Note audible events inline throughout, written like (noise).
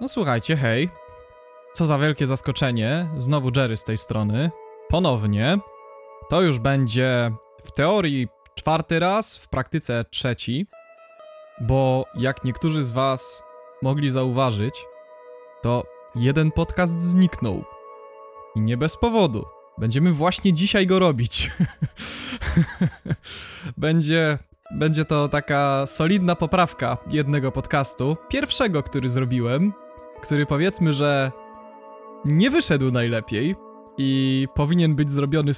No słuchajcie, hej. Co za wielkie zaskoczenie. Znowu Jerry z tej strony. Ponownie. To już będzie w teorii czwarty raz, w praktyce trzeci. Bo jak niektórzy z Was mogli zauważyć, to jeden podcast zniknął. I nie bez powodu. Będziemy właśnie dzisiaj go robić. (laughs) będzie, będzie to taka solidna poprawka jednego podcastu. Pierwszego, który zrobiłem, który powiedzmy, że nie wyszedł najlepiej i powinien być zrobiony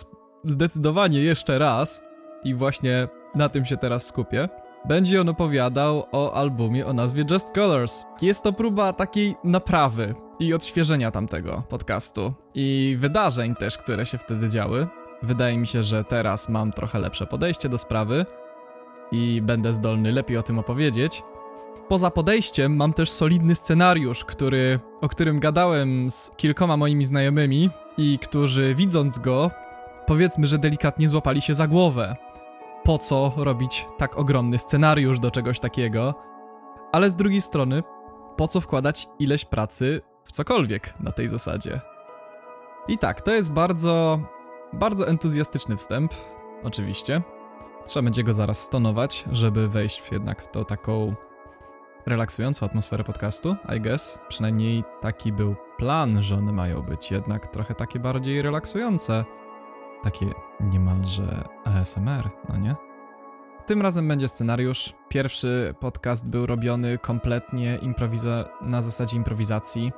zdecydowanie jeszcze raz. I właśnie na tym się teraz skupię. Będzie on opowiadał o albumie o nazwie Just Colors. Jest to próba takiej naprawy i odświeżenia tamtego podcastu i wydarzeń też, które się wtedy działy. Wydaje mi się, że teraz mam trochę lepsze podejście do sprawy i będę zdolny lepiej o tym opowiedzieć. Poza podejściem mam też solidny scenariusz, który, o którym gadałem z kilkoma moimi znajomymi i którzy widząc go, powiedzmy, że delikatnie złapali się za głowę. Po co robić tak ogromny scenariusz do czegoś takiego? Ale z drugiej strony, po co wkładać ileś pracy w cokolwiek na tej zasadzie? I tak, to jest bardzo, bardzo entuzjastyczny wstęp, oczywiście. Trzeba będzie go zaraz stonować, żeby wejść w jednak to taką relaksującą atmosferę podcastu, I guess. Przynajmniej taki był plan, że one mają być jednak trochę takie bardziej relaksujące. Takie niemalże ASMR, no nie? Tym razem będzie scenariusz. Pierwszy podcast był robiony kompletnie improwiza- na zasadzie improwizacji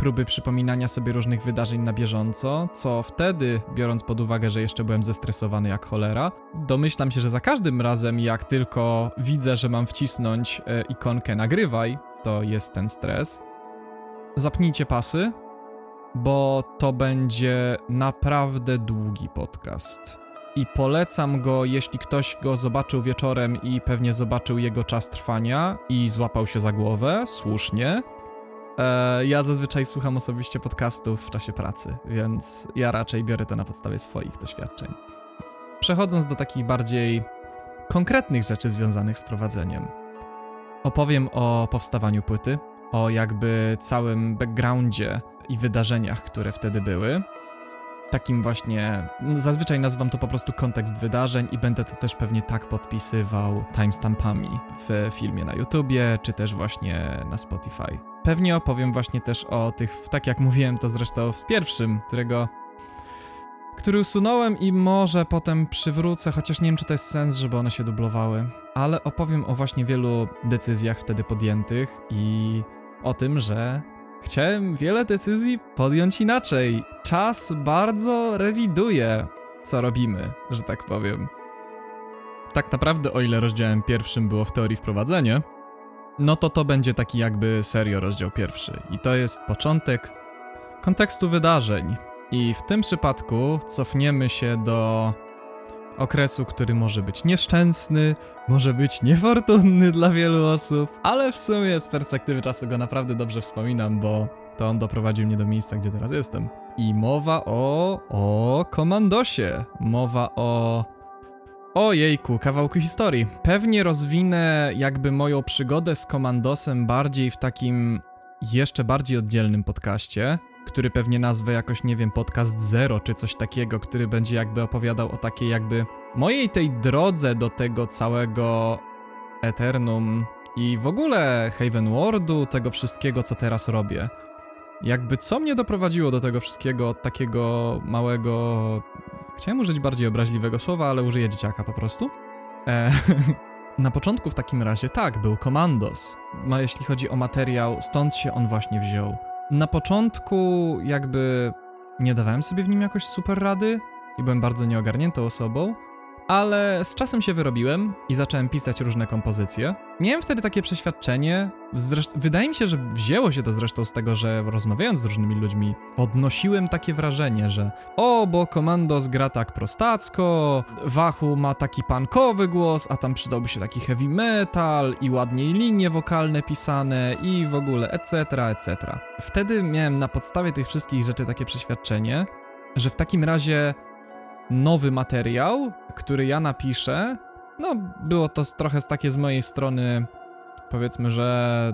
próby przypominania sobie różnych wydarzeń na bieżąco, co wtedy, biorąc pod uwagę, że jeszcze byłem zestresowany jak cholera, domyślam się, że za każdym razem, jak tylko widzę, że mam wcisnąć e, ikonkę nagrywaj, to jest ten stres. Zapnijcie pasy, bo to będzie naprawdę długi podcast. I polecam go, jeśli ktoś go zobaczył wieczorem i pewnie zobaczył jego czas trwania i złapał się za głowę, słusznie, ja zazwyczaj słucham osobiście podcastów w czasie pracy, więc ja raczej biorę to na podstawie swoich doświadczeń. Przechodząc do takich bardziej konkretnych rzeczy związanych z prowadzeniem. Opowiem o powstawaniu płyty, o jakby całym backgroundzie i wydarzeniach, które wtedy były. Takim właśnie, no zazwyczaj nazywam to po prostu kontekst wydarzeń i będę to też pewnie tak podpisywał timestampami w filmie na YouTubie, czy też właśnie na Spotify. Pewnie opowiem właśnie też o tych, tak jak mówiłem to zresztą w pierwszym, którego który usunąłem i może potem przywrócę, chociaż nie wiem, czy to jest sens, żeby one się dublowały. Ale opowiem o właśnie wielu decyzjach wtedy podjętych i o tym, że chciałem wiele decyzji podjąć inaczej. Czas bardzo rewiduje, co robimy, że tak powiem. Tak naprawdę, o ile rozdziałem pierwszym było w teorii wprowadzenie, no to to będzie taki jakby serio rozdział pierwszy. I to jest początek kontekstu wydarzeń. I w tym przypadku cofniemy się do okresu, który może być nieszczęsny, może być niefortunny (laughs) dla wielu osób, ale w sumie z perspektywy czasu go naprawdę dobrze wspominam, bo to on doprowadził mnie do miejsca, gdzie teraz jestem. I mowa o. o komandosie. Mowa o Ojejku, kawałku historii. Pewnie rozwinę jakby moją przygodę z Komandosem bardziej w takim jeszcze bardziej oddzielnym podcaście, który pewnie nazwę jakoś, nie wiem, podcast Zero czy coś takiego, który będzie jakby opowiadał o takiej jakby mojej tej drodze do tego całego Eternum i w ogóle Haven Worldu, tego wszystkiego, co teraz robię. Jakby co mnie doprowadziło do tego wszystkiego od takiego małego Chciałem użyć bardziej obraźliwego słowa, ale użyję dzieciaka po prostu. E, (laughs) na początku w takim razie tak, był Komandos. Ma, jeśli chodzi o materiał, stąd się on właśnie wziął. Na początku jakby nie dawałem sobie w nim jakoś super rady i byłem bardzo nieogarniętą osobą, ale z czasem się wyrobiłem i zacząłem pisać różne kompozycje. Miałem wtedy takie przeświadczenie, wydaje mi się, że wzięło się to zresztą z tego, że rozmawiając z różnymi ludźmi, odnosiłem takie wrażenie, że o, bo Komandos gra tak prostacko, Wachu ma taki punkowy głos, a tam przydałby się taki heavy metal i ładniej linie wokalne pisane i w ogóle etc., etc. Wtedy miałem na podstawie tych wszystkich rzeczy takie przeświadczenie, że w takim razie nowy materiał, który ja napiszę. No, było to trochę z takie z mojej strony powiedzmy, że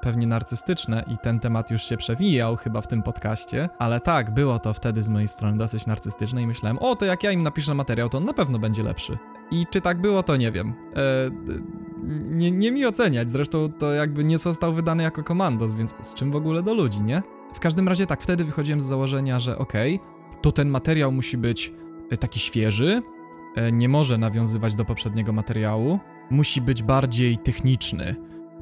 pewnie narcystyczne i ten temat już się przewijał chyba w tym podcaście, ale tak, było to wtedy z mojej strony dosyć narcystyczne i myślałem, o, to jak ja im napiszę materiał, to on na pewno będzie lepszy. I czy tak było, to nie wiem. E, nie, nie mi oceniać, zresztą to jakby nie został wydany jako komandos, więc z czym w ogóle do ludzi, nie? W każdym razie tak, wtedy wychodziłem z założenia, że okej, okay, to ten materiał musi być taki świeży, e, nie może nawiązywać do poprzedniego materiału, musi być bardziej techniczny.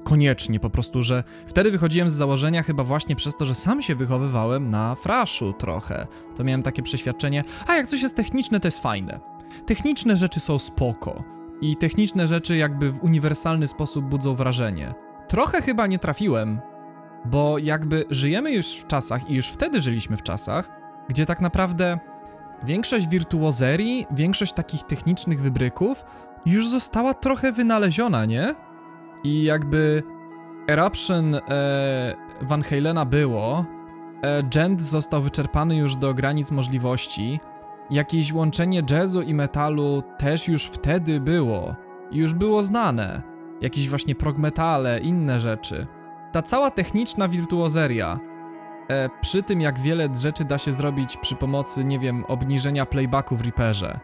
Koniecznie, po prostu, że wtedy wychodziłem z założenia chyba właśnie przez to, że sam się wychowywałem na fraszu trochę. To miałem takie przeświadczenie, a jak coś jest techniczne, to jest fajne. Techniczne rzeczy są spoko. I techniczne rzeczy jakby w uniwersalny sposób budzą wrażenie. Trochę chyba nie trafiłem, bo jakby żyjemy już w czasach i już wtedy żyliśmy w czasach, gdzie tak naprawdę większość wirtuozerii, większość takich technicznych wybryków już została trochę wynaleziona, nie? I jakby Eruption e, Van Halena było, e, Gent został wyczerpany już do granic możliwości, jakieś łączenie jazzu i metalu też już wtedy było, już było znane, jakieś właśnie prog metale, inne rzeczy. Ta cała techniczna wirtuozeria, e, przy tym jak wiele rzeczy da się zrobić przy pomocy, nie wiem, obniżenia playbacku w Reaperze,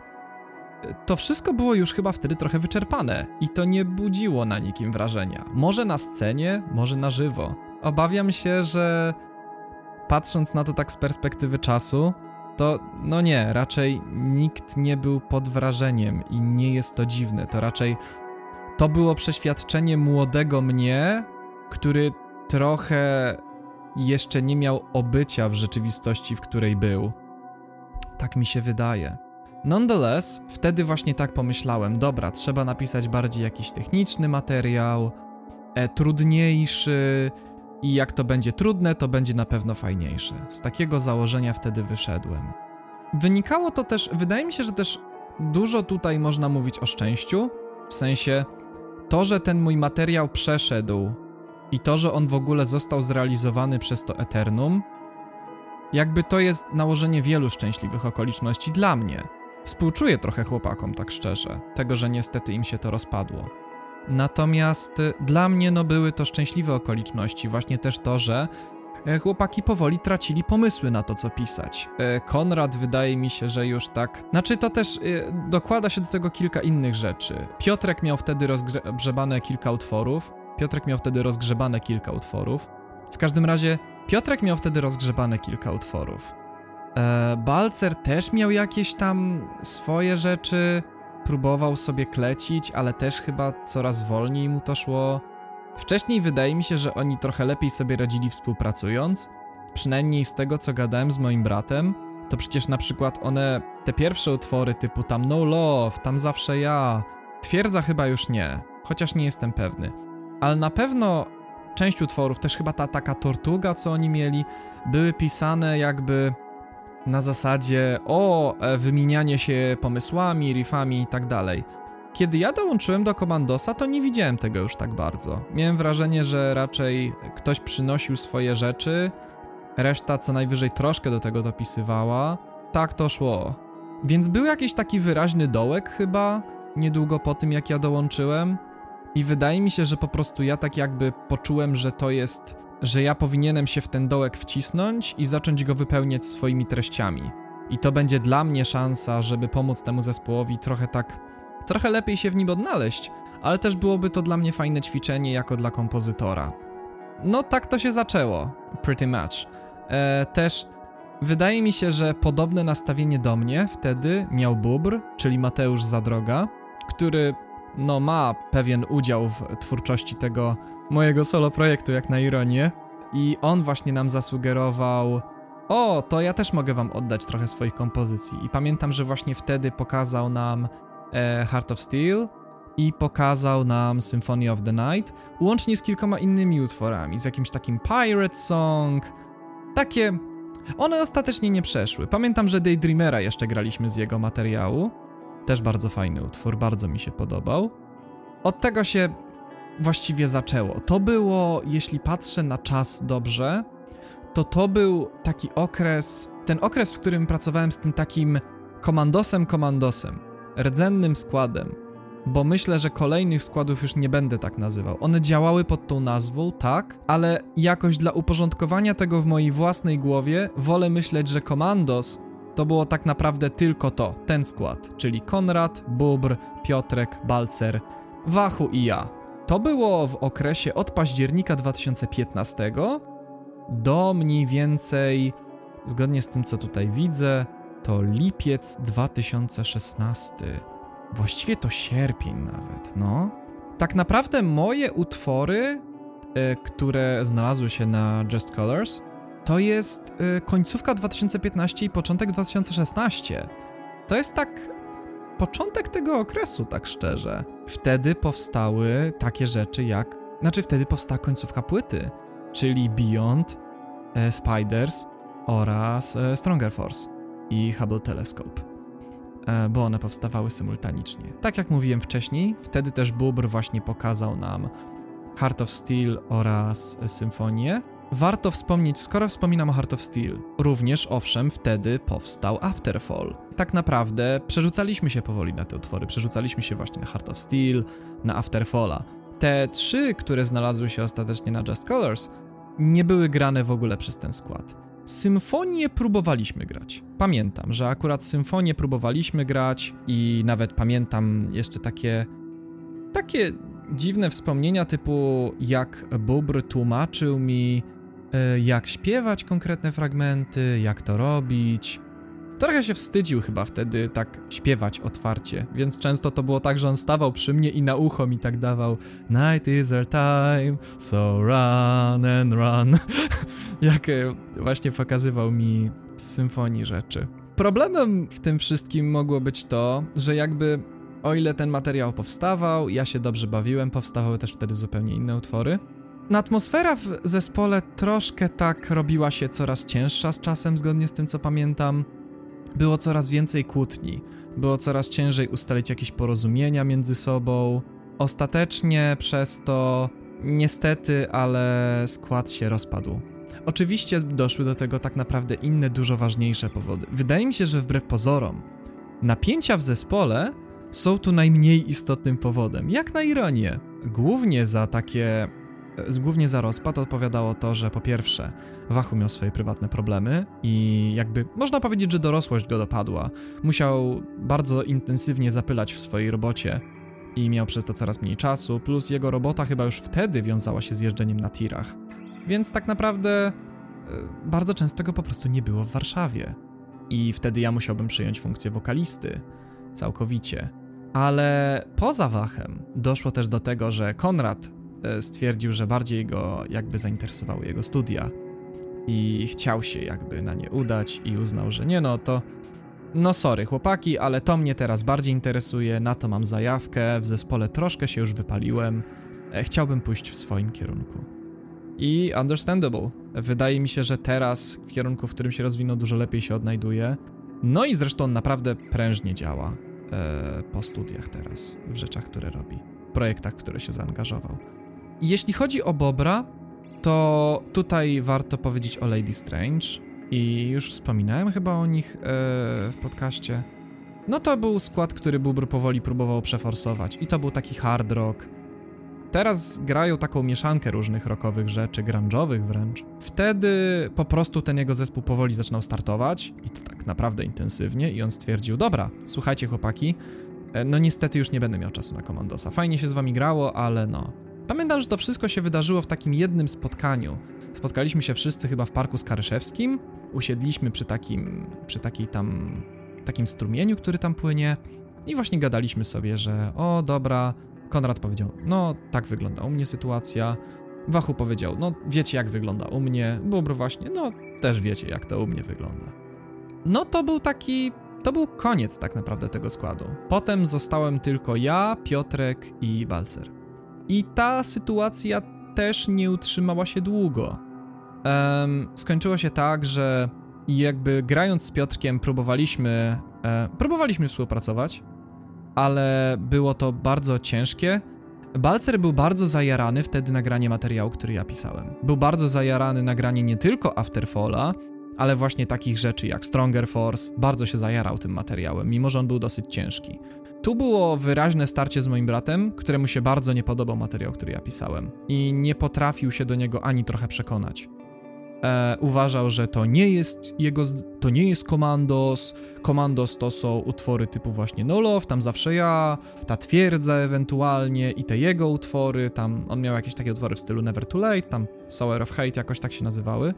to wszystko było już chyba wtedy trochę wyczerpane i to nie budziło na nikim wrażenia. Może na scenie, może na żywo. Obawiam się, że patrząc na to tak z perspektywy czasu, to no nie, raczej nikt nie był pod wrażeniem i nie jest to dziwne. To raczej to było przeświadczenie młodego mnie, który trochę jeszcze nie miał obycia w rzeczywistości, w której był. Tak mi się wydaje. Nonetheless, wtedy właśnie tak pomyślałem, dobra, trzeba napisać bardziej jakiś techniczny materiał, e, trudniejszy i jak to będzie trudne, to będzie na pewno fajniejsze. Z takiego założenia wtedy wyszedłem. Wynikało to też, wydaje mi się, że też dużo tutaj można mówić o szczęściu, w sensie to, że ten mój materiał przeszedł i to, że on w ogóle został zrealizowany przez to Eternum, jakby to jest nałożenie wielu szczęśliwych okoliczności dla mnie. Współczuję trochę chłopakom, tak szczerze, tego, że niestety im się to rozpadło. Natomiast y, dla mnie no były to szczęśliwe okoliczności, właśnie też to, że e, chłopaki powoli tracili pomysły na to, co pisać. E, Konrad wydaje mi się, że już tak. Znaczy, to też y, dokłada się do tego kilka innych rzeczy. Piotrek miał wtedy rozgrzebane kilka utworów. Piotrek miał wtedy rozgrzebane kilka utworów. W każdym razie, Piotrek miał wtedy rozgrzebane kilka utworów. E, Balcer też miał jakieś tam swoje rzeczy, próbował sobie klecić, ale też chyba coraz wolniej mu to szło. Wcześniej wydaje mi się, że oni trochę lepiej sobie radzili współpracując. Przynajmniej z tego, co gadałem z moim bratem, to przecież na przykład one, te pierwsze utwory typu tam No Love, tam zawsze ja, twierdza chyba już nie, chociaż nie jestem pewny. Ale na pewno część utworów, też chyba ta taka tortuga, co oni mieli, były pisane jakby na zasadzie o e, wymienianie się pomysłami, riffami i tak dalej. Kiedy ja dołączyłem do Komandosa, to nie widziałem tego już tak bardzo. Miałem wrażenie, że raczej ktoś przynosił swoje rzeczy, reszta co najwyżej troszkę do tego dopisywała. Tak to szło. Więc był jakiś taki wyraźny dołek chyba, niedługo po tym jak ja dołączyłem. I wydaje mi się, że po prostu ja tak jakby poczułem, że to jest że ja powinienem się w ten dołek wcisnąć i zacząć go wypełniać swoimi treściami. I to będzie dla mnie szansa, żeby pomóc temu zespołowi trochę tak, trochę lepiej się w nim odnaleźć, ale też byłoby to dla mnie fajne ćwiczenie jako dla kompozytora. No tak to się zaczęło, pretty much. E, też wydaje mi się, że podobne nastawienie do mnie wtedy miał Bubr, czyli Mateusz Zadroga, który no ma pewien udział w twórczości tego mojego solo projektu, jak na ironię. I on właśnie nam zasugerował, o, to ja też mogę wam oddać trochę swoich kompozycji. I pamiętam, że właśnie wtedy pokazał nam e, Heart of Steel i pokazał nam Symphony of the Night, łącznie z kilkoma innymi utworami, z jakimś takim Pirate Song. Takie. One ostatecznie nie przeszły. Pamiętam, że Daydreamera jeszcze graliśmy z jego materiału. Też bardzo fajny utwór, bardzo mi się podobał. Od tego się właściwie zaczęło. To było, jeśli patrzę na czas dobrze, to to był taki okres, ten okres, w którym pracowałem z tym takim komandosem, komandosem, rdzennym składem. bo myślę, że kolejnych składów już nie będę tak nazywał. One działały pod tą nazwą, tak, ale jakoś dla uporządkowania tego w mojej własnej głowie wolę myśleć, że Komandos to było tak naprawdę tylko to, ten skład, czyli Konrad, Bubr, Piotrek, Balcer, Wachu i ja. To było w okresie od października 2015 do mniej więcej, zgodnie z tym co tutaj widzę, to lipiec 2016. Właściwie to sierpień nawet, no. Tak naprawdę moje utwory, y, które znalazły się na Just Colors, to jest y, końcówka 2015 i początek 2016. To jest tak początek tego okresu, tak szczerze. Wtedy powstały takie rzeczy jak. Znaczy, wtedy powstała końcówka płyty, czyli Beyond, e, Spiders oraz e, Stronger Force i Hubble Telescope. E, bo one powstawały symultanicznie. Tak jak mówiłem wcześniej, wtedy też Bubr właśnie pokazał nam Heart of Steel oraz Symfonię. Warto wspomnieć, skoro wspominam o Heart of Steel, również owszem, wtedy powstał Afterfall. Tak naprawdę przerzucaliśmy się powoli na te utwory, przerzucaliśmy się właśnie na Heart of Steel, na Afterfalla. Te trzy, które znalazły się ostatecznie na Just Colors, nie były grane w ogóle przez ten skład. Symfonię próbowaliśmy grać. Pamiętam, że akurat symfonię próbowaliśmy grać i nawet pamiętam jeszcze takie takie dziwne wspomnienia typu jak Bubr tłumaczył mi jak śpiewać konkretne fragmenty, jak to robić. Trochę się wstydził chyba wtedy tak śpiewać otwarcie, więc często to było tak, że on stawał przy mnie i na ucho mi tak dawał Night is our time, so run and run. (laughs) Jak e, właśnie pokazywał mi z symfonii rzeczy. Problemem w tym wszystkim mogło być to, że jakby o ile ten materiał powstawał, ja się dobrze bawiłem, powstawały też wtedy zupełnie inne utwory. Atmosfera w zespole troszkę tak robiła się coraz cięższa z czasem, zgodnie z tym co pamiętam. Było coraz więcej kłótni, było coraz ciężej ustalić jakieś porozumienia między sobą. Ostatecznie przez to, niestety, ale skład się rozpadł. Oczywiście doszły do tego tak naprawdę inne, dużo ważniejsze powody. Wydaje mi się, że wbrew pozorom, napięcia w zespole są tu najmniej istotnym powodem. Jak na ironię. Głównie za takie. Głównie za rozpad odpowiadało to, że po pierwsze, Wachu miał swoje prywatne problemy i jakby można powiedzieć, że dorosłość go dopadła. Musiał bardzo intensywnie zapylać w swojej robocie i miał przez to coraz mniej czasu, plus jego robota chyba już wtedy wiązała się z jeżdżeniem na tirach. Więc tak naprawdę e, bardzo często go po prostu nie było w Warszawie. I wtedy ja musiałbym przyjąć funkcję wokalisty całkowicie. Ale poza Wachem doszło też do tego, że Konrad stwierdził, że bardziej go jakby zainteresowały jego studia i chciał się jakby na nie udać i uznał, że nie no, to no sorry chłopaki, ale to mnie teraz bardziej interesuje, na to mam zajawkę, w zespole troszkę się już wypaliłem, e, chciałbym pójść w swoim kierunku. I understandable. Wydaje mi się, że teraz w kierunku, w którym się rozwinął, dużo lepiej się odnajduje. No i zresztą on naprawdę prężnie działa e, po studiach teraz, w rzeczach, które robi, projektach, w które się zaangażował. Jeśli chodzi o Bobra, to tutaj warto powiedzieć o Lady Strange i już wspominałem chyba o nich e, w podcaście. No to był skład, który Bubr powoli próbował przeforsować i to był taki hard rock, Teraz grają taką mieszankę różnych rockowych rzeczy, grunge'owych wręcz. Wtedy po prostu ten jego zespół powoli zaczynał startować i to tak naprawdę intensywnie i on stwierdził, dobra, słuchajcie chłopaki, e, no niestety już nie będę miał czasu na Komandosa. Fajnie się z wami grało, ale no. Pamiętam, że to wszystko się wydarzyło w takim jednym spotkaniu. Spotkaliśmy się wszyscy chyba w parku Skaryszewskim, usiedliśmy przy takim, przy takiej tam, takim strumieniu, który tam płynie i właśnie gadaliśmy sobie, że o dobra, Konrad powiedział, no tak wygląda u mnie sytuacja. Wachu powiedział, no wiecie jak wygląda u mnie. Bubr właśnie, no też wiecie jak to u mnie wygląda. No to był taki, to był koniec tak naprawdę tego składu. Potem zostałem tylko ja, Piotrek i Balcer. I ta sytuacja też nie utrzymała się długo. Um, skończyło się tak, że jakby grając z Piotrkiem próbowaliśmy, e, próbowaliśmy współpracować, ale było to bardzo ciężkie. Balcer był bardzo zajarany wtedy nagranie materiału, który ja pisałem. Był bardzo zajarany nagranie nie tylko Afterfalla, ale właśnie takich rzeczy jak Stronger Force bardzo się zajarał tym materiałem, mimo że on był dosyć ciężki. Tu było wyraźne starcie z moim bratem, któremu się bardzo nie podobał materiał, który ja pisałem i nie potrafił się do niego ani trochę przekonać. E, uważał, że to nie jest jego, to nie jest Commandos. Commandos to są utwory typu właśnie No Love, tam zawsze ja, ta twierdza ewentualnie i te jego utwory, tam on miał jakieś takie utwory w stylu Never Too Late, tam Sour of Hate jakoś tak się nazywały.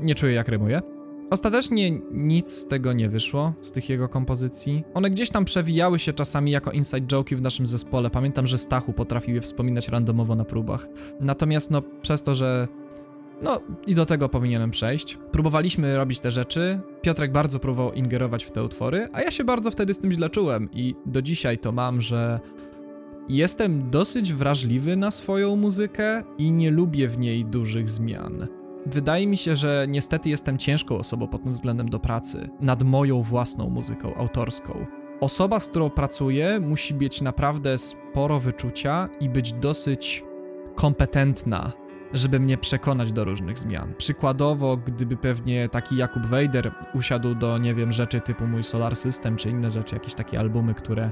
Nie czuję jak rymuje. Ostatecznie nic z tego nie wyszło, z tych jego kompozycji. One gdzieś tam przewijały się czasami jako inside joke'i w naszym zespole. Pamiętam, że Stachu potrafił je wspominać randomowo na próbach. Natomiast no, przez to, że no i do tego powinienem przejść. Próbowaliśmy robić te rzeczy. Piotrek bardzo próbował ingerować w te utwory, a ja się bardzo wtedy z tym źle czułem i do dzisiaj to mam, że jestem dosyć wrażliwy na swoją muzykę i nie lubię w niej dużych zmian. Wydaje mi się, że niestety jestem ciężką osobą pod tym względem do pracy nad moją własną muzyką autorską. Osoba, z którą pracuję, musi mieć naprawdę sporo wyczucia i być dosyć kompetentna żeby mnie przekonać do różnych zmian. Przykładowo, gdyby pewnie taki Jakub Wejder usiadł do, nie wiem, rzeczy typu mój Solar System, czy inne rzeczy, jakieś takie albumy, które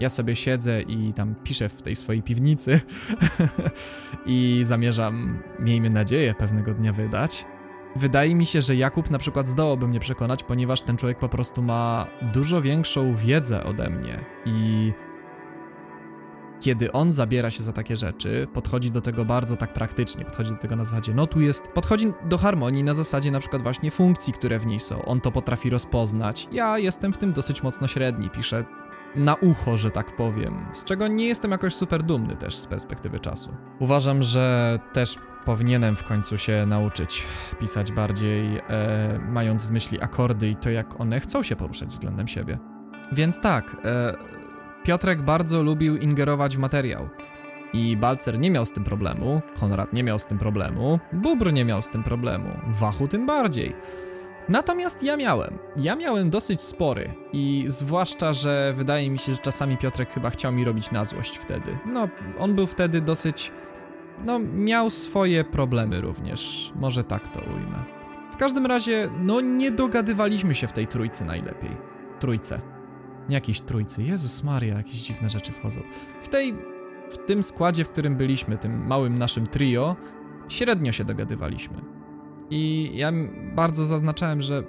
ja sobie siedzę i tam piszę w tej swojej piwnicy (laughs) i zamierzam, miejmy nadzieję, pewnego dnia wydać. Wydaje mi się, że Jakub na przykład zdołałby mnie przekonać, ponieważ ten człowiek po prostu ma dużo większą wiedzę ode mnie i kiedy on zabiera się za takie rzeczy, podchodzi do tego bardzo tak praktycznie, podchodzi do tego na zasadzie, no tu jest, podchodzi do harmonii na zasadzie na przykład właśnie funkcji, które w niej są. On to potrafi rozpoznać. Ja jestem w tym dosyć mocno średni, piszę na ucho, że tak powiem, z czego nie jestem jakoś super dumny też z perspektywy czasu. Uważam, że też powinienem w końcu się nauczyć pisać bardziej, e, mając w myśli akordy i to, jak one chcą się poruszać względem siebie. Więc tak, e, Piotrek bardzo lubił ingerować w materiał. I Balcer nie miał z tym problemu, Konrad nie miał z tym problemu, Bubr nie miał z tym problemu, Wachu tym bardziej. Natomiast ja miałem. Ja miałem dosyć spory i zwłaszcza, że wydaje mi się, że czasami Piotrek chyba chciał mi robić na złość wtedy. No, on był wtedy dosyć... No, miał swoje problemy również. Może tak to ujmę. W każdym razie, no nie dogadywaliśmy się w tej trójcy najlepiej. Trójce jakiejś trójcy. Jezus Maria, jakieś dziwne rzeczy wchodzą. W tej, w tym składzie, w którym byliśmy, tym małym naszym trio, średnio się dogadywaliśmy. I ja bardzo zaznaczałem, że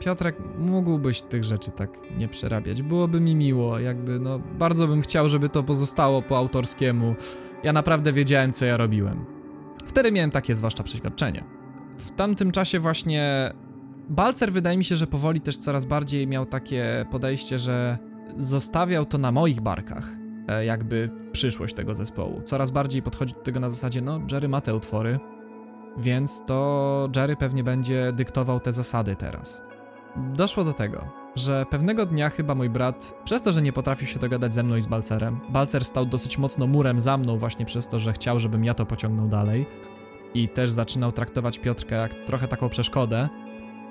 Piotrek, mógłbyś tych rzeczy tak nie przerabiać. Byłoby mi miło, jakby, no, bardzo bym chciał, żeby to pozostało po autorskiemu. Ja naprawdę wiedziałem, co ja robiłem. Wtedy miałem takie zwłaszcza przeświadczenie. W tamtym czasie właśnie Balcer wydaje mi się, że powoli też coraz bardziej miał takie podejście, że zostawiał to na moich barkach, e, jakby przyszłość tego zespołu. Coraz bardziej podchodzi do tego na zasadzie, no Jerry ma te utwory, więc to Jerry pewnie będzie dyktował te zasady teraz. Doszło do tego, że pewnego dnia chyba mój brat, przez to, że nie potrafił się dogadać ze mną i z Balcerem, Balcer stał dosyć mocno murem za mną właśnie przez to, że chciał, żebym ja to pociągnął dalej i też zaczynał traktować Piotrkę jak trochę taką przeszkodę,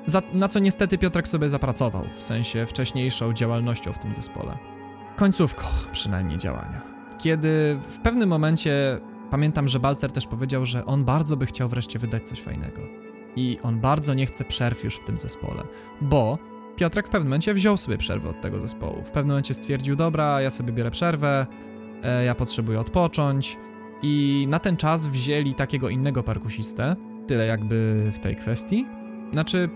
za, na co niestety Piotrek sobie zapracował, w sensie wcześniejszą działalnością w tym zespole. Końcówką przynajmniej działania. Kiedy w pewnym momencie pamiętam, że Balcer też powiedział, że on bardzo by chciał wreszcie wydać coś fajnego. I on bardzo nie chce przerw już w tym zespole, bo Piotrek w pewnym momencie wziął sobie przerwę od tego zespołu. W pewnym momencie stwierdził, dobra, ja sobie biorę przerwę, e, ja potrzebuję odpocząć. I na ten czas wzięli takiego innego perkusistę, tyle jakby w tej kwestii. Znaczy,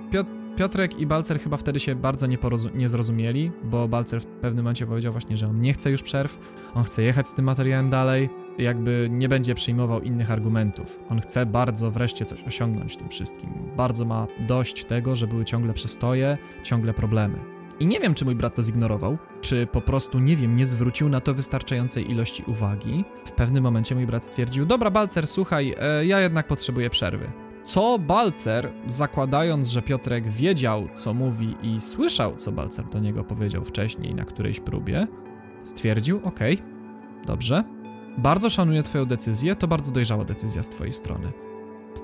Piotrek i Balcer chyba wtedy się bardzo nie, nie zrozumieli, bo Balcer w pewnym momencie powiedział właśnie, że on nie chce już przerw, on chce jechać z tym materiałem dalej, jakby nie będzie przyjmował innych argumentów. On chce bardzo wreszcie coś osiągnąć tym wszystkim. Bardzo ma dość tego, że były ciągle przestoje, ciągle problemy. I nie wiem, czy mój brat to zignorował, czy po prostu, nie wiem, nie zwrócił na to wystarczającej ilości uwagi. W pewnym momencie mój brat stwierdził: Dobra, Balcer, słuchaj, e, ja jednak potrzebuję przerwy. Co Balcer, zakładając, że Piotrek wiedział, co mówi i słyszał, co Balcer do niego powiedział wcześniej na którejś próbie, stwierdził: OK, dobrze, bardzo szanuję Twoją decyzję, to bardzo dojrzała decyzja z Twojej strony.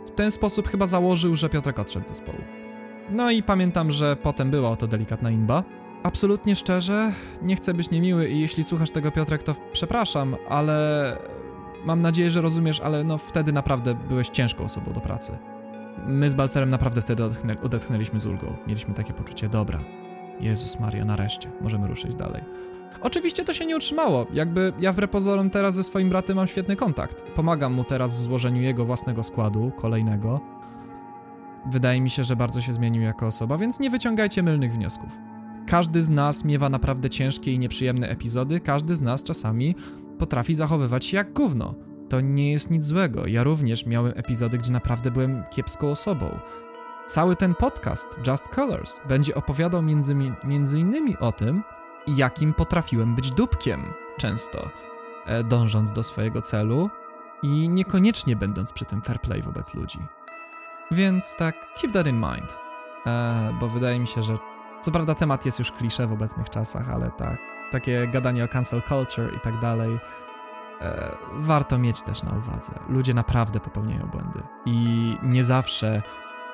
W ten sposób chyba założył, że Piotrek odszedł z zespołu. No i pamiętam, że potem była to delikatna imba. Absolutnie szczerze, nie chcę być niemiły i jeśli słuchasz tego Piotrek, to przepraszam, ale mam nadzieję, że rozumiesz, ale no wtedy naprawdę byłeś ciężką osobą do pracy. my z Balcerem naprawdę wtedy odetchnę, odetchnęliśmy z ulgą. Mieliśmy takie poczucie, dobra, Jezus Maria, nareszcie, możemy ruszyć dalej. Oczywiście to się nie utrzymało. Jakby ja wbrew pozorom teraz ze swoim bratem mam świetny kontakt. Pomagam mu teraz w złożeniu jego własnego składu, kolejnego. Wydaje mi się, że bardzo się zmienił jako osoba, więc nie wyciągajcie mylnych wniosków. Każdy z nas miewa naprawdę ciężkie i nieprzyjemne epizody, każdy z nas czasami potrafi zachowywać się jak gówno. To nie jest nic złego. Ja również miałem epizody, gdzie naprawdę byłem kiepską osobą. Cały ten podcast, Just Colors, będzie opowiadał między, między innymi o tym, jakim potrafiłem być dupkiem często, e, dążąc do swojego celu i niekoniecznie będąc przy tym fair play wobec ludzi. Więc tak, keep that in mind, e, bo wydaje mi się, że co prawda temat jest już klisze w obecnych czasach, ale tak, takie gadanie o cancel culture i tak dalej, e, warto mieć też na uwadze. Ludzie naprawdę popełniają błędy i nie zawsze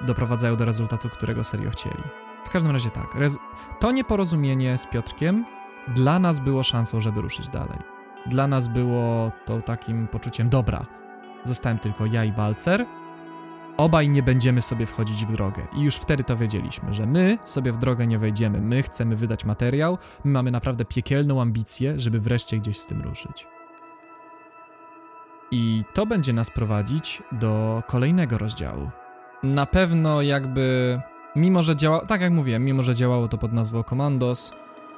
doprowadzają do rezultatu, którego serio chcieli. W każdym razie tak, to nieporozumienie z Piotrkiem dla nas było szansą, żeby ruszyć dalej. Dla nas było to takim poczuciem dobra. Zostałem tylko ja i Balcer. Obaj nie będziemy sobie wchodzić w drogę. I już wtedy to wiedzieliśmy, że my sobie w drogę nie wejdziemy. My chcemy wydać materiał. My mamy naprawdę piekielną ambicję, żeby wreszcie gdzieś z tym ruszyć. I to będzie nas prowadzić do kolejnego rozdziału. Na pewno jakby Mimo, że działało, tak jak mówiłem, mimo, że działało to pod nazwą Commandos,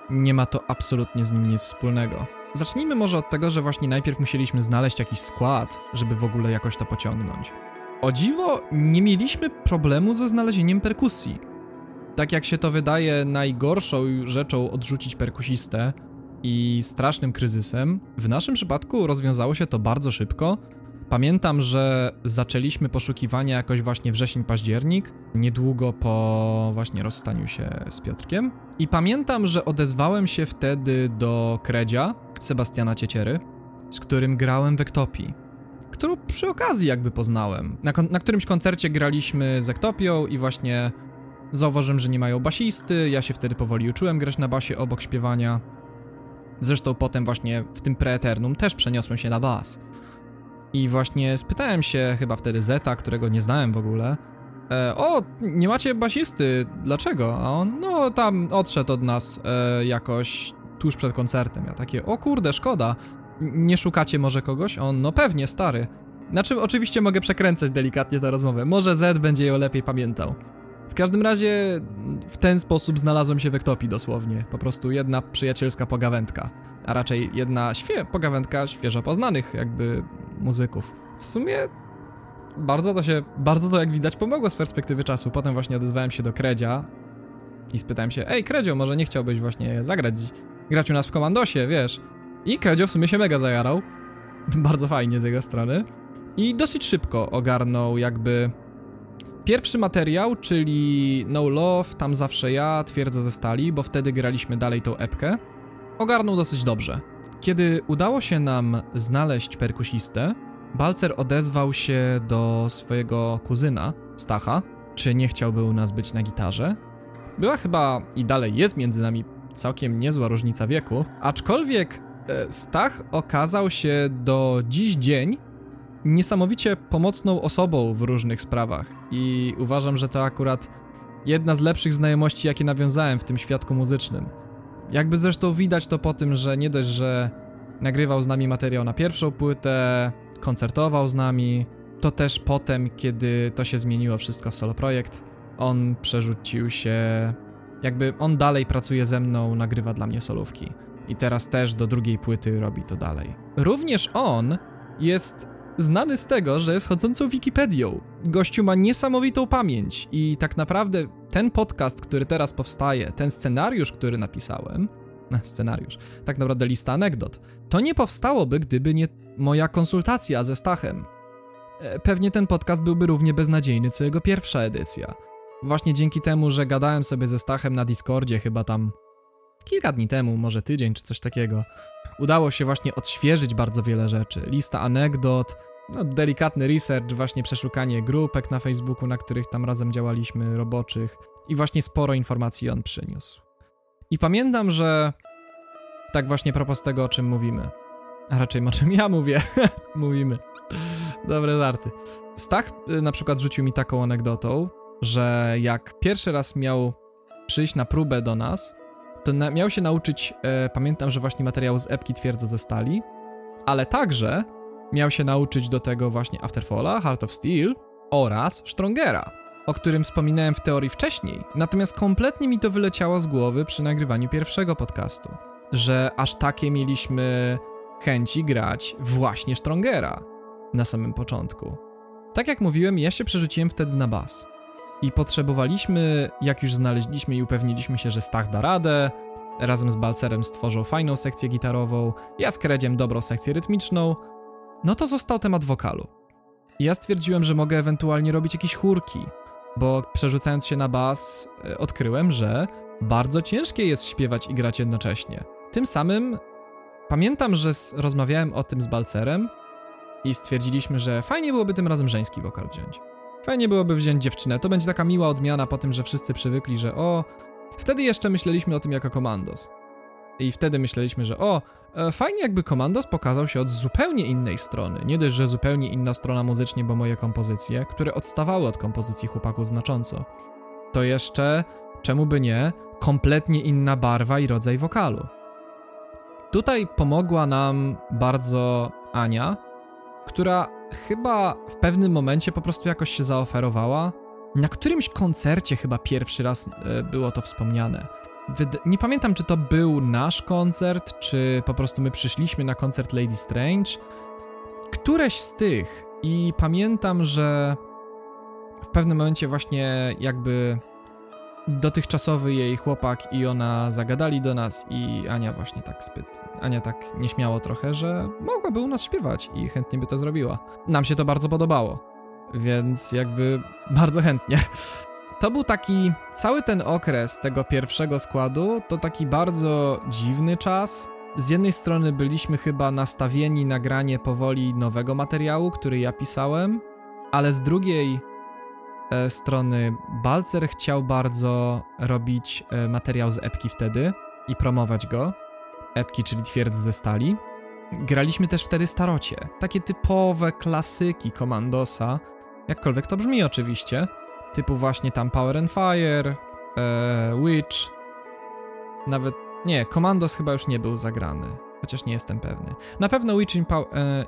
nie ma to absolutnie z nim nic wspólnego. Zacznijmy może od tego, że właśnie najpierw musieliśmy znaleźć jakiś skład, żeby w ogóle jakoś to pociągnąć. O dziwo, nie mieliśmy problemu ze znalezieniem perkusji. Tak jak się to wydaje najgorszą rzeczą odrzucić perkusistę i strasznym kryzysem, w naszym przypadku rozwiązało się to bardzo szybko Pamiętam, że zaczęliśmy poszukiwania jakoś właśnie wrzesień-październik, niedługo po właśnie rozstaniu się z Piotrkiem. I pamiętam, że odezwałem się wtedy do Kredzia, Sebastiana Cieciery, z którym grałem w Ektopii, którą przy okazji jakby poznałem. Na, na którymś koncercie graliśmy z Ektopią i właśnie zauważyłem, że nie mają basisty, ja się wtedy powoli uczyłem grać na basie obok śpiewania. Zresztą potem właśnie w tym preeternum też przeniosłem się na bas. I właśnie spytałem się chyba wtedy Zeta, którego nie znałem w ogóle, e, o, nie macie basisty, dlaczego? A on, no tam odszedł od nas e, jakoś tuż przed koncertem. Ja takie, o kurde, szkoda. Nie szukacie może kogoś? On, no pewnie, stary. Znaczy, oczywiście mogę przekręcać delikatnie tę rozmowę. Może Z będzie ją lepiej pamiętał. W każdym razie w ten sposób znalazłem się w Ektopii dosłownie. Po prostu jedna przyjacielska pogawędka, a raczej jedna świe pogawędka świeżo poznanych jakby muzyków. W sumie bardzo to się, bardzo to jak widać pomogło z perspektywy czasu. Potem właśnie odezwałem się do Kredzia i spytałem się, ej Kredzio, może nie chciałbyś właśnie zagrać, grać u nas w komandosie, wiesz? I Kredzio w sumie się mega zajarał. (laughs) bardzo fajnie z jego strony. I dosyć szybko ogarnął jakby Pierwszy materiał, czyli No Love, Tam Zawsze Ja, Twierdza ze Stali, bo wtedy graliśmy dalej tą epkę, ogarnął dosyć dobrze. Kiedy udało się nam znaleźć perkusistę, Balcer odezwał się do swojego kuzyna, Stacha, czy nie chciałby u nas być na gitarze. Była chyba i dalej jest między nami całkiem niezła różnica wieku, aczkolwiek e, Stach okazał się do dziś dzień niesamowicie pomocną osobą w różnych sprawach i uważam, że to akurat jedna z lepszych znajomości, jakie nawiązałem w tym świadku muzycznym. Jakby zresztą widać to po tym, że nie dość, że nagrywał z nami materiał na pierwszą płytę, koncertował z nami, to też potem, kiedy to się zmieniło wszystko w solo projekt, on przerzucił się, jakby on dalej pracuje ze mną, nagrywa dla mnie solówki. I teraz też do drugiej płyty robi to dalej. Również on jest znany z tego, że jest chodzącą Wikipedią. Gościu ma niesamowitą pamięć i tak naprawdę ten podcast, który teraz powstaje, ten scenariusz, który napisałem, (laughs) scenariusz, tak naprawdę lista anegdot, to nie powstałoby, gdyby nie moja konsultacja ze Stachem. E, pewnie ten podcast byłby równie beznadziejny, co jego pierwsza edycja. Właśnie dzięki temu, że gadałem sobie ze Stachem na Discordzie chyba tam kilka dni temu, może tydzień czy coś takiego, udało się właśnie odświeżyć bardzo wiele rzeczy. Lista anegdot, no, delikatny research, właśnie przeszukanie grupek na Facebooku, na których tam razem działaliśmy, roboczych i właśnie sporo informacji on przyniósł. I pamiętam, że tak właśnie propos tego, o czym mówimy, a raczej o czym ja mówię, (laughs) mówimy. Dobre żarty. Stach y, na przykład rzucił mi taką anegdotą, że jak pierwszy raz miał przyjść na próbę do nas, to miał się nauczyć, e, pamiętam, że właśnie materiału z epki Twierdza ze Stali, ale także miał się nauczyć do tego właśnie Afterfalla, Heart of Steel oraz Strongera, o którym wspominałem w teorii wcześniej, natomiast kompletnie mi to wyleciało z głowy przy nagrywaniu pierwszego podcastu, że aż takie mieliśmy chęci grać właśnie Strongera na samym początku. Tak jak mówiłem, ja się przerzuciłem wtedy na bas. I potrzebowaliśmy, jak już znaleźliśmy i upewniliśmy się, że Stach da radę, razem z Balcerem stworzył fajną sekcję gitarową, ja z Kredziem dobrą sekcję rytmiczną, no to został temat wokalu. Ja stwierdziłem, że mogę ewentualnie robić jakieś chórki, bo przerzucając się na bas, e, odkryłem, że bardzo ciężkie jest śpiewać i grać jednocześnie. Tym samym pamiętam, że rozmawiałem o tym z Balcerem i stwierdziliśmy, że fajnie byłoby tym razem żeński wokal wziąć. Fajnie byłoby wziąć dziewczynę. To będzie taka miła odmiana po tym, że wszyscy przywykli, że o. Wtedy jeszcze myśleliśmy o tym jako komandos. I wtedy myśleliśmy, że o, e, fajnie jakby komandos pokazał się od zupełnie innej strony. Nie dość, że zupełnie inna strona muzycznie, bo moje kompozycje, które odstawały od kompozycji chłopaków znacząco. To jeszcze, czemu by nie, kompletnie inna barwa i rodzaj wokalu. Tutaj pomogła nam bardzo Ania, która chyba w pewnym momencie po prostu jakoś się zaoferowała. Na którymś koncercie chyba pierwszy raz e, było to wspomniane. Nie pamiętam, czy to był nasz koncert, czy po prostu my przyszliśmy na koncert Lady Strange. Któreś z tych. I pamiętam, że w pewnym momencie właśnie jakby dotychczasowy jej chłopak i ona zagadali do nas i Ania właśnie tak spyt. Ania tak nieśmiało trochę, że mogłaby u nas śpiewać i chętnie by to zrobiła. Nam się to bardzo podobało, więc jakby bardzo chętnie. To był taki, cały ten okres tego pierwszego składu, to taki bardzo dziwny czas. Z jednej strony byliśmy chyba nastawieni na granie powoli nowego materiału, który ja pisałem, ale z drugiej E, strony Balcer chciał bardzo robić e, materiał z epki wtedy i promować go. Epki, czyli twierdz ze stali. Graliśmy też wtedy starocie. Takie typowe klasyki Commandosa, jakkolwiek to brzmi oczywiście. Typu właśnie tam Power and Fire, e, Witch. Nawet, nie, Commandos chyba już nie był zagrany chociaż nie jestem pewny. Na pewno Witch e,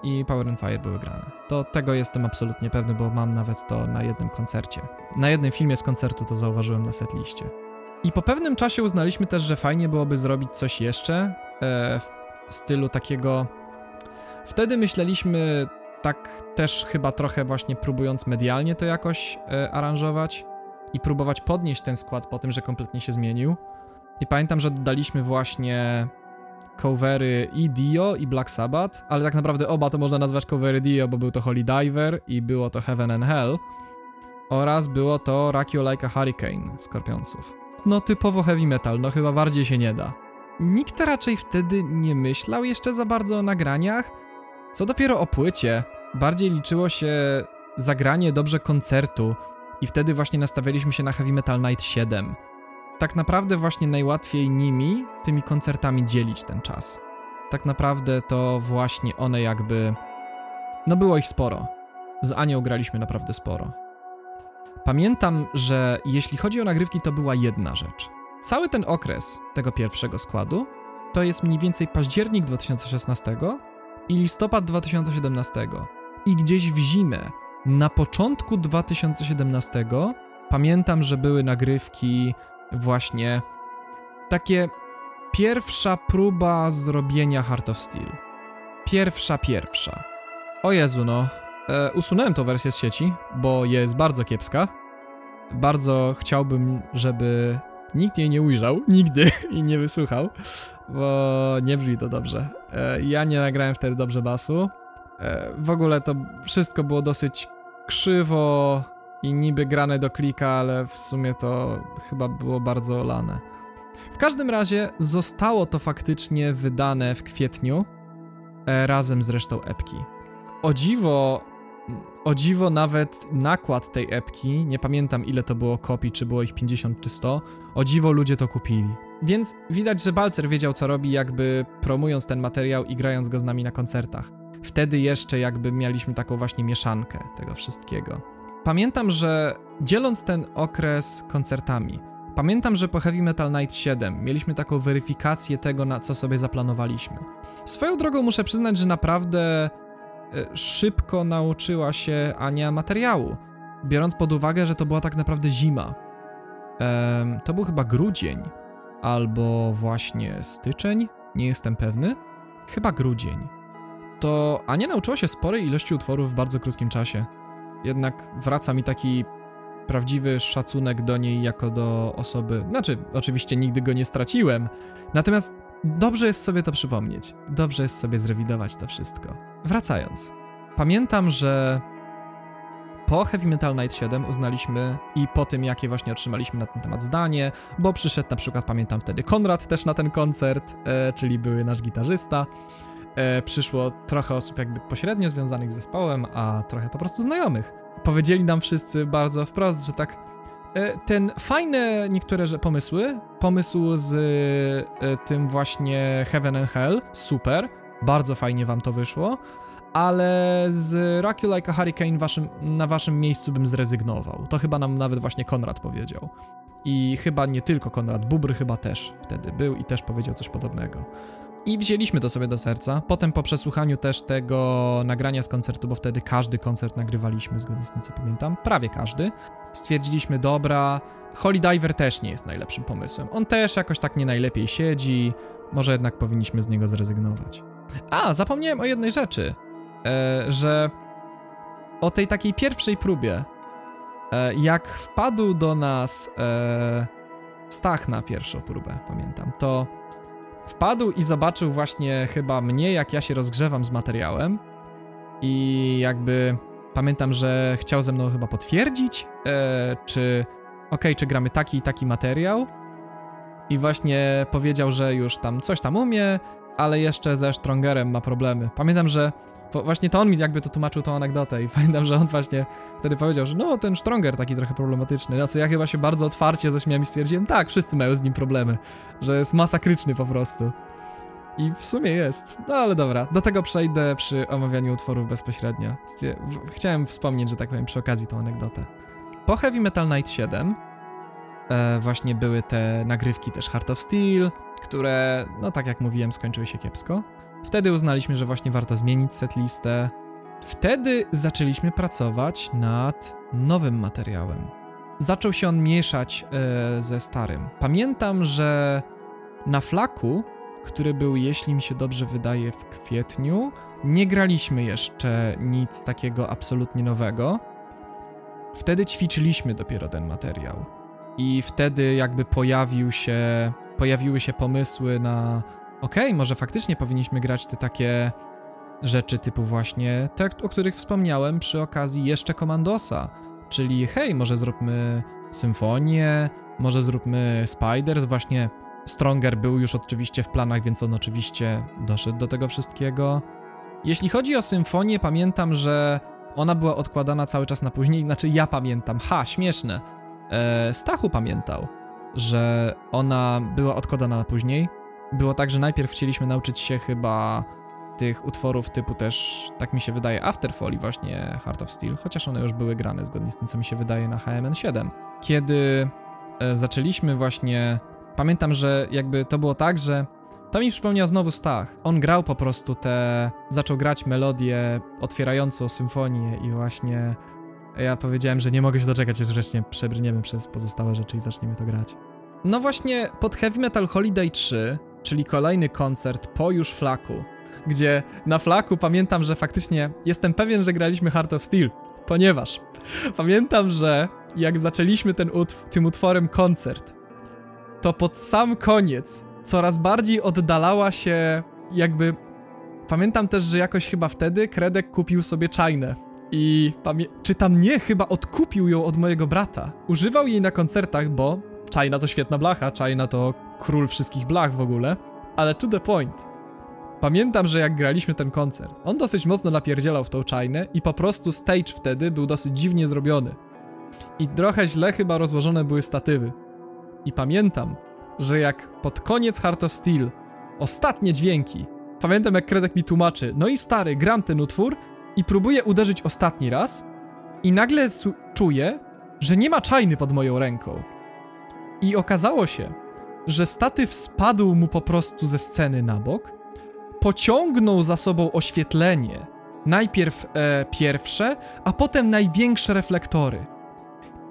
i Power and Fire były grane. To tego jestem absolutnie pewny, bo mam nawet to na jednym koncercie. Na jednym filmie z koncertu to zauważyłem na setliście. I po pewnym czasie uznaliśmy też, że fajnie byłoby zrobić coś jeszcze e, w stylu takiego. Wtedy myśleliśmy tak też chyba trochę właśnie próbując medialnie to jakoś e, aranżować i próbować podnieść ten skład po tym, że kompletnie się zmienił. I pamiętam, że dodaliśmy właśnie covery i Dio i Black Sabbath, ale tak naprawdę oba to można nazwać covery Dio, bo był to Holy Diver i było to Heaven and Hell oraz było to Rakio Like a Hurricane Skorpionsów. No typowo heavy metal, no chyba bardziej się nie da. Nikt raczej wtedy nie myślał jeszcze za bardzo o nagraniach, co dopiero o płycie. Bardziej liczyło się zagranie dobrze koncertu i wtedy właśnie nastawialiśmy się na Heavy Metal Night 7 tak naprawdę właśnie najłatwiej nimi, tymi koncertami dzielić ten czas. Tak naprawdę to właśnie one jakby. No było ich sporo. Z Anią graliśmy naprawdę sporo. Pamiętam, że jeśli chodzi o nagrywki, to była jedna rzecz. Cały ten okres tego pierwszego składu to jest mniej więcej październik 2016 i listopad 2017. I gdzieś w zimę, na początku 2017, pamiętam, że były nagrywki właśnie takie pierwsza próba zrobienia Heart of Steel. Pierwsza, pierwsza. O Jezu, no. E, usunąłem tą wersję z sieci, bo jest bardzo kiepska. Bardzo chciałbym, żeby nikt jej nie ujrzał, nigdy (laughs) i nie wysłuchał, bo nie brzmi to dobrze. E, ja nie nagrałem wtedy dobrze basu. E, w ogóle to wszystko było dosyć krzywo, i niby grane do klika, ale w sumie to chyba było bardzo olane. W każdym razie zostało to faktycznie wydane w kwietniu e, razem z resztą epki. O dziwo, o dziwo nawet nakład tej epki, nie pamiętam ile to było kopii, czy było ich 50 czy 100, o dziwo ludzie to kupili. Więc widać, że Balcer wiedział co robi, jakby promując ten materiał i grając go z nami na koncertach. Wtedy jeszcze jakby mieliśmy taką właśnie mieszankę tego wszystkiego. Pamiętam, że dzieląc ten okres koncertami, pamiętam, że po Heavy Metal Night 7 mieliśmy taką weryfikację tego, na co sobie zaplanowaliśmy. Swoją drogą muszę przyznać, że naprawdę e, szybko nauczyła się Ania materiału, biorąc pod uwagę, że to była tak naprawdę zima. To był chyba grudzień, albo właśnie styczeń, nie jestem pewny. Chyba grudzień. To Ania nauczyła się sporej ilości utworów w bardzo krótkim czasie. Jednak wraca mi taki prawdziwy szacunek do niej jako do osoby. Znaczy, oczywiście nigdy go nie straciłem, natomiast dobrze jest sobie to przypomnieć. Dobrze jest sobie zrewidować to wszystko. Wracając. Pamiętam, że po Heavy Metal Night 7 uznaliśmy i po tym, jakie właśnie otrzymaliśmy na ten temat zdanie, bo przyszedł na przykład, pamiętam wtedy Konrad też na ten koncert, e, czyli były nasz gitarzysta. E, przyszło trochę osób jakby pośrednio związanych z zespołem, a trochę po prostu znajomych. Powiedzieli nam wszyscy bardzo wprost, że tak e, ten fajne niektóre że pomysły, pomysł z e, tym właśnie Heaven and Hell, super, bardzo fajnie wam to wyszło, ale z Rock You Like a Hurricane waszym, na waszym miejscu bym zrezygnował. To chyba nam nawet właśnie Konrad powiedział. I chyba nie tylko Konrad, Bubr chyba też wtedy był i też powiedział coś podobnego. I wzięliśmy to sobie do serca. Potem po przesłuchaniu też tego nagrania z koncertu, bo wtedy każdy koncert nagrywaliśmy, zgodnie z tym co pamiętam, prawie każdy, stwierdziliśmy, dobra, Holy Diver też nie jest najlepszym pomysłem. On też jakoś tak nie najlepiej siedzi, może jednak powinniśmy z niego zrezygnować. A, zapomniałem o jednej rzeczy że o tej takiej pierwszej próbie, e, jak wpadł do nas e, Stach na pierwszą próbę, pamiętam, to wpadł i zobaczył właśnie chyba mnie, jak ja się rozgrzewam z materiałem i jakby pamiętam, że chciał ze mną chyba potwierdzić, e, czy ok, czy gramy taki i taki materiał i właśnie powiedział, że już tam coś tam umie, ale jeszcze ze Strongerem ma problemy. Pamiętam, że właśnie to on mi jakby to tłumaczył tą anegdotę i (laughs) pamiętam, że on właśnie wtedy powiedział, że no ten Stronger taki trochę problematyczny, na co ja chyba się bardzo otwarcie zaśmiałem i stwierdziłem, tak, wszyscy mają z nim problemy, że jest masakryczny po prostu. I w sumie jest. No ale dobra, do tego przejdę przy omawianiu utworów bezpośrednio. Chciałem wspomnieć, że tak powiem, przy okazji tą anegdotę. Po Heavy Metal Night 7 e, właśnie były te nagrywki też Heart of Steel, które, no tak jak mówiłem, skończyły się kiepsko. Wtedy uznaliśmy, że właśnie warto zmienić setlistę. Wtedy zaczęliśmy pracować nad nowym materiałem. Zaczął się on mieszać e, ze starym. Pamiętam, że na flaku, który był, jeśli mi się dobrze wydaje, w kwietniu, nie graliśmy jeszcze nic takiego absolutnie nowego. Wtedy ćwiczyliśmy dopiero ten materiał. I wtedy jakby pojawił się, pojawiły się pomysły na okej, okay, może faktycznie powinniśmy grać te takie rzeczy typu właśnie te, o których wspomniałem przy okazji jeszcze Komandosa, czyli hej, może zróbmy symfonię, może zróbmy Spiders, właśnie Stronger był już oczywiście w planach, więc on oczywiście doszedł do tego wszystkiego. Jeśli chodzi o symfonię, pamiętam, że ona była odkładana cały czas na później, znaczy ja pamiętam, ha, śmieszne. Eee, Stachu pamiętał, że ona była odkładana na później, było tak, że najpierw chcieliśmy nauczyć się chyba tych utworów typu też, tak mi się wydaje, Afterfall i właśnie Heart of Steel, chociaż one już były grane zgodnie z tym, co mi się wydaje na HMN7. Kiedy e, zaczęliśmy właśnie, pamiętam, że jakby to było tak, że to mi przypomniał znowu Stach. On grał po prostu te, zaczął grać melodię otwierającą symfonię i właśnie ja powiedziałem, że nie mogę się doczekać, aż wreszcie przebrniemy przez pozostałe rzeczy i zaczniemy to grać. No właśnie pod Heavy Metal Holiday 3 czyli kolejny koncert po już flaku, gdzie na flaku pamiętam, że faktycznie jestem pewien, że graliśmy Heart of Steel, ponieważ pamiętam, że jak zaczęliśmy ten utw tym utworem koncert, to pod sam koniec coraz bardziej oddalała się jakby... Pamiętam też, że jakoś chyba wtedy Kredek kupił sobie czajnę i czy tam nie, chyba odkupił ją od mojego brata. Używał jej na koncertach, bo China to świetna blacha, China to król wszystkich blach w ogóle, ale to the point. Pamiętam, że jak graliśmy ten koncert, on dosyć mocno napierdzielał w tą Chinę i po prostu stage wtedy był dosyć dziwnie zrobiony. I trochę źle chyba rozłożone były statywy. I pamiętam, że jak pod koniec Heart of Steel ostatnie dźwięki pamiętam jak Kredek mi tłumaczy, no i stary, gram ten utwór i próbuję uderzyć ostatni raz i nagle czuję, że nie ma czajny pod moją ręką. I okazało się, że statyw spadł mu po prostu ze sceny na bok, pociągnął za sobą oświetlenie, najpierw e, pierwsze, a potem największe reflektory.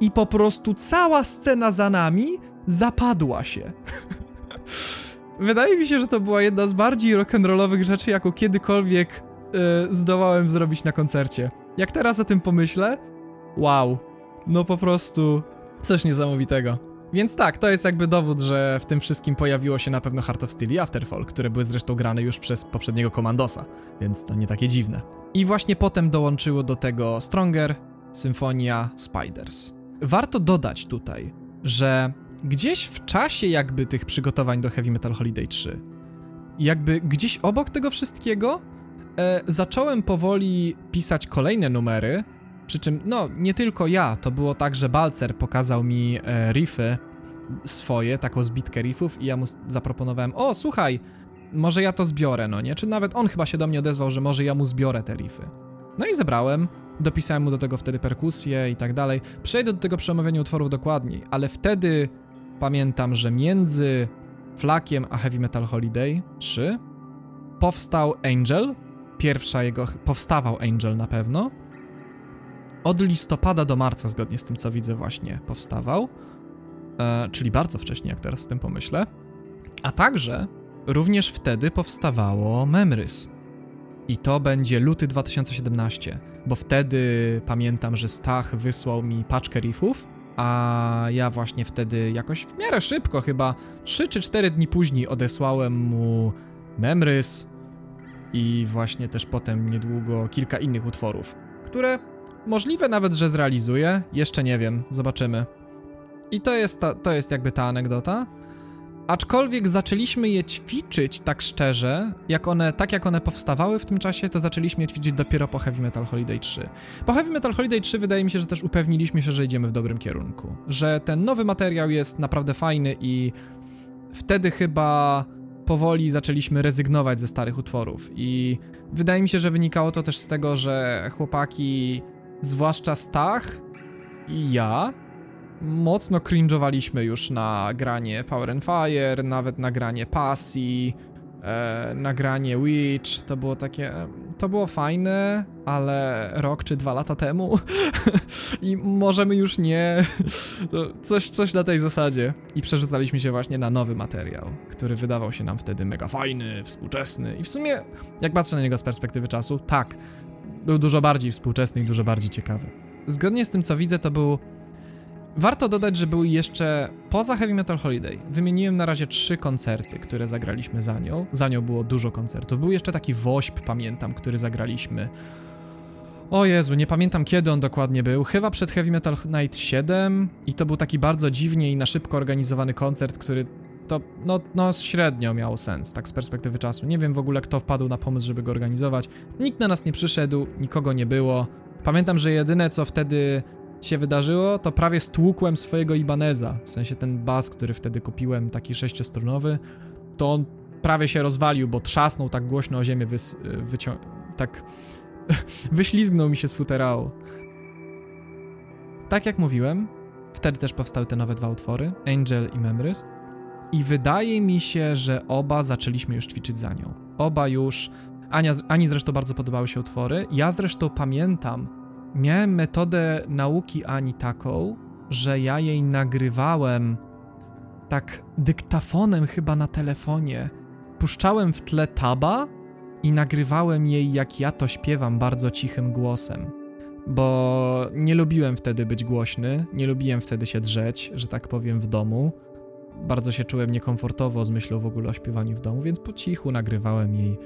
I po prostu cała scena za nami zapadła się. (laughs) Wydaje mi się, że to była jedna z bardziej rock'n'rollowych rzeczy, jaką kiedykolwiek e, zdołałem zrobić na koncercie. Jak teraz o tym pomyślę, wow, no po prostu coś niesamowitego. Więc tak, to jest jakby dowód, że w tym wszystkim pojawiło się na pewno Heart of Steel i Afterfall, które były zresztą grane już przez poprzedniego Komandosa, więc to nie takie dziwne. I właśnie potem dołączyło do tego Stronger, Symphonia, Spiders. Warto dodać tutaj, że gdzieś w czasie jakby tych przygotowań do Heavy Metal Holiday 3, jakby gdzieś obok tego wszystkiego, e, zacząłem powoli pisać kolejne numery, przy czym, no, nie tylko ja, to było tak, że Balcer pokazał mi e, riffy swoje, taką zbitkę riffów i ja mu zaproponowałem, o, słuchaj, może ja to zbiorę, no nie? Czy nawet on chyba się do mnie odezwał, że może ja mu zbiorę te riffy. No i zebrałem, dopisałem mu do tego wtedy perkusję i tak dalej. Przejdę do tego przemawiania utworów dokładniej, ale wtedy pamiętam, że między Flakiem a Heavy Metal Holiday 3 powstał Angel, pierwsza jego, powstawał Angel na pewno, od listopada do marca, zgodnie z tym, co widzę, właśnie powstawał. E, czyli bardzo wcześnie, jak teraz o tym pomyślę. A także również wtedy powstawało Memrys. I to będzie luty 2017, bo wtedy pamiętam, że Stach wysłał mi paczkę riffów, a ja właśnie wtedy jakoś w miarę szybko, chyba 3 czy 4 dni później odesłałem mu Memrys i właśnie też potem niedługo kilka innych utworów, które Możliwe nawet, że zrealizuje, jeszcze nie wiem, zobaczymy. I to jest, ta, to jest jakby ta anegdota. Aczkolwiek zaczęliśmy je ćwiczyć tak szczerze, jak one, tak jak one powstawały w tym czasie, to zaczęliśmy je ćwiczyć dopiero po Heavy Metal Holiday 3. Po Heavy Metal Holiday 3 wydaje mi się, że też upewniliśmy się, że idziemy w dobrym kierunku. Że ten nowy materiał jest naprawdę fajny i wtedy chyba powoli zaczęliśmy rezygnować ze starych utworów. I wydaje mi się, że wynikało to też z tego, że chłopaki zwłaszcza Stach i ja, mocno cringe'owaliśmy już na granie Power and Fire, nawet na granie Passy, e, nagranie Witch, to było takie, to było fajne, ale rok czy dwa lata temu (laughs) i możemy już nie, (laughs) coś, coś na tej zasadzie. I przerzucaliśmy się właśnie na nowy materiał, który wydawał się nam wtedy mega fajny, współczesny. I w sumie, jak patrzę na niego z perspektywy czasu, tak, był dużo bardziej współczesny i dużo bardziej ciekawy. Zgodnie z tym, co widzę, to był. Warto dodać, że był jeszcze poza Heavy Metal Holiday. Wymieniłem na razie trzy koncerty, które zagraliśmy za nią. Za nią było dużo koncertów. Był jeszcze taki Wośp, pamiętam, który zagraliśmy. O Jezu, nie pamiętam kiedy on dokładnie był. Chyba przed Heavy Metal Night 7 i to był taki bardzo dziwnie i na szybko organizowany koncert, który to no, no średnio miało sens, tak z perspektywy czasu. Nie wiem w ogóle, kto wpadł na pomysł, żeby go organizować. Nikt na nas nie przyszedł, nikogo nie było. Pamiętam, że jedyne, co wtedy się wydarzyło, to prawie stłukłem swojego Ibaneza. W sensie ten bas, który wtedy kupiłem, taki sześciostronowy, to on prawie się rozwalił, bo trzasnął tak głośno o ziemię, wycią... tak (laughs) wyślizgnął mi się z futerału. Tak jak mówiłem, wtedy też powstały te nowe dwa utwory, Angel i Memories. I wydaje mi się, że oba zaczęliśmy już ćwiczyć za nią. Oba już. Ania, Ani zresztą bardzo podobały się utwory. Ja zresztą pamiętam, miałem metodę nauki Ani taką, że ja jej nagrywałem tak dyktafonem chyba na telefonie. Puszczałem w tle taba i nagrywałem jej, jak ja to śpiewam bardzo cichym głosem. Bo nie lubiłem wtedy być głośny, nie lubiłem wtedy się drzeć, że tak powiem, w domu bardzo się czułem niekomfortowo z myślą w ogóle o śpiewaniu w domu, więc po cichu nagrywałem jej.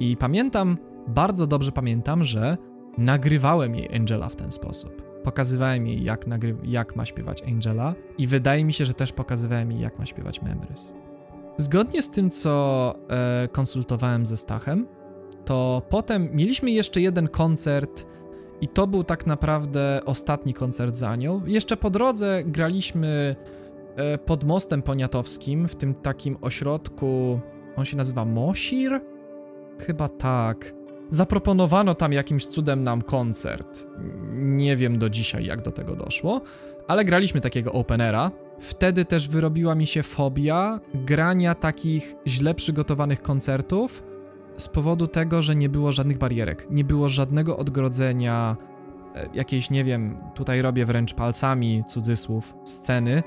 I pamiętam, bardzo dobrze pamiętam, że nagrywałem jej Angela w ten sposób. Pokazywałem jej, jak, nagry- jak ma śpiewać Angela, i wydaje mi się, że też pokazywałem jej, jak ma śpiewać Memories. Zgodnie z tym, co e, konsultowałem ze Stachem, to potem mieliśmy jeszcze jeden koncert, i to był tak naprawdę ostatni koncert za nią. Jeszcze po drodze graliśmy pod mostem poniatowskim, w tym takim ośrodku, on się nazywa Mosir? Chyba tak. Zaproponowano tam jakimś cudem nam koncert. Nie wiem do dzisiaj, jak do tego doszło, ale graliśmy takiego openera. Wtedy też wyrobiła mi się fobia grania takich źle przygotowanych koncertów z powodu tego, że nie było żadnych barierek, nie było żadnego odgrodzenia, e, jakiejś, nie wiem, tutaj robię wręcz palcami cudzysłów, sceny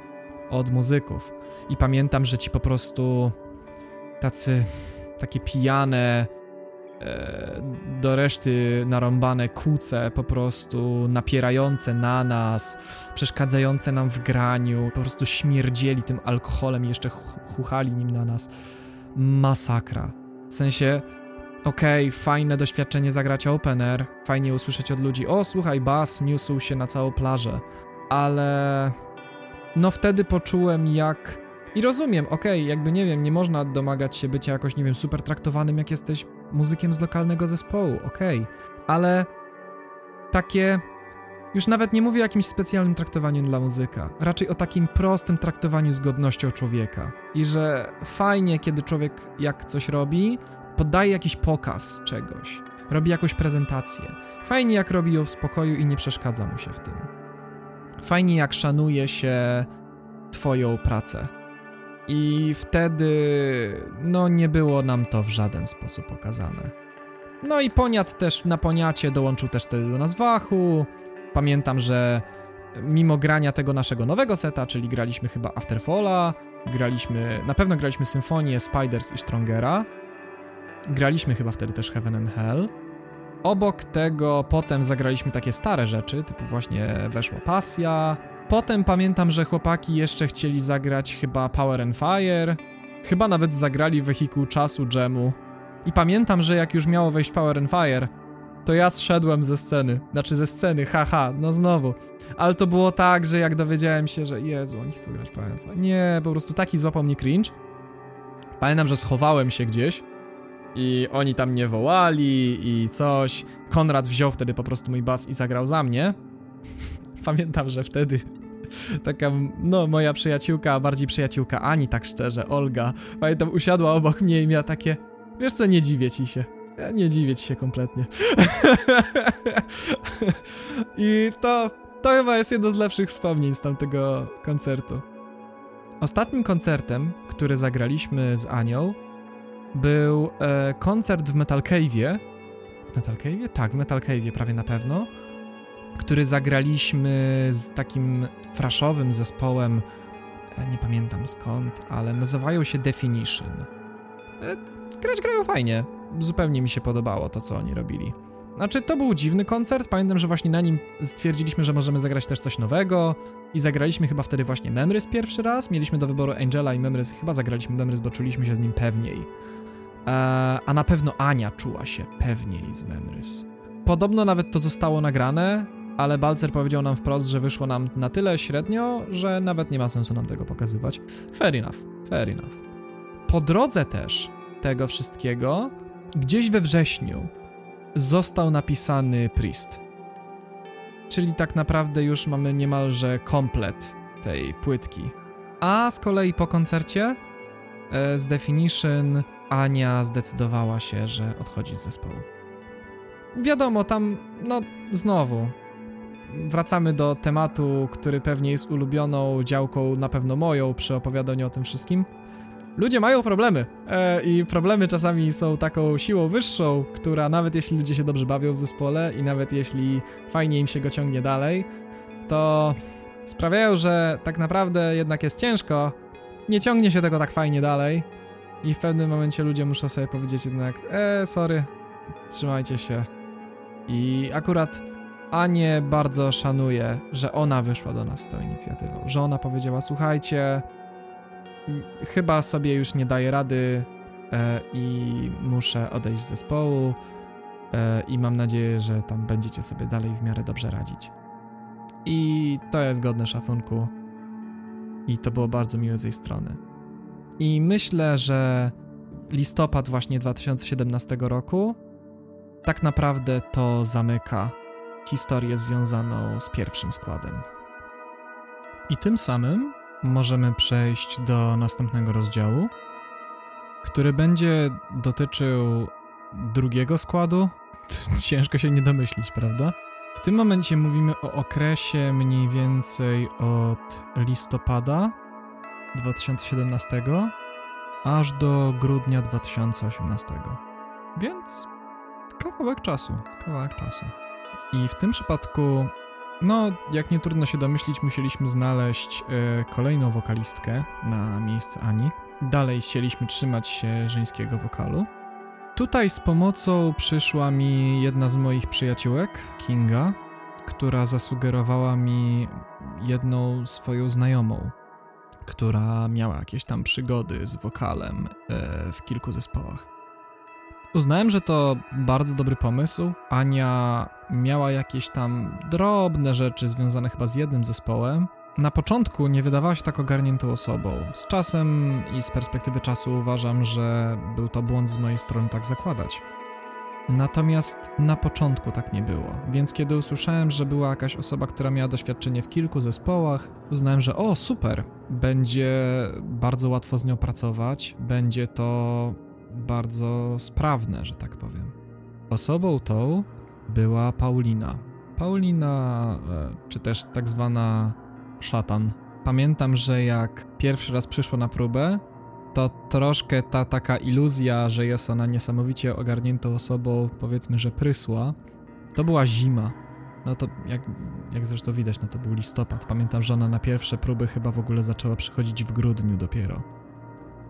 od muzyków. I pamiętam, że ci po prostu tacy, takie pijane, e, do reszty narąbane kuce, po prostu napierające na nas, przeszkadzające nam w graniu, po prostu śmierdzieli tym alkoholem i jeszcze chuchali nim na nas. Masakra. W sensie, okej, okay, fajne doświadczenie zagrać open air, fajnie usłyszeć od ludzi, o słuchaj, bas niósł się na całą plażę, ale no wtedy poczułem jak i rozumiem, okej, okay, jakby nie wiem, nie można domagać się bycia jakoś, nie wiem, super traktowanym, jak jesteś muzykiem z lokalnego zespołu, okej, okay. ale takie. Już nawet nie mówię o jakimś specjalnym traktowaniu dla muzyka, raczej o takim prostym traktowaniu z godnością człowieka. I że fajnie, kiedy człowiek jak coś robi, podaje jakiś pokaz czegoś, robi jakąś prezentację. Fajnie, jak robi ją w spokoju i nie przeszkadza mu się w tym. Fajnie, jak szanuje się Twoją pracę i wtedy, no, nie było nam to w żaden sposób pokazane. No i Poniat też, na Poniacie dołączył też wtedy do nas Wachu. Pamiętam, że mimo grania tego naszego nowego seta, czyli graliśmy chyba Afterfalla, graliśmy, na pewno graliśmy Symfonię, Spiders i Strongera, graliśmy chyba wtedy też Heaven and Hell. Obok tego potem zagraliśmy takie stare rzeczy, typu właśnie weszła Pasja, Potem pamiętam, że chłopaki jeszcze chcieli zagrać chyba Power and Fire, chyba nawet zagrali wehikuł czasu Jemu. I pamiętam, że jak już miało wejść Power and Fire, to ja zszedłem ze sceny. Znaczy ze sceny, haha, no znowu. Ale to było tak, że jak dowiedziałem się, że Jezu, oni chcą grać Power and Fire. Nie, po prostu taki złapał mnie cringe. Pamiętam, że schowałem się gdzieś i oni tam mnie wołali i coś. Konrad wziął wtedy po prostu mój bas i zagrał za mnie. (laughs) Pamiętam, że wtedy (laughs) taka, no, moja przyjaciółka, a bardziej przyjaciółka Ani, tak szczerze, Olga, pamiętam, usiadła obok mnie i miała takie, wiesz co, nie dziwię ci się. Ja nie dziwię ci się kompletnie. (laughs) I to, to chyba jest jedno z lepszych wspomnień z tamtego koncertu. Ostatnim koncertem, który zagraliśmy z Anią, był e, koncert w Metal Cave'ie. Metal Cave'ie? Tak, w Metal Cave'ie prawie na pewno który zagraliśmy z takim fraszowym zespołem, e, nie pamiętam skąd, ale nazywają się Definition. E, grać grają fajnie, zupełnie mi się podobało to, co oni robili. Znaczy, to był dziwny koncert, pamiętam, że właśnie na nim stwierdziliśmy, że możemy zagrać też coś nowego i zagraliśmy chyba wtedy właśnie Memrys pierwszy raz, mieliśmy do wyboru Angela i Memrys, chyba zagraliśmy Memrys, bo czuliśmy się z nim pewniej. Eee, a na pewno Ania czuła się pewniej z Memrys. Podobno nawet to zostało nagrane, ale Balcer powiedział nam wprost, że wyszło nam na tyle średnio, że nawet nie ma sensu nam tego pokazywać. Fair enough, fair enough. Po drodze też tego wszystkiego, gdzieś we wrześniu został napisany Priest. Czyli tak naprawdę już mamy niemalże komplet tej płytki. A z kolei po koncercie e, z Definition Ania zdecydowała się, że odchodzi z zespołu. Wiadomo, tam, no, znowu, wracamy do tematu, który pewnie jest ulubioną działką, na pewno moją, przy opowiadaniu o tym wszystkim. Ludzie mają problemy. E, i problemy czasami są taką siłą wyższą, która nawet jeśli ludzie się dobrze bawią w zespole i nawet jeśli fajnie im się go ciągnie dalej, to sprawiają, że tak naprawdę jednak jest ciężko, nie ciągnie się tego tak fajnie dalej. I w pewnym momencie ludzie muszą sobie powiedzieć jednak, e, sorry, trzymajcie się. I akurat Anię bardzo szanuję, że ona wyszła do nas z tą inicjatywą, że ona powiedziała: Słuchajcie, chyba sobie już nie daję rady e, i muszę odejść z zespołu. E, I mam nadzieję, że tam będziecie sobie dalej w miarę dobrze radzić. I to jest godne szacunku. I to było bardzo miłe z jej strony. I myślę, że listopad właśnie 2017 roku tak naprawdę to zamyka historię związaną z pierwszym składem. I tym samym możemy przejść do następnego rozdziału, który będzie dotyczył drugiego składu? (laughs) Ciężko się nie domyślić, prawda? W tym momencie mówimy o okresie mniej więcej od listopada 2017 aż do grudnia 2018. Więc kawałek czasu, kawałek czasu. I w tym przypadku, no, jak nie trudno się domyślić, musieliśmy znaleźć y, kolejną wokalistkę na miejsce Ani. Dalej chcieliśmy trzymać się żeńskiego wokalu. Tutaj z pomocą przyszła mi jedna z moich przyjaciółek, Kinga, która zasugerowała mi jedną swoją znajomą, która miała jakieś tam przygody z wokalem e, w kilku zespołach. Uznałem, że to bardzo dobry pomysł. Ania miała jakieś tam drobne rzeczy związane chyba z jednym zespołem. Na początku nie wydawała się tak ogarniętą osobą. Z czasem i z perspektywy czasu uważam, że był to błąd z mojej strony tak zakładać. Natomiast na początku tak nie było, więc kiedy usłyszałem, że była jakaś osoba, która miała doświadczenie w kilku zespołach, uznałem, że o super, będzie bardzo łatwo z nią pracować, będzie to bardzo sprawne, że tak powiem. Osobą tą była Paulina. Paulina, e, czy też tak zwana szatan. Pamiętam, że jak pierwszy raz przyszło na próbę, to troszkę ta taka iluzja, że jest ona niesamowicie ogarniętą osobą, powiedzmy, że prysła, to była zima. No to jak, jak zresztą widać, no to był listopad. Pamiętam, że ona na pierwsze próby chyba w ogóle zaczęła przychodzić w grudniu dopiero.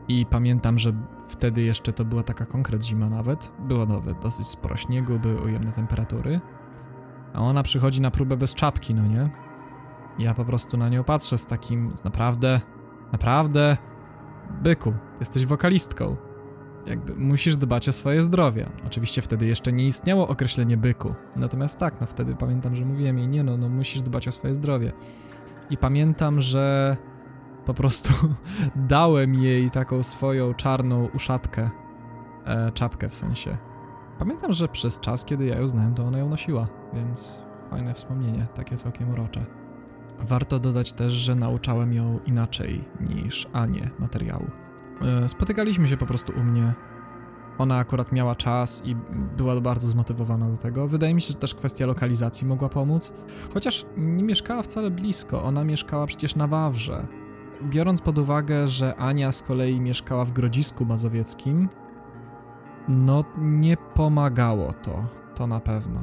I pamiętam, że wtedy jeszcze to była taka konkret zima nawet. Było nawet dosyć sporo śniegu, były ujemne temperatury. A ona przychodzi na próbę bez czapki, no nie? Ja po prostu na nią patrzę z takim, naprawdę, naprawdę, byku, jesteś wokalistką. Jakby musisz dbać o swoje zdrowie. Oczywiście wtedy jeszcze nie istniało określenie byku. Natomiast tak, no wtedy pamiętam, że mówiłem jej, nie no, no musisz dbać o swoje zdrowie. I pamiętam, że po prostu (laughs) dałem jej taką swoją czarną uszatkę, e, czapkę w sensie. Pamiętam, że przez czas, kiedy ja ją znałem, to ona ją nosiła, więc fajne wspomnienie, takie całkiem urocze. Warto dodać też, że nauczałem ją inaczej niż Anię materiału. E, spotykaliśmy się po prostu u mnie. Ona akurat miała czas i była bardzo zmotywowana do tego. Wydaje mi się, że też kwestia lokalizacji mogła pomóc. Chociaż nie mieszkała wcale blisko, ona mieszkała przecież na Wawrze. Biorąc pod uwagę, że Ania z kolei mieszkała w Grodzisku Mazowieckim, no nie pomagało to, to na pewno.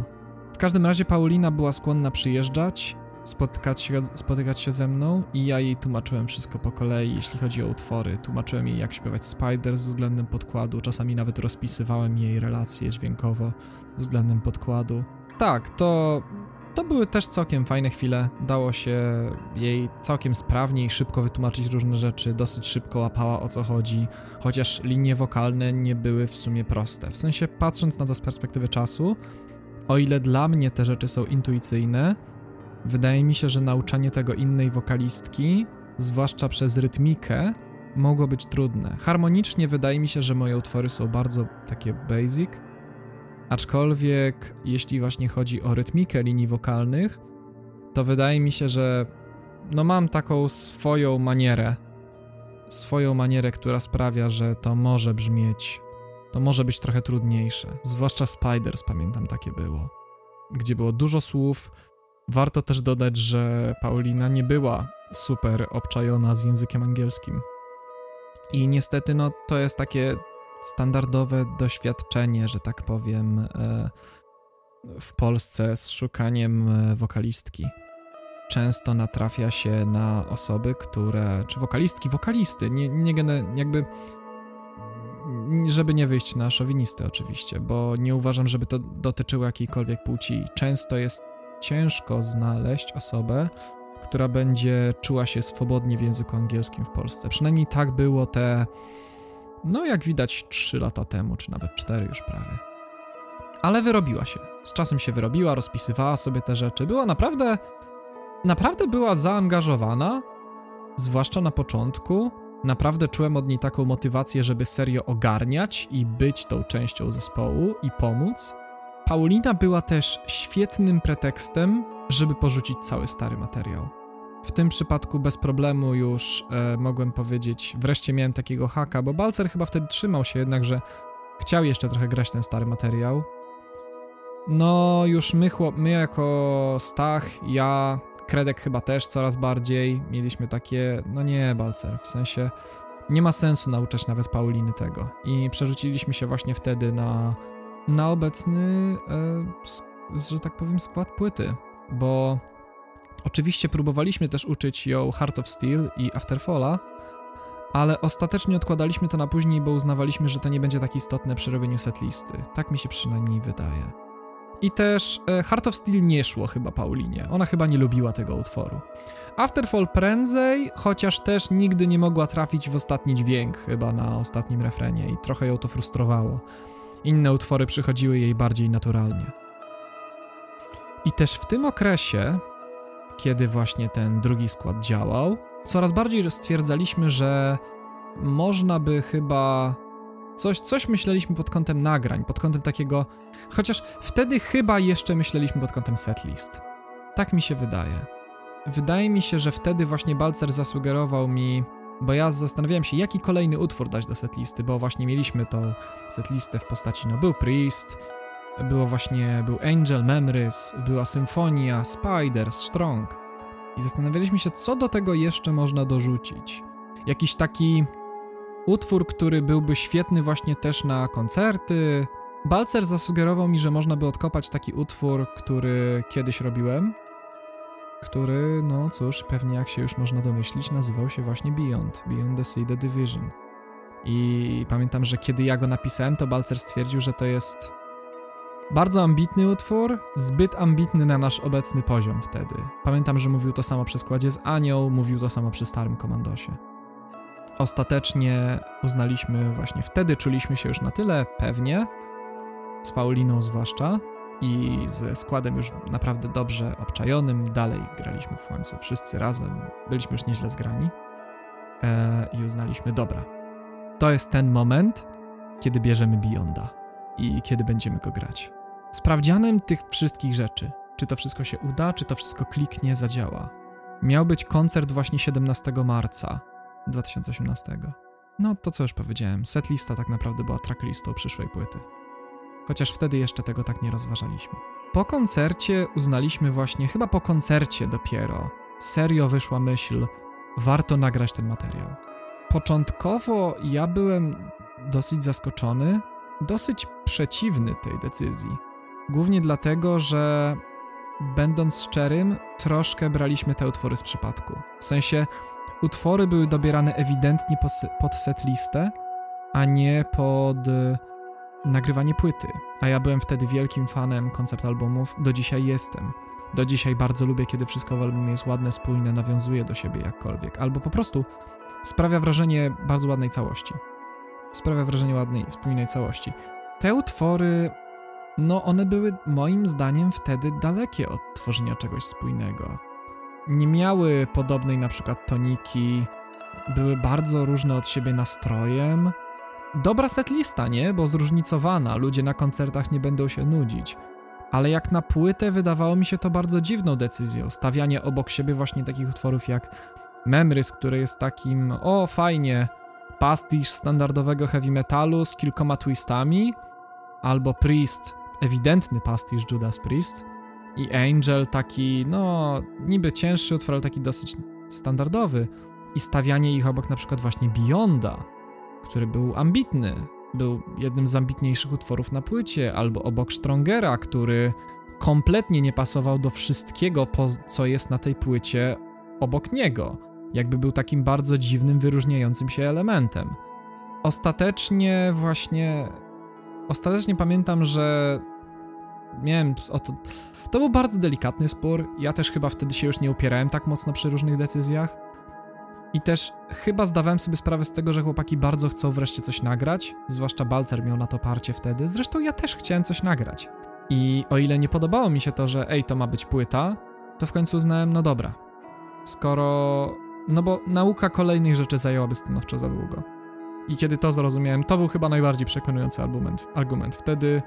W każdym razie Paulina była skłonna przyjeżdżać spotykać się, spotykać się ze mną i ja jej tłumaczyłem wszystko po kolei, jeśli chodzi o utwory. Tłumaczyłem jej, jak śpiewać Spiders względem podkładu, czasami nawet rozpisywałem jej relacje dźwiękowo względem podkładu. Tak, to, to były też całkiem fajne chwile. Dało się jej całkiem sprawnie i szybko wytłumaczyć różne rzeczy, dosyć szybko łapała o co chodzi, chociaż linie wokalne nie były w sumie proste. W sensie, patrząc na to z perspektywy czasu, o ile dla mnie te rzeczy są intuicyjne, Wydaje mi się, że nauczanie tego innej wokalistki, zwłaszcza przez rytmikę, mogło być trudne. Harmonicznie wydaje mi się, że moje utwory są bardzo takie basic, aczkolwiek jeśli właśnie chodzi o rytmikę linii wokalnych, to wydaje mi się, że no mam taką swoją manierę, swoją manierę, która sprawia, że to może brzmieć, to może być trochę trudniejsze. Zwłaszcza Spiders, pamiętam, takie było. Gdzie było dużo słów, Warto też dodać, że Paulina nie była super obczajona z językiem angielskim. I niestety, no, to jest takie standardowe doświadczenie, że tak powiem, e, w Polsce z szukaniem e, wokalistki. Często natrafia się na osoby, które, czy wokalistki, wokalisty, nie, nie jakby, żeby nie wyjść na szowinistę oczywiście, bo nie uważam, żeby to dotyczyło jakiejkolwiek płci. Często jest ciężko znaleźć osobę, która będzie czuła się swobodnie w języku angielskim w Polsce. Przynajmniej tak było te, no jak widać, 3 lata temu, czy nawet 4 już prawie. Ale wyrobiła się. Z czasem się wyrobiła, rozpisywała sobie te rzeczy. Była naprawdę, naprawdę była zaangażowana, zwłaszcza na początku. Naprawdę czułem od niej taką motywację, żeby serio ogarniać i być tą częścią zespołu i pomóc. Paulina była też świetnym pretekstem, żeby porzucić cały stary materiał. W tym przypadku bez problemu już e, mogłem powiedzieć, wreszcie miałem takiego haka, bo Balcer chyba wtedy trzymał się jednak, że chciał jeszcze trochę grać ten stary materiał. No, już my, chłop, my jako Stach, ja, Kredek chyba też coraz bardziej mieliśmy takie, no nie, Balcer, w sensie nie ma sensu nauczać nawet Pauliny tego. I przerzuciliśmy się właśnie wtedy na, na obecny, e, że tak powiem, skład płyty, bo oczywiście próbowaliśmy też uczyć ją Heart of Steel i Afterfalla, ale ostatecznie odkładaliśmy to na później, bo uznawaliśmy, że to nie będzie tak istotne przy robieniu setlisty. Tak mi się przynajmniej wydaje. I też e, Heart of Steel nie szło chyba Paulinie. Ona chyba nie lubiła tego utworu. Afterfall prędzej, chociaż też nigdy nie mogła trafić w ostatni dźwięk chyba na ostatnim refrenie i trochę ją to frustrowało. Inne utwory przychodziły jej bardziej naturalnie. I też w tym okresie, kiedy właśnie ten drugi skład działał, coraz bardziej stwierdzaliśmy, że można by chyba coś, coś myśleliśmy pod kątem nagrań, pod kątem takiego, chociaż wtedy chyba jeszcze myśleliśmy pod kątem setlist. Tak mi się wydaje. Wydaje mi się, że wtedy właśnie Balcer zasugerował mi, bo ja zastanawiałem się, jaki kolejny utwór dać do setlisty, bo właśnie mieliśmy tą setlistę w postaci, no był Priest, było właśnie, był Angel, Memories, była Symfonia, Spider, Strong. I zastanawialiśmy się, co do tego jeszcze można dorzucić. Jakiś taki utwór, który byłby świetny właśnie też na koncerty. Balcer zasugerował mi, że można by odkopać taki utwór, który kiedyś robiłem, który, no cóż, pewnie jak się już można domyślić, nazywał się właśnie Beyond, Beyond the Sea, The Division. I pamiętam, że kiedy ja go napisałem, to Balcer stwierdził, że to jest bardzo ambitny utwór, zbyt ambitny na nasz obecny poziom wtedy. Pamiętam, że mówił to samo przy składzie z Anioł, mówił to samo przy Starym Komandosie. Ostatecznie uznaliśmy właśnie wtedy, czuliśmy się już na tyle pewnie, z Pauliną zwłaszcza, i ze składem już naprawdę dobrze obczajonym. Dalej graliśmy w końcu wszyscy razem, byliśmy już nieźle zgrani e, i uznaliśmy, dobra, to jest ten moment, kiedy bierzemy Beyonda i kiedy będziemy go grać. Sprawdzianem tych wszystkich rzeczy, czy to wszystko się uda, czy to wszystko kliknie, zadziała. Miał być koncert właśnie 17 marca 2018. No to co już powiedziałem, setlista tak naprawdę była tracklistą przyszłej płyty chociaż wtedy jeszcze tego tak nie rozważaliśmy. Po koncercie uznaliśmy właśnie, chyba po koncercie dopiero, serio wyszła myśl, warto nagrać ten materiał. Początkowo ja byłem dosyć zaskoczony, dosyć przeciwny tej decyzji. Głównie dlatego, że będąc szczerym, troszkę braliśmy te utwory z przypadku. W sensie, utwory były dobierane ewidentnie pod setlistę, a nie pod nagrywanie płyty, a ja byłem wtedy wielkim fanem koncept albumów, do dzisiaj jestem. Do dzisiaj bardzo lubię, kiedy wszystko w albumie jest ładne, spójne, nawiązuje do siebie jakkolwiek, albo po prostu sprawia wrażenie bardzo ładnej całości. Sprawia wrażenie ładnej, spójnej całości. Te utwory, no one były moim zdaniem wtedy dalekie od tworzenia czegoś spójnego. Nie miały podobnej na przykład toniki, były bardzo różne od siebie nastrojem, dobra setlista, nie? Bo zróżnicowana, ludzie na koncertach nie będą się nudzić. Ale jak na płytę wydawało mi się to bardzo dziwną decyzją, stawianie obok siebie właśnie takich utworów jak Memrys, który jest takim, o fajnie, pastisz standardowego heavy metalu z kilkoma twistami, albo Priest, ewidentny pastisz Judas Priest, i Angel taki, no, niby cięższy utwór, ale taki dosyć standardowy, i stawianie ich obok na przykład właśnie Beyonda, który był ambitny, był jednym z ambitniejszych utworów na płycie, albo obok Strongera, który kompletnie nie pasował do wszystkiego, co jest na tej płycie obok niego. Jakby był takim bardzo dziwnym, wyróżniającym się elementem. Ostatecznie właśnie. Ostatecznie pamiętam, że miałem. Oto, to był bardzo delikatny spór. Ja też chyba wtedy się już nie upierałem tak mocno przy różnych decyzjach. I też chyba zdawałem sobie sprawę z tego, że chłopaki bardzo chcą wreszcie coś nagrać, zwłaszcza Balcer miał na to parcie wtedy. Zresztą ja też chciałem coś nagrać. I o ile nie podobało mi się to, że ej, to ma być płyta, to w końcu uznałem, no dobra. Skoro. No bo nauka kolejnych rzeczy zajęłaby stanowczo za długo. I kiedy to zrozumiałem, to był chyba najbardziej przekonujący argument. argument. Wtedy.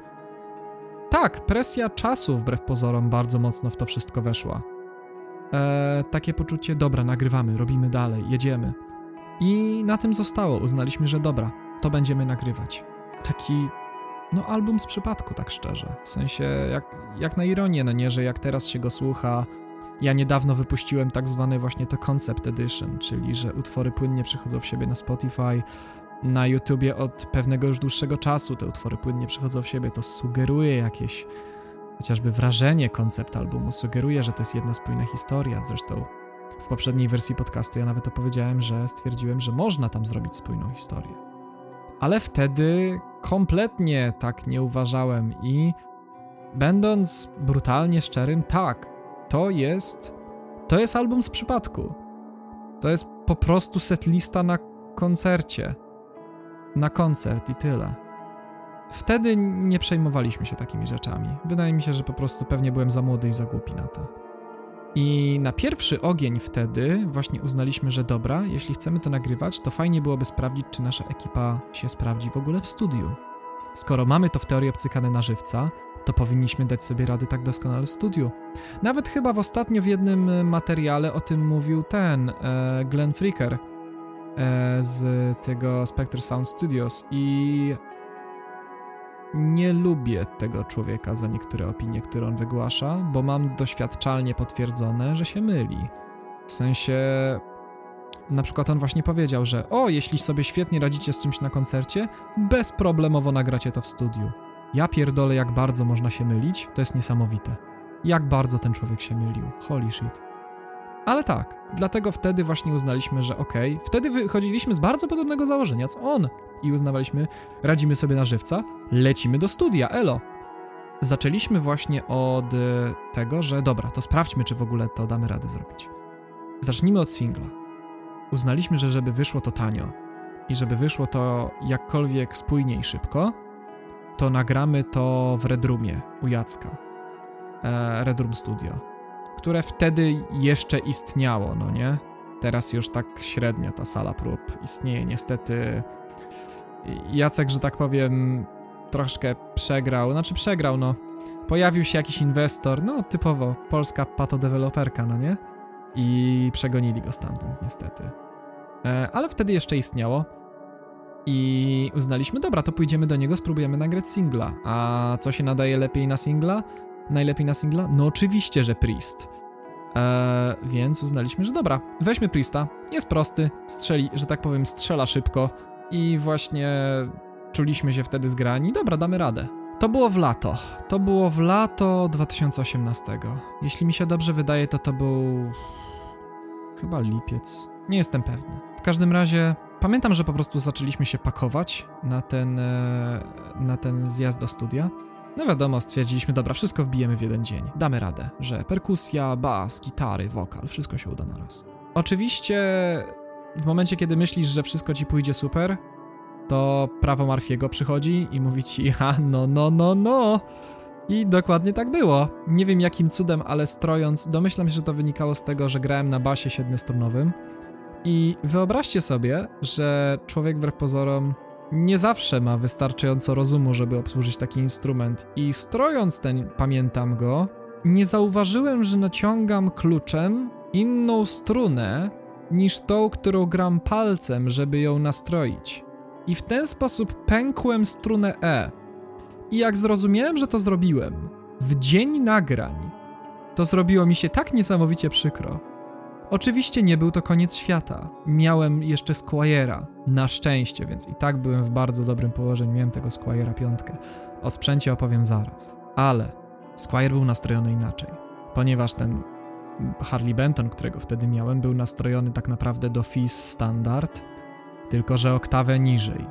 Tak, presja czasu wbrew pozorom bardzo mocno w to wszystko weszła e, takie poczucie, dobra, nagrywamy, robimy dalej, jedziemy. I na tym zostało. Uznaliśmy, że dobra, to będziemy nagrywać. taki, no album z przypadku, tak szczerze. W sensie, jak, jak na ironię, no nie, że jak teraz się go słucha, ja niedawno wypuściłem tak zwany właśnie to Concept Edition, czyli że utwory płynnie przychodzą w siebie na Spotify, na YouTubie od pewnego już dłuższego czasu te utwory płynnie przychodzą w siebie, to sugeruje jakieś chociażby wrażenie koncept albumu, sugeruje, że to jest jedna spójna historia. Zresztą w poprzedniej wersji podcastu ja nawet opowiedziałem, że stwierdziłem, że można tam zrobić spójną historię. Ale wtedy kompletnie tak nie uważałem i będąc brutalnie szczerym, tak, to jest to jest album z przypadku. To jest po prostu setlista na koncercie. Na koncert i tyle. Wtedy nie przejmowaliśmy się takimi rzeczami. Wydaje mi się, że po prostu pewnie byłem za młody i za głupi na to. I na pierwszy ogień wtedy właśnie uznaliśmy, że dobra, jeśli chcemy to nagrywać, to fajnie byłoby sprawdzić, czy nasza ekipa się sprawdzi w ogóle w studiu. Skoro mamy to w teorii obcykane na żywca, to powinniśmy dać sobie rady tak doskonale w studiu. Nawet chyba w ostatnio w jednym materiale o tym mówił ten e, Glenn Fricker z tego Spectre Sound Studios i nie lubię tego człowieka za niektóre opinie, które on wygłasza, bo mam doświadczalnie potwierdzone, że się myli. W sensie, na przykład on właśnie powiedział, że o, jeśli sobie świetnie radzicie z czymś na koncercie, bezproblemowo nagracie to w studiu. Ja pierdolę, jak bardzo można się mylić, to jest niesamowite. Jak bardzo ten człowiek się mylił. Holy shit. Ale tak, dlatego wtedy właśnie uznaliśmy, że okej, okay. wtedy wychodziliśmy z bardzo podobnego założenia co on i uznawaliśmy, radzimy sobie na żywca, lecimy do studia, elo. Zaczęliśmy właśnie od e, tego, że dobra, to sprawdźmy, czy w ogóle to damy radę zrobić. Zacznijmy od singla. Uznaliśmy, że żeby wyszło to tanio i żeby wyszło to jakkolwiek spójnie i szybko, to nagramy to w Redrumie u Jacka. E, Redrum Studio, które wtedy jeszcze istniało, no nie? Teraz już tak średnio ta sala prób istnieje. Niestety Jacek, że tak powiem, troszkę przegrał. Znaczy przegrał, no. Pojawił się jakiś inwestor, no typowo polska patodeweloperka, no nie? I przegonili go stamtąd, niestety. E, ale wtedy jeszcze istniało. I uznaliśmy, dobra, to pójdziemy do niego, spróbujemy nagrać singla. A co się nadaje lepiej na singla? Najlepiej na singla? No oczywiście, że Priest. Eee, więc uznaliśmy, że dobra, weźmy Priesta, jest prosty, strzeli, że tak powiem, strzela szybko i właśnie czuliśmy się wtedy zgrani, dobra, damy radę. To było w lato, to było w lato 2018. Jeśli mi się dobrze wydaje, to to był chyba lipiec, nie jestem pewny. W każdym razie Pamiętam, że po prostu zaczęliśmy się pakować na ten, e, na ten zjazd do studia. No wiadomo, stwierdziliśmy, dobra, wszystko wbijemy w jeden dzień, damy radę, że perkusja, bas, gitary, wokal, wszystko się uda na raz. Oczywiście w momencie, kiedy myślisz, że wszystko ci pójdzie super, to prawo Marfiego przychodzi i mówi ci, ha, no, no, no, no. I dokładnie tak było. Nie wiem jakim cudem, ale strojąc, domyślam się, że to wynikało z tego, że grałem na basie siedmiostrunowym, i wyobraźcie sobie, że człowiek wbrew pozorom nie zawsze ma wystarczająco rozumu, żeby obsłużyć taki instrument. I strojąc ten, pamiętam go, nie zauważyłem, że naciągam kluczem inną strunę niż tą, którą gram palcem, żeby ją nastroić. I w ten sposób pękłem strunę E. I jak zrozumiałem, że to zrobiłem, w dzień nagrań, to zrobiło mi się tak niesamowicie przykro, Oczywiście nie był to koniec świata. Miałem jeszcze Squire'a, na szczęście, więc i tak byłem w bardzo dobrym położeniu. Miałem tego Squire'a piątkę. O sprzęcie opowiem zaraz. Ale Squire był nastrojony inaczej, ponieważ ten Harley Benton, którego wtedy miałem, był nastrojony tak naprawdę do Fizz standard, tylko że oktawę niżej.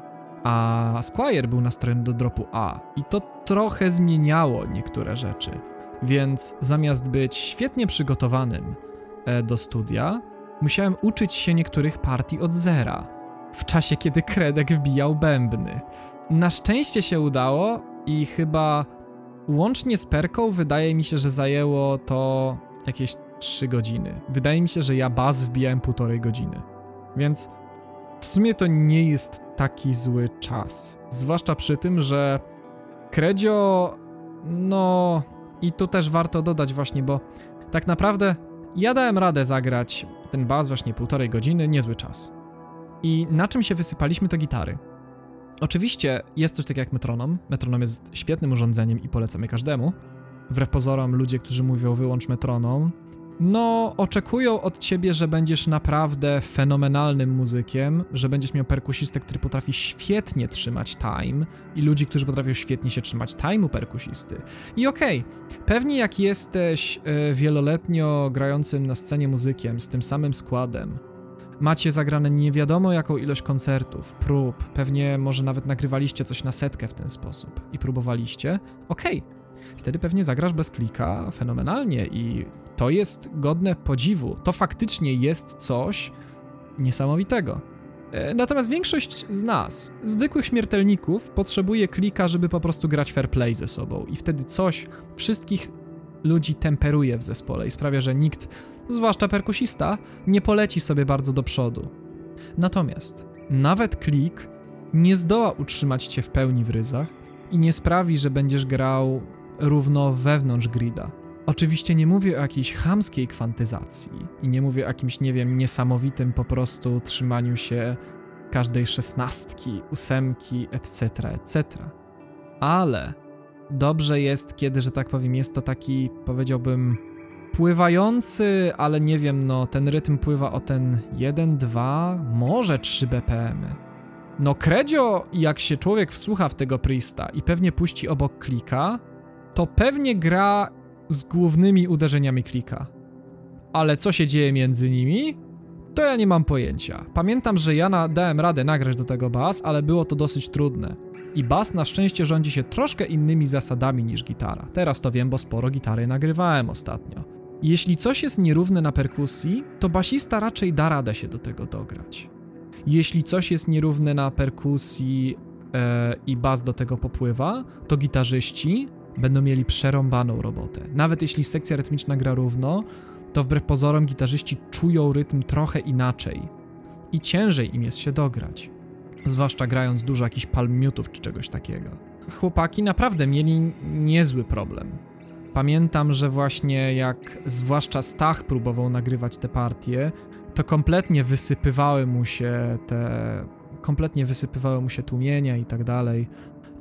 A Squire był nastrojony do dropu A i to trochę zmieniało niektóre rzeczy. Więc zamiast być świetnie przygotowanym, do studia, musiałem uczyć się niektórych partii od zera, w czasie kiedy Kredek wbijał bębny. Na szczęście się udało i chyba łącznie z perką wydaje mi się, że zajęło to jakieś 3 godziny. Wydaje mi się, że ja baz wbijałem półtorej godziny. Więc w sumie to nie jest taki zły czas. Zwłaszcza przy tym, że Kredzio, no i tu też warto dodać właśnie, bo tak naprawdę ja dałem radę zagrać ten bas właśnie półtorej godziny, niezły czas. I na czym się wysypaliśmy to gitary. Oczywiście jest coś takiego jak metronom. Metronom jest świetnym urządzeniem i polecamy każdemu. Wbrew pozorom ludzie, którzy mówią wyłącz metronom, no oczekują od ciebie, że będziesz naprawdę fenomenalnym muzykiem, że będziesz miał perkusistę, który potrafi świetnie trzymać time i ludzi, którzy potrafią świetnie się trzymać time'u perkusisty. I okej, okay, pewnie jak jesteś e, wieloletnio grającym na scenie muzykiem z tym samym składem, macie zagrane nie wiadomo jaką ilość koncertów, prób, pewnie może nawet nagrywaliście coś na setkę w ten sposób i próbowaliście, okej, okay, wtedy pewnie zagrasz bez klika fenomenalnie i to jest godne podziwu. To faktycznie jest coś niesamowitego. E, natomiast większość z nas, zwykłych śmiertelników, potrzebuje klika, żeby po prostu grać fair play ze sobą i wtedy coś wszystkich ludzi temperuje w zespole i sprawia, że nikt, zwłaszcza perkusista, nie poleci sobie bardzo do przodu. Natomiast nawet klik nie zdoła utrzymać cię w pełni w ryzach i nie sprawi, że będziesz grał równo wewnątrz grida. Oczywiście nie mówię o jakiejś chamskiej kwantyzacji i nie mówię o jakimś, nie wiem, niesamowitym po prostu trzymaniu się każdej szesnastki, ósemki, etc., etc. Ale dobrze jest, kiedy, że tak powiem, jest to taki, powiedziałbym, pływający, ale nie wiem, no ten rytm pływa o ten 1, 2, może 3 BPM. No Kredzio, jak się człowiek wsłucha w tego Priesta i pewnie puści obok klika, to pewnie gra z głównymi uderzeniami klika. Ale co się dzieje między nimi? To ja nie mam pojęcia. Pamiętam, że ja dałem radę nagrać do tego bas, ale było to dosyć trudne. I bas na szczęście rządzi się troszkę innymi zasadami niż gitara. Teraz to wiem, bo sporo gitary nagrywałem ostatnio. Jeśli coś jest nierówne na perkusji, to basista raczej da radę się do tego dograć. Jeśli coś jest nierówne na perkusji e, i bas do tego popływa, to gitarzyści będą mieli przerąbaną robotę. Nawet jeśli sekcja rytmiczna gra równo, to wbrew pozorom gitarzyści czują rytm trochę inaczej i ciężej im jest się dograć. Zwłaszcza grając dużo jakichś palmiutów czy czegoś takiego. Chłopaki naprawdę mieli niezły problem. Pamiętam, że właśnie jak zwłaszcza Stach próbował nagrywać te partie, to kompletnie wysypywały mu się te. kompletnie wysypywały mu się tłumienia i tak dalej.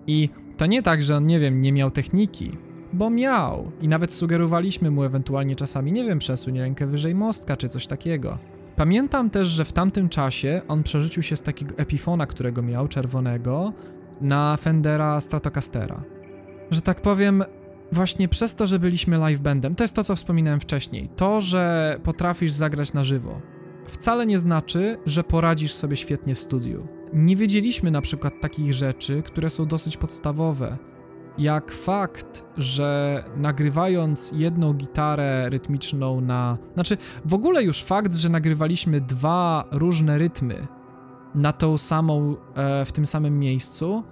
I to nie tak, że on, nie wiem, nie miał techniki, bo miał. I nawet sugerowaliśmy mu ewentualnie czasami, nie wiem, przesuń rękę wyżej mostka czy coś takiego. Pamiętam też, że w tamtym czasie on przerzucił się z takiego Epifona, którego miał, czerwonego, na Fendera Stratocastera. Że tak powiem, właśnie przez to, że byliśmy live bandem, to jest to, co wspominałem wcześniej. To, że potrafisz zagrać na żywo, wcale nie znaczy, że poradzisz sobie świetnie w studiu. Nie wiedzieliśmy na przykład takich rzeczy, które są dosyć podstawowe, jak fakt, że nagrywając jedną gitarę rytmiczną na. Znaczy, w ogóle już fakt, że nagrywaliśmy dwa różne rytmy na tą samą, e, w tym samym miejscu,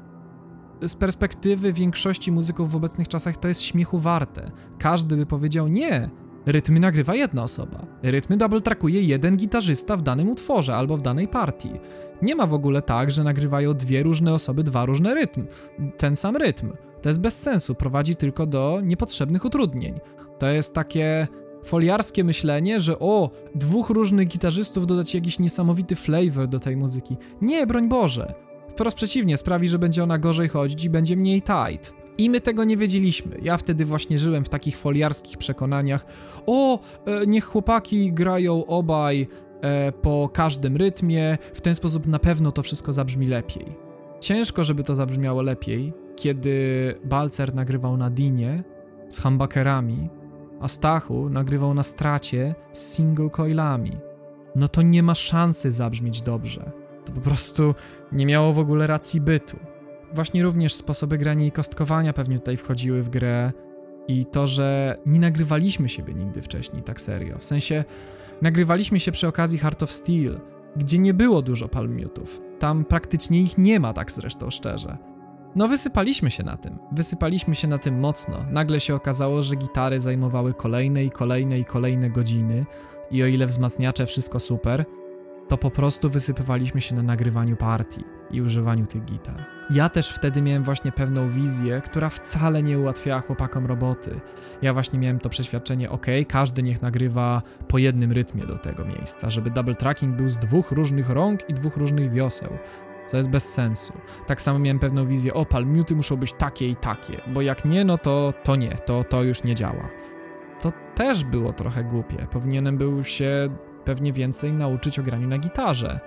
z perspektywy większości muzyków w obecnych czasach to jest śmiechu warte. Każdy by powiedział: Nie, Rytmy nagrywa jedna osoba. Rytmy double trackuje jeden gitarzysta w danym utworze albo w danej partii. Nie ma w ogóle tak, że nagrywają dwie różne osoby dwa różne rytm. Ten sam rytm. To jest bez sensu, prowadzi tylko do niepotrzebnych utrudnień. To jest takie foliarskie myślenie, że o, dwóch różnych gitarzystów dodać jakiś niesamowity flavor do tej muzyki. Nie, broń Boże. Wprost przeciwnie, sprawi, że będzie ona gorzej chodzić i będzie mniej tight. I my tego nie wiedzieliśmy. Ja wtedy właśnie żyłem w takich foliarskich przekonaniach. O, e, niech chłopaki grają obaj e, po każdym rytmie, w ten sposób na pewno to wszystko zabrzmi lepiej. Ciężko, żeby to zabrzmiało lepiej, kiedy Balcer nagrywał na Dinie z humbuckerami, a Stachu nagrywał na stracie z single coilami. No to nie ma szansy zabrzmieć dobrze. To po prostu nie miało w ogóle racji bytu właśnie również sposoby grania i kostkowania pewnie tutaj wchodziły w grę i to, że nie nagrywaliśmy siebie nigdy wcześniej tak serio. W sensie nagrywaliśmy się przy okazji Heart of Steel, gdzie nie było dużo palmiutów. Tam praktycznie ich nie ma, tak zresztą szczerze. No wysypaliśmy się na tym. Wysypaliśmy się na tym mocno. Nagle się okazało, że gitary zajmowały kolejne i kolejne i kolejne godziny i o ile wzmacniacze wszystko super, to po prostu wysypywaliśmy się na nagrywaniu partii i używaniu tych gitar. Ja też wtedy miałem właśnie pewną wizję, która wcale nie ułatwiała chłopakom roboty. Ja właśnie miałem to przeświadczenie, ok, każdy niech nagrywa po jednym rytmie do tego miejsca, żeby double tracking był z dwóch różnych rąk i dwóch różnych wioseł. co jest bez sensu. Tak samo miałem pewną wizję, o, palmiuty muszą być takie i takie, bo jak nie, no to, to nie, to, to już nie działa. To też było trochę głupie. Powinienem był się pewnie więcej nauczyć o graniu na gitarze.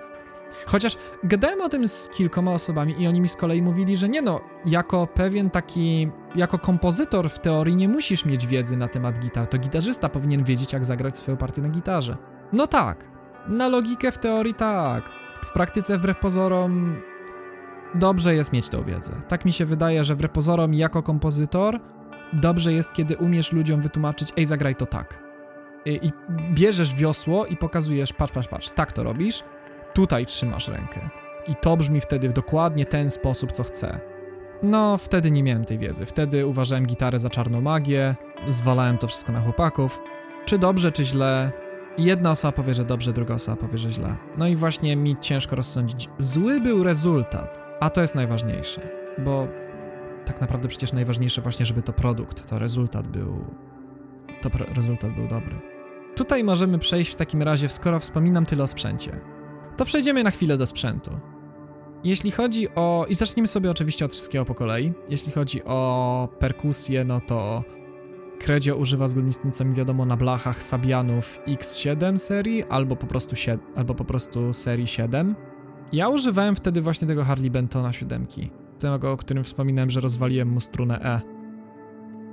Chociaż gadałem o tym z kilkoma osobami i oni mi z kolei mówili, że nie no, jako pewien taki, jako kompozytor w teorii nie musisz mieć wiedzy na temat gitar, to gitarzysta powinien wiedzieć jak zagrać swoją partię na gitarze. No tak, na logikę w teorii tak, w praktyce wbrew pozorom dobrze jest mieć tą wiedzę. Tak mi się wydaje, że wbrew pozorom jako kompozytor dobrze jest, kiedy umiesz ludziom wytłumaczyć, ej zagraj to tak. I, i bierzesz wiosło i pokazujesz, patrz, patrz, patrz, tak to robisz, tutaj trzymasz rękę. I to brzmi wtedy w dokładnie ten sposób, co chcę. No, wtedy nie miałem tej wiedzy. Wtedy uważałem gitarę za czarną magię, zwalałem to wszystko na chłopaków. Czy dobrze, czy źle, jedna osoba powie, że dobrze, druga osoba powie, że źle. No i właśnie mi ciężko rozsądzić. Zły był rezultat, a to jest najważniejsze, bo tak naprawdę przecież najważniejsze właśnie, żeby to produkt, to rezultat był. To rezultat był dobry. Tutaj możemy przejść w takim razie, skoro wspominam tyle o sprzęcie to przejdziemy na chwilę do sprzętu. Jeśli chodzi o. I zacznijmy sobie oczywiście od wszystkiego po kolei. Jeśli chodzi o perkusję, no to Kredzio używa zgodnie z tym, co mi wiadomo, na blachach Sabianów X7 serii albo po prostu, 7, albo po prostu serii 7. Ja używałem wtedy właśnie tego Harley Bentona 7, tego, o którym wspominałem, że rozwaliłem mu strunę E.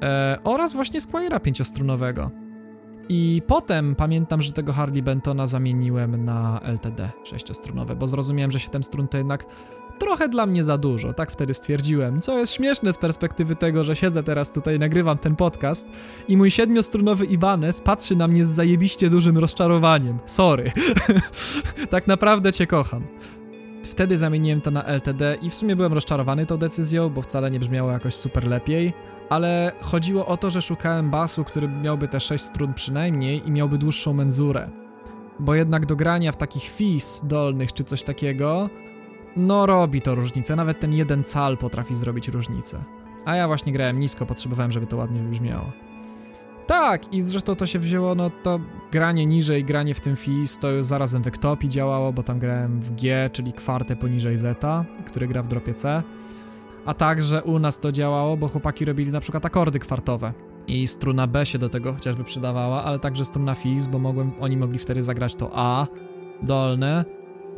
e oraz właśnie Squire'a pięciostrunowego. I potem pamiętam, że tego Harley Bentona zamieniłem na LTD sześciostronowe, bo zrozumiałem, że 7 strun to jednak trochę dla mnie za dużo, tak wtedy stwierdziłem, co jest śmieszne z perspektywy tego, że siedzę teraz tutaj, nagrywam ten podcast i mój siedmiostrunowy Ibanez patrzy na mnie z zajebiście dużym rozczarowaniem. Sorry. (laughs) tak naprawdę cię kocham. Wtedy zamieniłem to na LTD i w sumie byłem rozczarowany tą decyzją, bo wcale nie brzmiało jakoś super lepiej, ale chodziło o to, że szukałem basu, który miałby te 6 strun przynajmniej i miałby dłuższą menzurę. Bo jednak do grania w takich fis dolnych czy coś takiego, no robi to różnicę, nawet ten jeden cal potrafi zrobić różnicę. A ja właśnie grałem nisko, potrzebowałem, żeby to ładnie wybrzmiało. Tak, i zresztą to się wzięło, no to granie niżej, granie w tym FIS, to już zarazem w Ektopii działało, bo tam grałem w G, czyli kwartę poniżej Zeta, który gra w dropie C. A także u nas to działało, bo chłopaki robili na przykład akordy kwartowe. I struna B się do tego chociażby przydawała, ale także struna FIS, bo mogłem, oni mogli wtedy zagrać to A, dolne,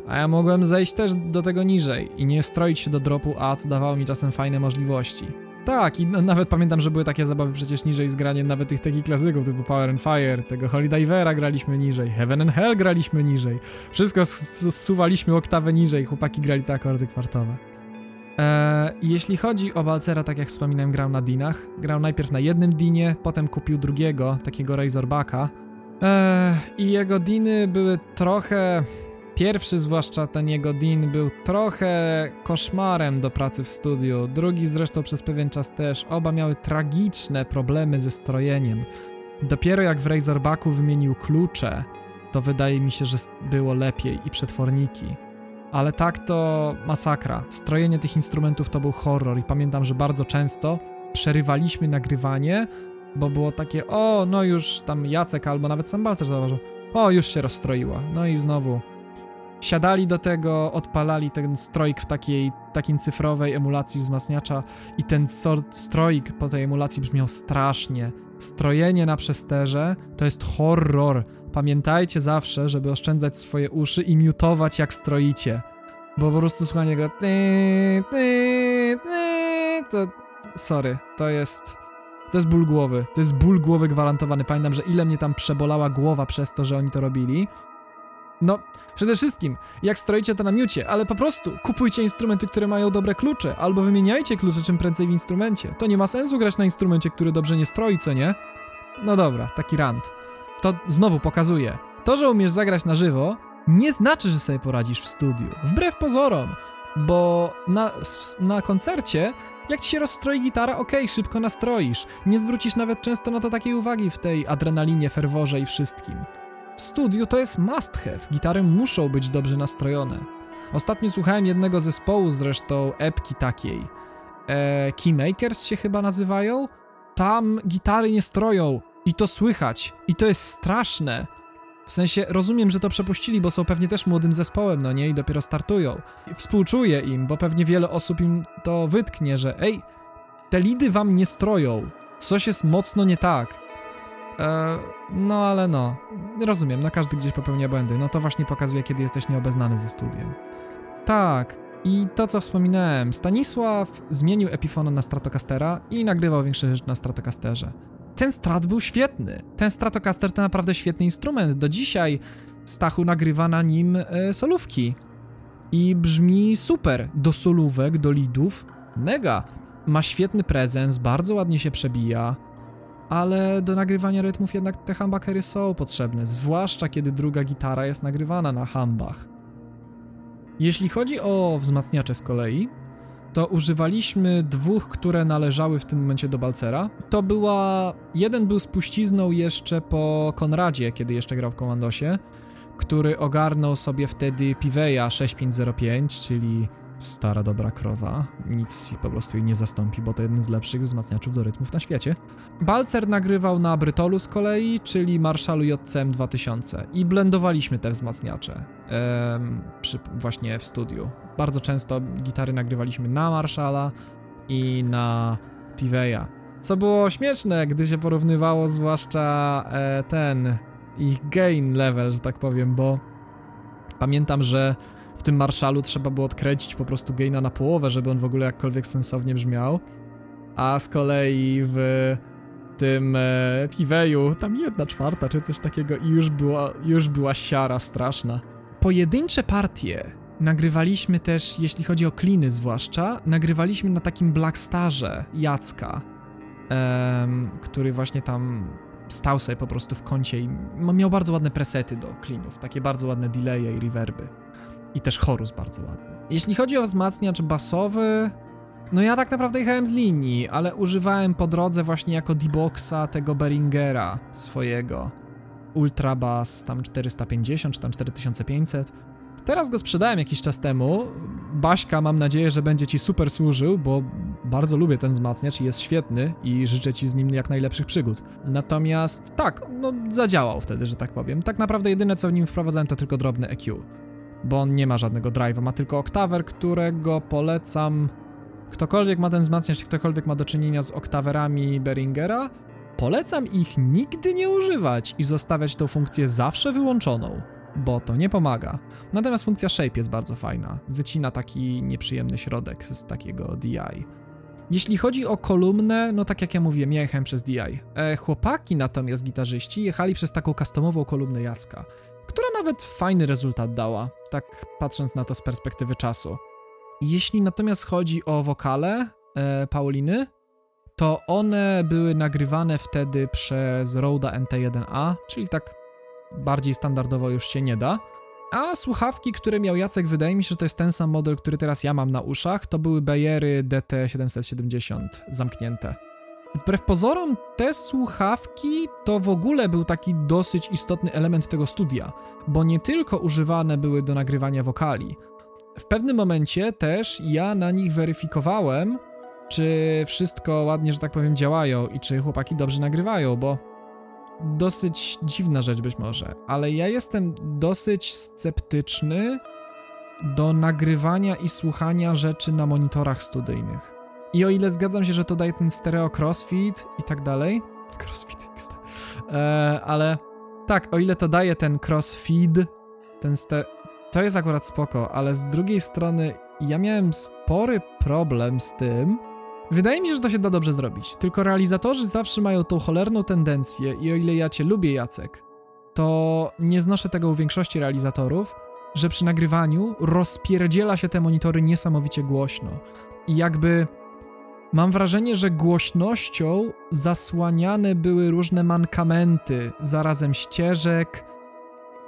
a ja mogłem zejść też do tego niżej i nie stroić się do dropu A, co dawało mi czasem fajne możliwości. Tak, i nawet pamiętam, że były takie zabawy przecież niżej z graniem nawet tych takich klasyków typu Power and Fire, tego Holy Divera graliśmy niżej, Heaven and Hell graliśmy niżej. Wszystko zsuwaliśmy oktawę niżej, chłopaki grali te akordy kwartowe. Eee, jeśli chodzi o Balcera, tak jak wspominałem, grał na dinach. Grał najpierw na jednym dinie, potem kupił drugiego, takiego Razorbacka. Eee, I jego diny były trochę Pierwszy, zwłaszcza ten jego Dean, był trochę koszmarem do pracy w studiu, drugi zresztą przez pewien czas też. Oba miały tragiczne problemy ze strojeniem. Dopiero jak w Razorbacku wymienił klucze, to wydaje mi się, że było lepiej i przetworniki. Ale tak to masakra. Strojenie tych instrumentów to był horror i pamiętam, że bardzo często przerywaliśmy nagrywanie, bo było takie, o, no już tam Jacek albo nawet sam Balcer zauważył, o, już się rozstroiła. No i znowu siadali do tego, odpalali ten stroik w takiej, takim cyfrowej emulacji wzmacniacza i ten stroik po tej emulacji brzmiał strasznie. Strojenie na przesterze to jest horror. Pamiętajcie zawsze, żeby oszczędzać swoje uszy i mutować jak stroicie. Bo po prostu słuchanie go to sorry, to jest to jest ból głowy. To jest ból głowy gwarantowany. Pamiętam, że ile mnie tam przebolała głowa przez to, że oni to robili. No, przede wszystkim, jak stroicie to na miucie, ale po prostu kupujcie instrumenty, które mają dobre klucze, albo wymieniajcie klucze czym prędzej w instrumencie. To nie ma sensu grać na instrumencie, który dobrze nie stroi, co nie? No dobra, taki rant. To znowu pokazuje. To, że umiesz zagrać na żywo, nie znaczy, że sobie poradzisz w studiu. Wbrew pozorom. Bo na, na koncercie, jak ci się rozstroi gitara, okej, okay, szybko nastroisz. Nie zwrócisz nawet często na to takiej uwagi w tej adrenalinie, ferworze i wszystkim. W studiu to jest must have. Gitary muszą być dobrze nastrojone. Ostatnio słuchałem jednego zespołu, zresztą epki takiej. E, Keymakers się chyba nazywają. Tam gitary nie stroją i to słychać. I to jest straszne. W sensie rozumiem, że to przepuścili, bo są pewnie też młodym zespołem, no nie? I dopiero startują. Współczuję im, bo pewnie wiele osób im to wytknie, że ej, te lidy wam nie stroją. Coś jest mocno nie tak. Eee, no ale no, rozumiem, no każdy gdzieś popełnia błędy. No to właśnie pokazuje, kiedy jesteś nieobeznany ze studiem. Tak, i to co wspominałem, Stanisław zmienił Epifona na Stratocastera i nagrywał większe rzeczy na Stratocasterze. Ten Strat był świetny. Ten Stratocaster to naprawdę świetny instrument. Do dzisiaj Stachu nagrywa na nim e, solówki. I brzmi super. Do solówek, do lidów. Mega. Ma świetny prezens, bardzo ładnie się przebija. Ale do nagrywania rytmów jednak te humbuckery są potrzebne, zwłaszcza kiedy druga gitara jest nagrywana na humbach. Jeśli chodzi o wzmacniacze z kolei, to używaliśmy dwóch, które należały w tym momencie do Balcera. To była. Jeden był spuścizną jeszcze po Konradzie, kiedy jeszcze grał w Komandosie, który ogarnął sobie wtedy Piveya 6505, czyli stara dobra krowa. Nic po prostu jej nie zastąpi, bo to jeden z lepszych wzmacniaczów do rytmów na świecie. Balcer nagrywał na Brytolu z kolei, czyli Marshallu JCM 2000 i blendowaliśmy te wzmacniacze przy, właśnie w studiu. Bardzo często gitary nagrywaliśmy na Marshalla i na Piveya. Co było śmieszne, gdy się porównywało zwłaszcza e, ten ich gain level, że tak powiem, bo pamiętam, że w tym Marshallu trzeba było odkręcić po prostu gaina na połowę, żeby on w ogóle jakkolwiek sensownie brzmiał. A z kolei w tym e, Piveju tam jedna czwarta czy coś takiego i już była, już była siara straszna. Pojedyncze partie nagrywaliśmy też, jeśli chodzi o kliny zwłaszcza, nagrywaliśmy na takim Blackstarze Jacka, em, który właśnie tam stał sobie po prostu w kącie i miał bardzo ładne presety do klinów, takie bardzo ładne delaye i reverby. I też chorus bardzo ładny. Jeśli chodzi o wzmacniacz basowy, no ja tak naprawdę jechałem z linii, ale używałem po drodze właśnie jako D-Boxa tego Beringera swojego. Ultra Bass tam 450 czy tam 4500. Teraz go sprzedałem jakiś czas temu. Baśka, mam nadzieję, że będzie ci super służył, bo bardzo lubię ten wzmacniacz i jest świetny i życzę ci z nim jak najlepszych przygód. Natomiast tak, no zadziałał wtedy, że tak powiem. Tak naprawdę jedyne co w nim wprowadzałem to tylko drobny EQ, bo on nie ma żadnego drive'a, ma tylko oktawer, którego polecam ktokolwiek ma ten wzmacniacz, ktokolwiek ma do czynienia z oktawerami Beringera, polecam ich nigdy nie używać i zostawiać tą funkcję zawsze wyłączoną bo to nie pomaga. Natomiast funkcja Shape jest bardzo fajna. Wycina taki nieprzyjemny środek z takiego DI. Jeśli chodzi o kolumnę, no tak jak ja mówiłem, ja jechałem przez DI. E, chłopaki natomiast, gitarzyści, jechali przez taką customową kolumnę Jacka, która nawet fajny rezultat dała, tak patrząc na to z perspektywy czasu. Jeśli natomiast chodzi o wokale e, Pauliny, to one były nagrywane wtedy przez Rode NT1A, czyli tak bardziej standardowo już się nie da. A słuchawki, które miał Jacek, wydaje mi się, że to jest ten sam model, który teraz ja mam na uszach, to były Bayery DT770 zamknięte. Wbrew pozorom, te słuchawki to w ogóle był taki dosyć istotny element tego studia, bo nie tylko używane były do nagrywania wokali. W pewnym momencie też ja na nich weryfikowałem, czy wszystko ładnie, że tak powiem, działają i czy chłopaki dobrze nagrywają, bo dosyć dziwna rzecz być może, ale ja jestem dosyć sceptyczny do nagrywania i słuchania rzeczy na monitorach studyjnych. I o ile zgadzam się, że to daje ten stereo crossfit i tak dalej, (laughs) crossfit, e, ale tak, o ile to daje ten crossfeed, ten to jest akurat spoko, ale z drugiej strony ja miałem spory problem z tym, Wydaje mi się, że to się da dobrze zrobić, tylko realizatorzy zawsze mają tą cholerną tendencję i o ile ja cię lubię, Jacek, to nie znoszę tego u większości realizatorów, że przy nagrywaniu rozpierdziela się te monitory niesamowicie głośno. I jakby mam wrażenie, że głośnością zasłaniane były różne mankamenty, zarazem ścieżek,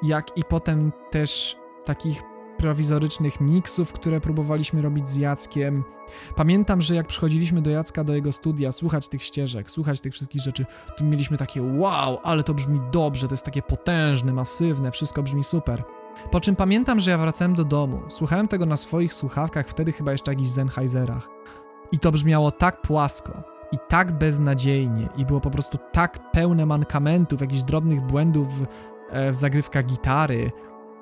jak i potem też takich prowizorycznych miksów, które próbowaliśmy robić z Jackiem. Pamiętam, że jak przychodziliśmy do Jacka, do jego studia, słuchać tych ścieżek, słuchać tych wszystkich rzeczy, to mieliśmy takie wow, ale to brzmi dobrze, to jest takie potężne, masywne, wszystko brzmi super. Po czym pamiętam, że ja wracałem do domu, słuchałem tego na swoich słuchawkach, wtedy chyba jeszcze jakichś Sennheiserach. I to brzmiało tak płasko i tak beznadziejnie i było po prostu tak pełne mankamentów, jakichś drobnych błędów e, w zagrywkach gitary,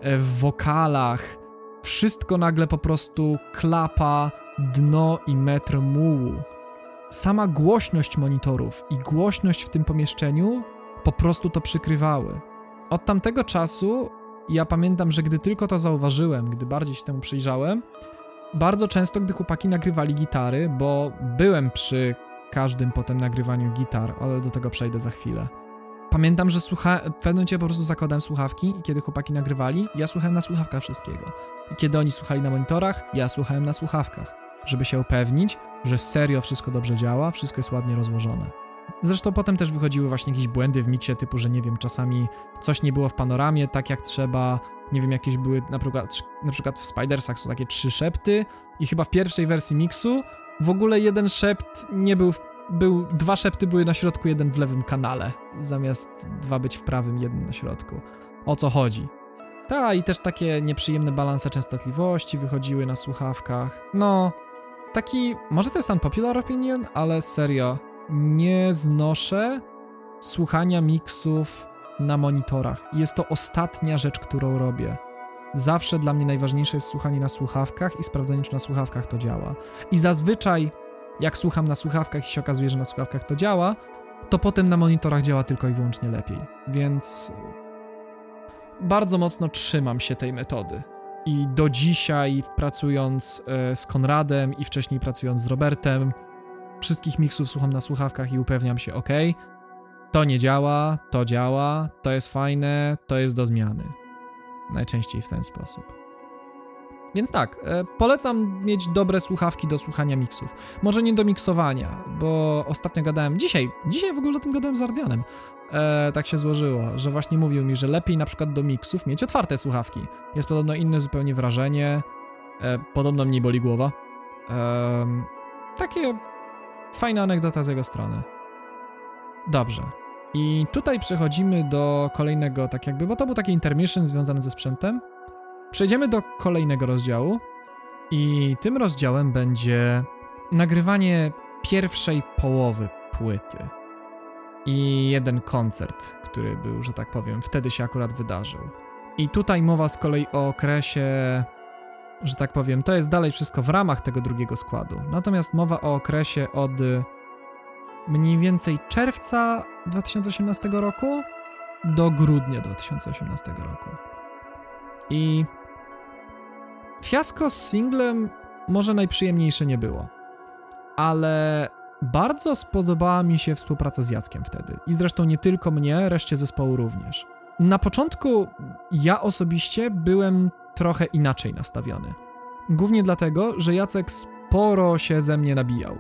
e, w wokalach. Wszystko nagle po prostu klapa, dno i metr mułu. Sama głośność monitorów i głośność w tym pomieszczeniu po prostu to przykrywały. Od tamtego czasu ja pamiętam, że gdy tylko to zauważyłem, gdy bardziej się temu przyjrzałem, bardzo często, gdy chłopaki nagrywali gitary, bo byłem przy każdym potem nagrywaniu gitar, ale do tego przejdę za chwilę. Pamiętam, że słucha... w pewnym momencie po prostu zakładałem słuchawki i kiedy chłopaki nagrywali, ja słuchałem na słuchawkach wszystkiego. I kiedy oni słuchali na monitorach, ja słuchałem na słuchawkach, żeby się upewnić, że serio wszystko dobrze działa, wszystko jest ładnie rozłożone. Zresztą potem też wychodziły właśnie jakieś błędy w miksie, typu, że nie wiem, czasami coś nie było w panoramie tak jak trzeba, nie wiem, jakieś były, na przykład, na przykład w Spidersach są takie trzy szepty i chyba w pierwszej wersji miksu w ogóle jeden szept nie był, był, dwa szepty były na środku, jeden w lewym kanale, zamiast dwa być w prawym, jeden na środku. O co chodzi? Ta, i też takie nieprzyjemne balanse częstotliwości wychodziły na słuchawkach. No, taki, może to jest unpopular opinion, ale serio, nie znoszę słuchania miksów na monitorach. Jest to ostatnia rzecz, którą robię. Zawsze dla mnie najważniejsze jest słuchanie na słuchawkach i sprawdzenie, czy na słuchawkach to działa. I zazwyczaj, jak słucham na słuchawkach i się okazuje, że na słuchawkach to działa, to potem na monitorach działa tylko i wyłącznie lepiej. Więc bardzo mocno trzymam się tej metody. I do dzisiaj, pracując e, z Konradem i wcześniej pracując z Robertem, wszystkich miksów słucham na słuchawkach i upewniam się, ok, to nie działa, to działa, to jest fajne, to jest do zmiany. Najczęściej w ten sposób. Więc tak, e, polecam mieć dobre słuchawki do słuchania miksów. Może nie do miksowania, bo ostatnio gadałem, dzisiaj, dzisiaj w ogóle o tym gadałem z Ardianem. E, tak się złożyło, że właśnie mówił mi, że lepiej na przykład do miksów mieć otwarte słuchawki. Jest podobno inne zupełnie wrażenie, e, podobno mniej boli głowa. E, takie fajna anegdota z jego strony. Dobrze. I tutaj przechodzimy do kolejnego, tak jakby, bo to był taki intermission związany ze sprzętem. Przejdziemy do kolejnego rozdziału i tym rozdziałem będzie nagrywanie pierwszej połowy płyty i jeden koncert, który był, że tak powiem, wtedy się akurat wydarzył. I tutaj mowa z kolei o okresie, że tak powiem, to jest dalej wszystko w ramach tego drugiego składu. Natomiast mowa o okresie od mniej więcej czerwca 2018 roku do grudnia 2018 roku. I fiasko z singlem może najprzyjemniejsze nie było, ale bardzo spodobała mi się współpraca z Jackiem wtedy. I zresztą nie tylko mnie, reszcie zespołu również. Na początku ja osobiście byłem trochę inaczej nastawiony. Głównie dlatego, że Jacek sporo się ze mnie nabijał.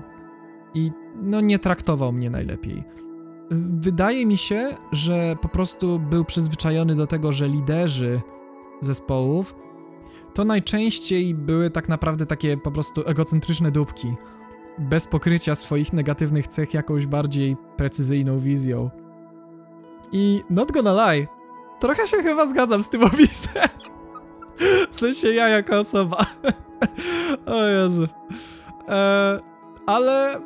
I no nie traktował mnie najlepiej. Wydaje mi się, że po prostu był przyzwyczajony do tego, że liderzy zespołów to najczęściej były tak naprawdę takie po prostu egocentryczne dupki, bez pokrycia swoich negatywnych cech jakąś bardziej precyzyjną wizją. I not gonna lie, trochę się chyba zgadzam z tym opisem. W sensie ja jako osoba. (laughs) o Jezu. E, ale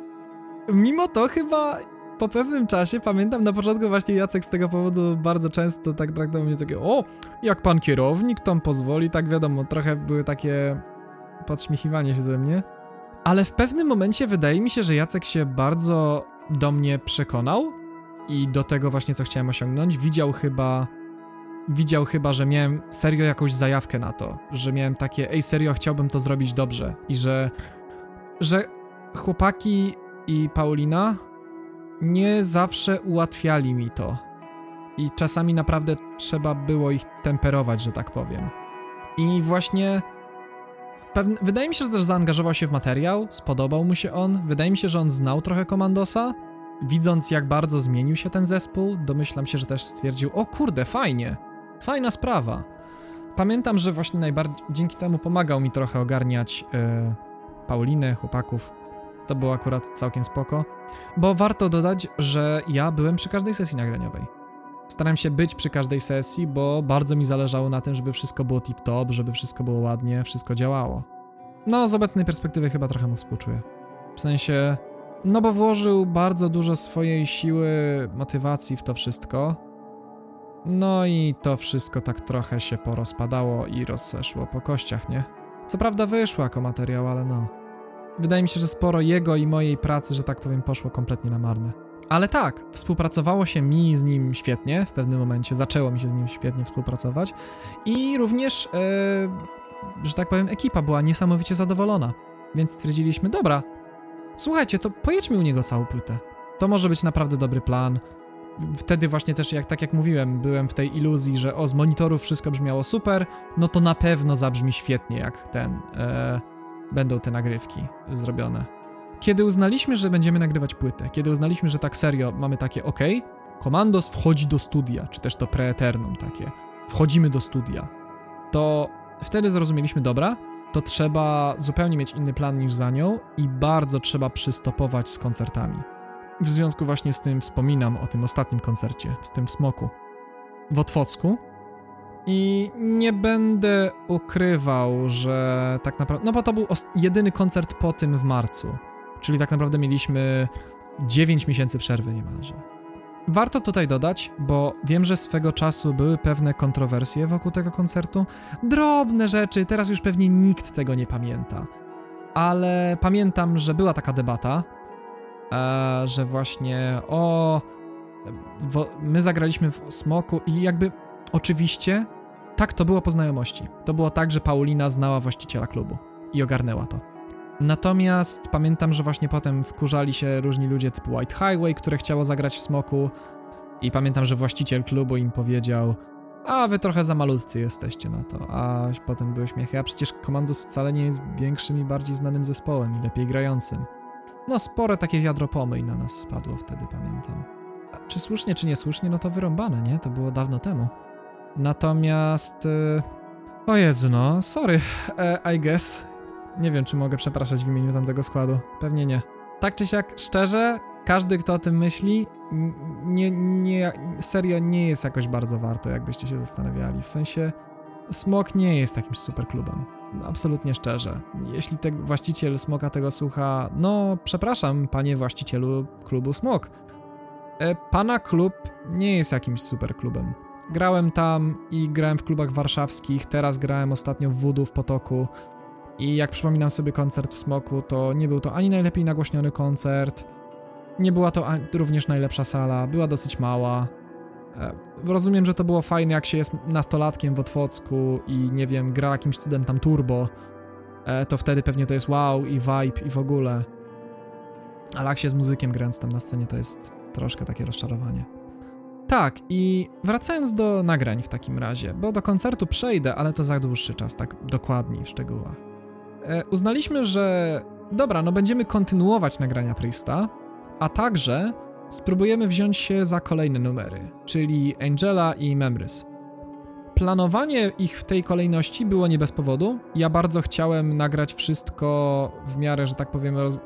mimo to chyba po pewnym czasie, pamiętam na początku właśnie Jacek z tego powodu bardzo często tak traktował mnie takie, o, jak pan kierownik tam pozwoli, tak wiadomo, trochę były takie podśmiechiwanie się ze mnie. Ale w pewnym momencie wydaje mi się, że Jacek się bardzo do mnie przekonał i do tego właśnie, co chciałem osiągnąć. Widział chyba, widział chyba, że miałem serio jakąś zajawkę na to, że miałem takie, ej, serio, chciałbym to zrobić dobrze i że, że chłopaki i Paulina nie zawsze ułatwiali mi to. I czasami naprawdę trzeba było ich temperować, że tak powiem. I właśnie Pewne, wydaje mi się, że też zaangażował się w materiał, spodobał mu się on. Wydaje mi się, że on znał trochę Komandosa. Widząc, jak bardzo zmienił się ten zespół, domyślam się, że też stwierdził: O kurde, fajnie, fajna sprawa. Pamiętam, że właśnie najbardziej dzięki temu pomagał mi trochę ogarniać yy, Paulinę, chłopaków. To było akurat całkiem spoko. Bo warto dodać, że ja byłem przy każdej sesji nagraniowej. Staram się być przy każdej sesji, bo bardzo mi zależało na tym, żeby wszystko było tip-top, żeby wszystko było ładnie, wszystko działało. No, z obecnej perspektywy chyba trochę mu współczuję. W sensie, no bo włożył bardzo dużo swojej siły, motywacji w to wszystko. No i to wszystko tak trochę się porozpadało i rozeszło po kościach, nie? Co prawda wyszło jako materiał, ale no. Wydaje mi się, że sporo jego i mojej pracy, że tak powiem, poszło kompletnie na marne. Ale tak, współpracowało się mi z nim świetnie w pewnym momencie, zaczęło mi się z nim świetnie współpracować i również, e, że tak powiem, ekipa była niesamowicie zadowolona. Więc stwierdziliśmy, dobra, słuchajcie, to pojedźmy u niego całą płytę. To może być naprawdę dobry plan. Wtedy właśnie też, jak tak jak mówiłem, byłem w tej iluzji, że o, z monitorów wszystko brzmiało super, no to na pewno zabrzmi świetnie, jak ten, e, będą te nagrywki zrobione. Kiedy uznaliśmy, że będziemy nagrywać płytę, kiedy uznaliśmy, że tak serio mamy takie ok, Komandos wchodzi do studia, czy też to preeternum takie, wchodzimy do studia, to wtedy zrozumieliśmy, dobra, to trzeba zupełnie mieć inny plan niż za nią i bardzo trzeba przystopować z koncertami. W związku właśnie z tym wspominam o tym ostatnim koncercie, z tym w Smoku, w Otwocku. I nie będę ukrywał, że tak naprawdę. No bo to był jedyny koncert po tym w marcu. Czyli tak naprawdę mieliśmy 9 miesięcy przerwy niemalże. Warto tutaj dodać, bo wiem, że swego czasu były pewne kontrowersje wokół tego koncertu. Drobne rzeczy, teraz już pewnie nikt tego nie pamięta. Ale pamiętam, że była taka debata, e, że właśnie o. Wo, my zagraliśmy w Smoku i jakby oczywiście tak to było po znajomości. To było tak, że Paulina znała właściciela klubu i ogarnęła to. Natomiast pamiętam, że właśnie potem wkurzali się różni ludzie typu White Highway, które chciało zagrać w Smoku i pamiętam, że właściciel klubu im powiedział a wy trochę za malutcy jesteście na to, a potem były śmiechy, a przecież Commandos wcale nie jest większym i bardziej znanym zespołem i lepiej grającym. No spore takie wiadro pomyj na nas spadło wtedy, pamiętam. A czy słusznie, czy niesłusznie, no to wyrąbane, nie? To było dawno temu. Natomiast... Yy... O Jezu, no, sorry, uh, I guess. Nie wiem, czy mogę przepraszać w imieniu tamtego składu. Pewnie nie. Tak czy siak, szczerze, każdy, kto o tym myśli, nie, nie, serio nie jest jakoś bardzo warto, jakbyście się zastanawiali. W sensie, Smok nie jest jakimś super klubem. Absolutnie szczerze. Jeśli ten właściciel Smoka tego słucha, no przepraszam, panie właścicielu klubu Smok. E, pana klub nie jest jakimś super klubem. Grałem tam i grałem w klubach warszawskich, teraz grałem ostatnio w Voodoo w Potoku. I jak przypominam sobie koncert w Smoku, to nie był to ani najlepiej nagłośniony koncert, nie była to również najlepsza sala, była dosyć mała. E, rozumiem, że to było fajne, jak się jest nastolatkiem w Otwocku i nie wiem, gra jakimś cudem tam turbo, e, to wtedy pewnie to jest wow i vibe i w ogóle. Ale jak się z muzykiem grając tam na scenie, to jest troszkę takie rozczarowanie. Tak, i wracając do nagrań w takim razie, bo do koncertu przejdę, ale to za dłuższy czas, tak dokładniej w szczegółach. E, uznaliśmy, że dobra, no będziemy kontynuować nagrania Priesta, a także spróbujemy wziąć się za kolejne numery, czyli Angela i Memrys. Planowanie ich w tej kolejności było nie bez powodu. Ja bardzo chciałem nagrać wszystko w miarę, że tak powiem, roz...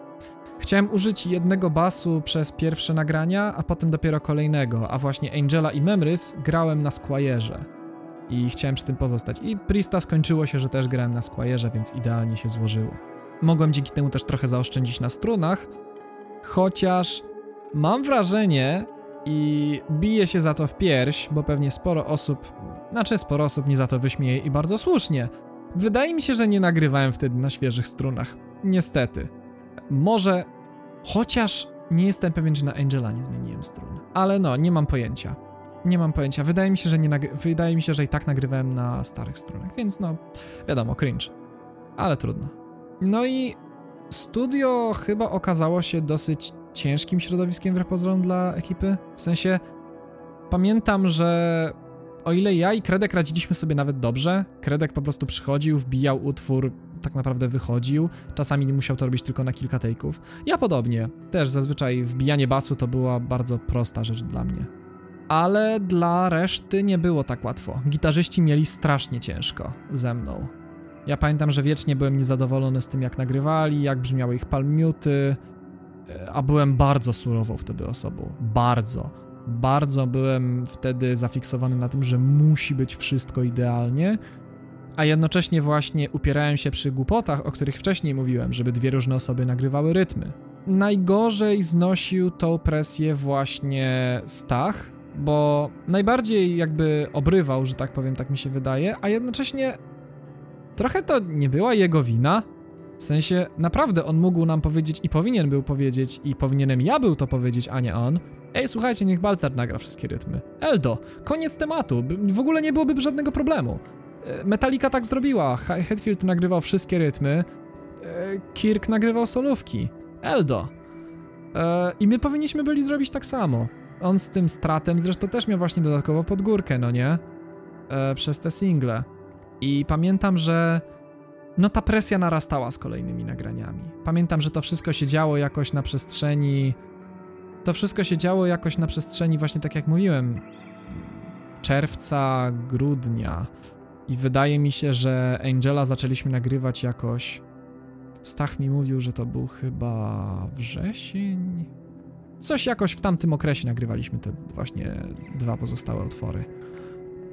Chciałem użyć jednego basu przez pierwsze nagrania, a potem dopiero kolejnego, a właśnie Angela i Memrys grałem na Squire'ze i chciałem przy tym pozostać. I Prista skończyło się, że też grałem na Squire'ze, więc idealnie się złożyło. Mogłem dzięki temu też trochę zaoszczędzić na strunach, chociaż mam wrażenie i biję się za to w pierś, bo pewnie sporo osób, znaczy sporo osób mnie za to wyśmieje i bardzo słusznie. Wydaje mi się, że nie nagrywałem wtedy na świeżych strunach. Niestety. Może, chociaż nie jestem pewien, czy na Angela nie zmieniłem strun. Ale no, nie mam pojęcia. Nie mam pojęcia. Wydaje mi się, że nie wydaje mi się, że i tak nagrywałem na starych stronach, więc no, wiadomo, cringe. Ale trudno. No i studio chyba okazało się dosyć ciężkim środowiskiem w pozorom dla ekipy. W sensie pamiętam, że o ile ja i Kredek radziliśmy sobie nawet dobrze, Kredek po prostu przychodził, wbijał utwór, tak naprawdę wychodził. Czasami musiał to robić tylko na kilka take'ów. Ja podobnie. Też zazwyczaj wbijanie basu to była bardzo prosta rzecz dla mnie ale dla reszty nie było tak łatwo. Gitarzyści mieli strasznie ciężko ze mną. Ja pamiętam, że wiecznie byłem niezadowolony z tym, jak nagrywali, jak brzmiały ich palmiuty, e, a byłem bardzo surową wtedy osobą. Bardzo. Bardzo byłem wtedy zafiksowany na tym, że musi być wszystko idealnie, a jednocześnie właśnie upierałem się przy głupotach, o których wcześniej mówiłem, żeby dwie różne osoby nagrywały rytmy. Najgorzej znosił tą presję właśnie Stach, bo najbardziej jakby obrywał, że tak powiem, tak mi się wydaje, a jednocześnie trochę to nie była jego wina. W sensie, naprawdę on mógł nam powiedzieć i powinien był powiedzieć, i powinienem ja był to powiedzieć, a nie on. Ej, słuchajcie, niech Balcer nagra wszystkie rytmy. Eldo, koniec tematu, w ogóle nie byłoby żadnego problemu. E, Metallica tak zrobiła, Hetfield nagrywał wszystkie rytmy, e, Kirk nagrywał solówki. Eldo. E, I my powinniśmy byli zrobić tak samo. On z tym stratem zresztą też miał właśnie dodatkowo podgórkę, no nie? Przez te single. I pamiętam, że no ta presja narastała z kolejnymi nagraniami. Pamiętam, że to wszystko się działo jakoś na przestrzeni. To wszystko się działo jakoś na przestrzeni, właśnie tak jak mówiłem, czerwca, grudnia. I wydaje mi się, że Angela zaczęliśmy nagrywać jakoś. Stach mi mówił, że to był chyba wrzesień. Coś jakoś w tamtym okresie nagrywaliśmy te właśnie dwa pozostałe utwory.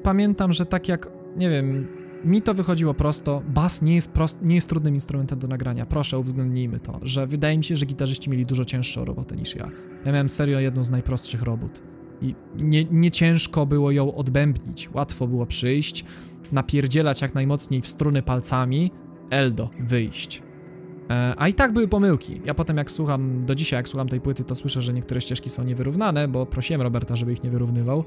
Pamiętam, że tak jak, nie wiem, mi to wychodziło prosto. Bas nie jest, prost, nie jest trudnym instrumentem do nagrania. Proszę, uwzględnijmy to, że wydaje mi się, że gitarzyści mieli dużo cięższą robotę niż ja. Ja miałem serio jedną z najprostszych robót. I nie, nie ciężko było ją odbębnić. Łatwo było przyjść, napierdzielać jak najmocniej w struny palcami, eldo, wyjść. E, a i tak były pomyłki. Ja potem jak słucham, do dzisiaj jak słucham tej płyty, to słyszę, że niektóre ścieżki są niewyrównane, bo prosiłem Roberta, żeby ich nie wyrównywał.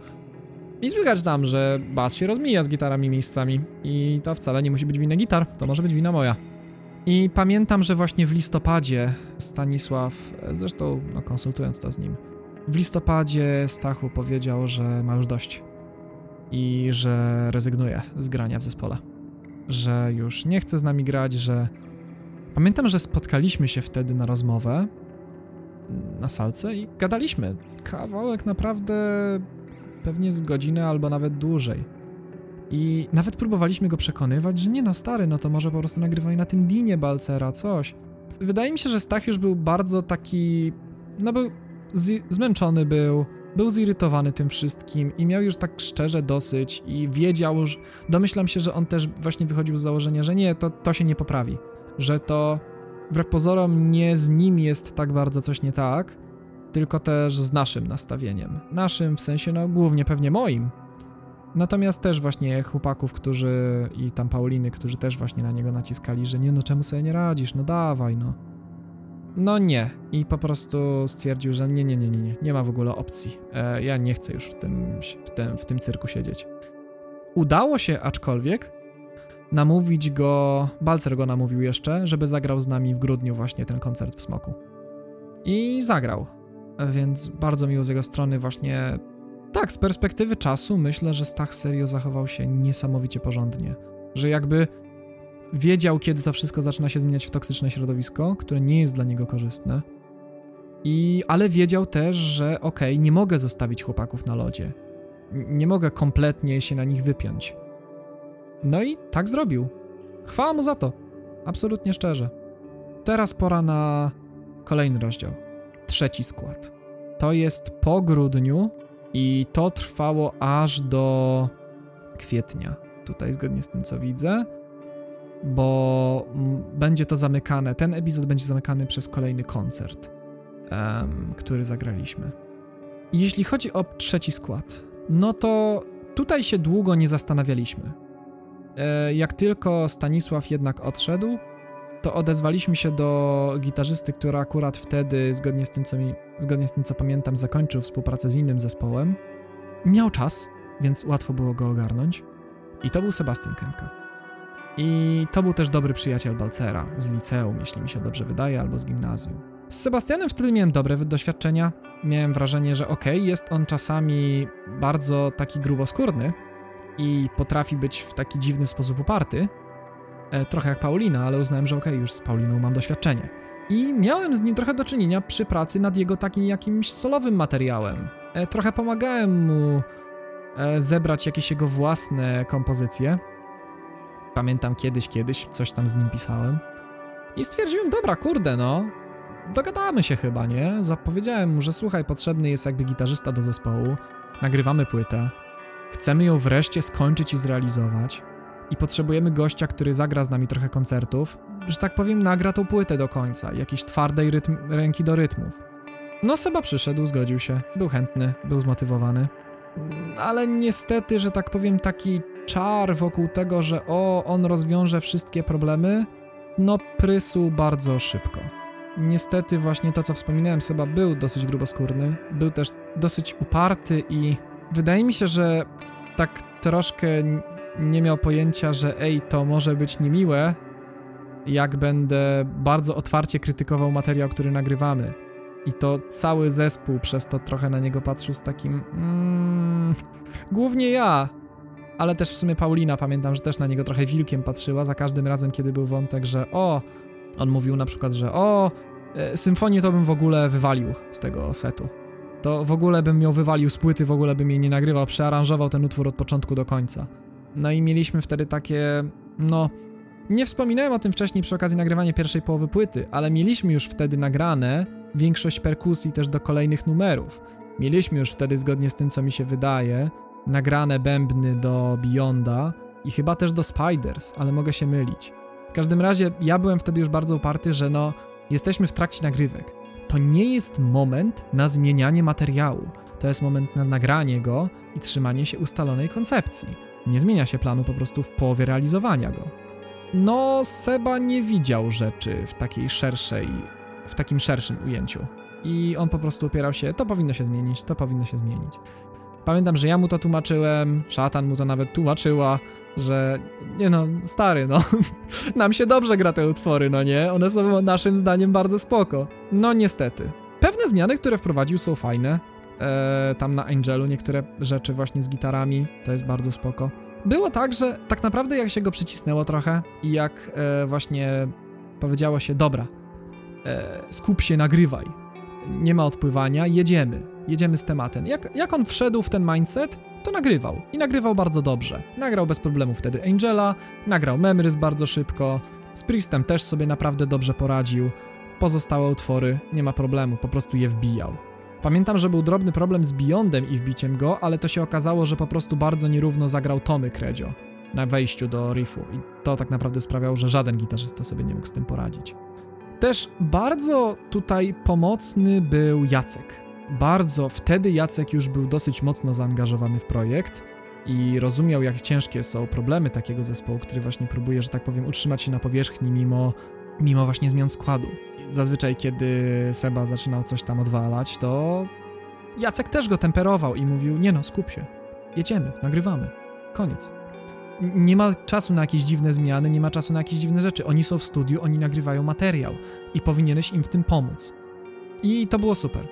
I słychać tam, że bas się rozmija z gitarami miejscami i to wcale nie musi być wina gitar, to może być wina moja. I pamiętam, że właśnie w listopadzie Stanisław, zresztą no, konsultując to z nim, w listopadzie Stachu powiedział, że ma już dość i że rezygnuje z grania w zespole. Że już nie chce z nami grać, że. Pamiętam, że spotkaliśmy się wtedy na rozmowę na salce i gadaliśmy. Kawałek naprawdę pewnie z godziny albo nawet dłużej. I nawet próbowaliśmy go przekonywać, że nie no stary, no to może po prostu nagrywaj na tym dinie Balcera, coś. Wydaje mi się, że Stach już był bardzo taki, no był zmęczony był, był zirytowany tym wszystkim i miał już tak szczerze dosyć i wiedział już, domyślam się, że on też właśnie wychodził z założenia, że nie, to, to się nie poprawi, że to wbrew pozorom nie z nim jest tak bardzo coś nie tak, tylko też z naszym nastawieniem. Naszym w sensie, no głównie pewnie moim. Natomiast też właśnie chłopaków, którzy i tam Pauliny, którzy też właśnie na niego naciskali, że nie no czemu sobie nie radzisz, no dawaj no. No nie. I po prostu stwierdził, że nie, nie, nie, nie, nie, nie ma w ogóle opcji. E, ja nie chcę już w tym, w, tym, w tym cyrku siedzieć. Udało się aczkolwiek namówić go, Balcer go namówił jeszcze, żeby zagrał z nami w grudniu właśnie ten koncert w Smoku. I zagrał więc bardzo miło z jego strony właśnie tak, z perspektywy czasu myślę, że Stach serio zachował się niesamowicie porządnie. Że jakby wiedział, kiedy to wszystko zaczyna się zmieniać w toksyczne środowisko, które nie jest dla niego korzystne. I, ale wiedział też, że okej, okay, nie mogę zostawić chłopaków na lodzie. Nie mogę kompletnie się na nich wypiąć. No i tak zrobił. Chwała mu za to. Absolutnie szczerze. Teraz pora na kolejny rozdział trzeci skład. To jest po grudniu i to trwało aż do kwietnia. Tutaj zgodnie z tym, co widzę, bo będzie to zamykane. Ten epizod będzie zamykany przez kolejny koncert, um, który zagraliśmy. Jeśli chodzi o trzeci skład, no to tutaj się długo nie zastanawialiśmy. E, jak tylko Stanisław jednak odszedł, to odezwaliśmy się do gitarzysty, który akurat wtedy, zgodnie z tym, co, mi, zgodnie z tym, co pamiętam, zakończył współpracę z innym zespołem. Miał czas, więc łatwo było go ogarnąć. I to był Sebastian Kemka. I to był też dobry przyjaciel Balcera z liceum, jeśli mi się dobrze wydaje, albo z gimnazjum. Z Sebastianem wtedy miałem dobre doświadczenia. Miałem wrażenie, że okej, okay, jest on czasami bardzo taki gruboskórny i potrafi być w taki dziwny sposób uparty, E, trochę jak Paulina, ale uznałem, że okej, okay, już z Pauliną mam doświadczenie. I miałem z nim trochę do czynienia przy pracy nad jego takim jakimś solowym materiałem. E, trochę pomagałem mu e, zebrać jakieś jego własne kompozycje. Pamiętam kiedyś, kiedyś coś tam z nim pisałem. I stwierdziłem, dobra, kurde, no, dogadamy się chyba, nie? Zapowiedziałem mu, że słuchaj, potrzebny jest jakby gitarzysta do zespołu, nagrywamy płytę, chcemy ją wreszcie skończyć i zrealizować i potrzebujemy gościa, który zagra z nami trochę koncertów, że tak powiem, nagra tą płytę do końca, jakiejś twardej rytm, ręki do rytmów. No Seba przyszedł, zgodził się, był chętny, był zmotywowany. ale niestety, że tak powiem, taki czar wokół tego, że o, on rozwiąże wszystkie problemy, no prysł bardzo szybko. Niestety właśnie to, co wspominałem, Seba był dosyć gruboskórny, był też dosyć uparty i wydaje mi się, że tak troszkę nie miał pojęcia, że ej, to może być niemiłe, jak będę bardzo otwarcie krytykował materiał, który nagrywamy. I to cały zespół przez to trochę na niego patrzył z takim. Mm, głównie ja, ale też w sumie Paulina, pamiętam, że też na niego trochę wilkiem patrzyła za każdym razem, kiedy był wątek, że o. On mówił na przykład, że o. E, symfonię to bym w ogóle wywalił z tego setu. To w ogóle bym ją wywalił z płyty, w ogóle bym jej nie nagrywał, przearanżował ten utwór od początku do końca. No i mieliśmy wtedy takie, no, nie wspominałem o tym wcześniej przy okazji nagrywania pierwszej połowy płyty, ale mieliśmy już wtedy nagrane większość perkusji też do kolejnych numerów. Mieliśmy już wtedy, zgodnie z tym, co mi się wydaje, nagrane bębny do Beyonda i chyba też do Spiders, ale mogę się mylić. W każdym razie ja byłem wtedy już bardzo uparty, że no, jesteśmy w trakcie nagrywek. To nie jest moment na zmienianie materiału. To jest moment na nagranie go i trzymanie się ustalonej koncepcji. Nie zmienia się planu po prostu w połowie realizowania go. No, Seba nie widział rzeczy w takiej szerszej, w takim szerszym ujęciu. I on po prostu upierał się, to powinno się zmienić, to powinno się zmienić. Pamiętam, że ja mu to tłumaczyłem, szatan mu to nawet tłumaczyła, że nie no, stary, no, (laughs) nam się dobrze gra te utwory, no nie? One są naszym zdaniem bardzo spoko. No niestety. Pewne zmiany, które wprowadził są fajne. Eee, tam na Angelu niektóre rzeczy właśnie z gitarami, to jest bardzo spoko. Było tak, że tak naprawdę jak się go przycisnęło trochę i jak e, właśnie powiedziało się, dobra, e, skup się, nagrywaj, nie ma odpływania, jedziemy, jedziemy z tematem. Jak, jak on wszedł w ten mindset, to nagrywał i nagrywał bardzo dobrze. Nagrał bez problemu wtedy Angela, nagrał Memrys bardzo szybko, z Priestem też sobie naprawdę dobrze poradził. Pozostałe utwory nie ma problemu, po prostu je wbijał. Pamiętam, że był drobny problem z Beyondem i wbiciem go, ale to się okazało, że po prostu bardzo nierówno zagrał Tomy Kredzio na wejściu do riffu i to tak naprawdę sprawiało, że żaden gitarzysta sobie nie mógł z tym poradzić. Też bardzo tutaj pomocny był Jacek. Bardzo wtedy Jacek już był dosyć mocno zaangażowany w projekt i rozumiał, jak ciężkie są problemy takiego zespołu, który właśnie próbuje, że tak powiem, utrzymać się na powierzchni mimo, mimo właśnie zmian składu zazwyczaj kiedy Seba zaczynał coś tam odwalać, to Jacek też go temperował i mówił, nie no, skup się, jedziemy, nagrywamy, koniec. Nie ma czasu na jakieś dziwne zmiany, nie ma czasu na jakieś dziwne rzeczy. Oni są w studiu, oni nagrywają materiał i powinieneś im w tym pomóc. I to było super.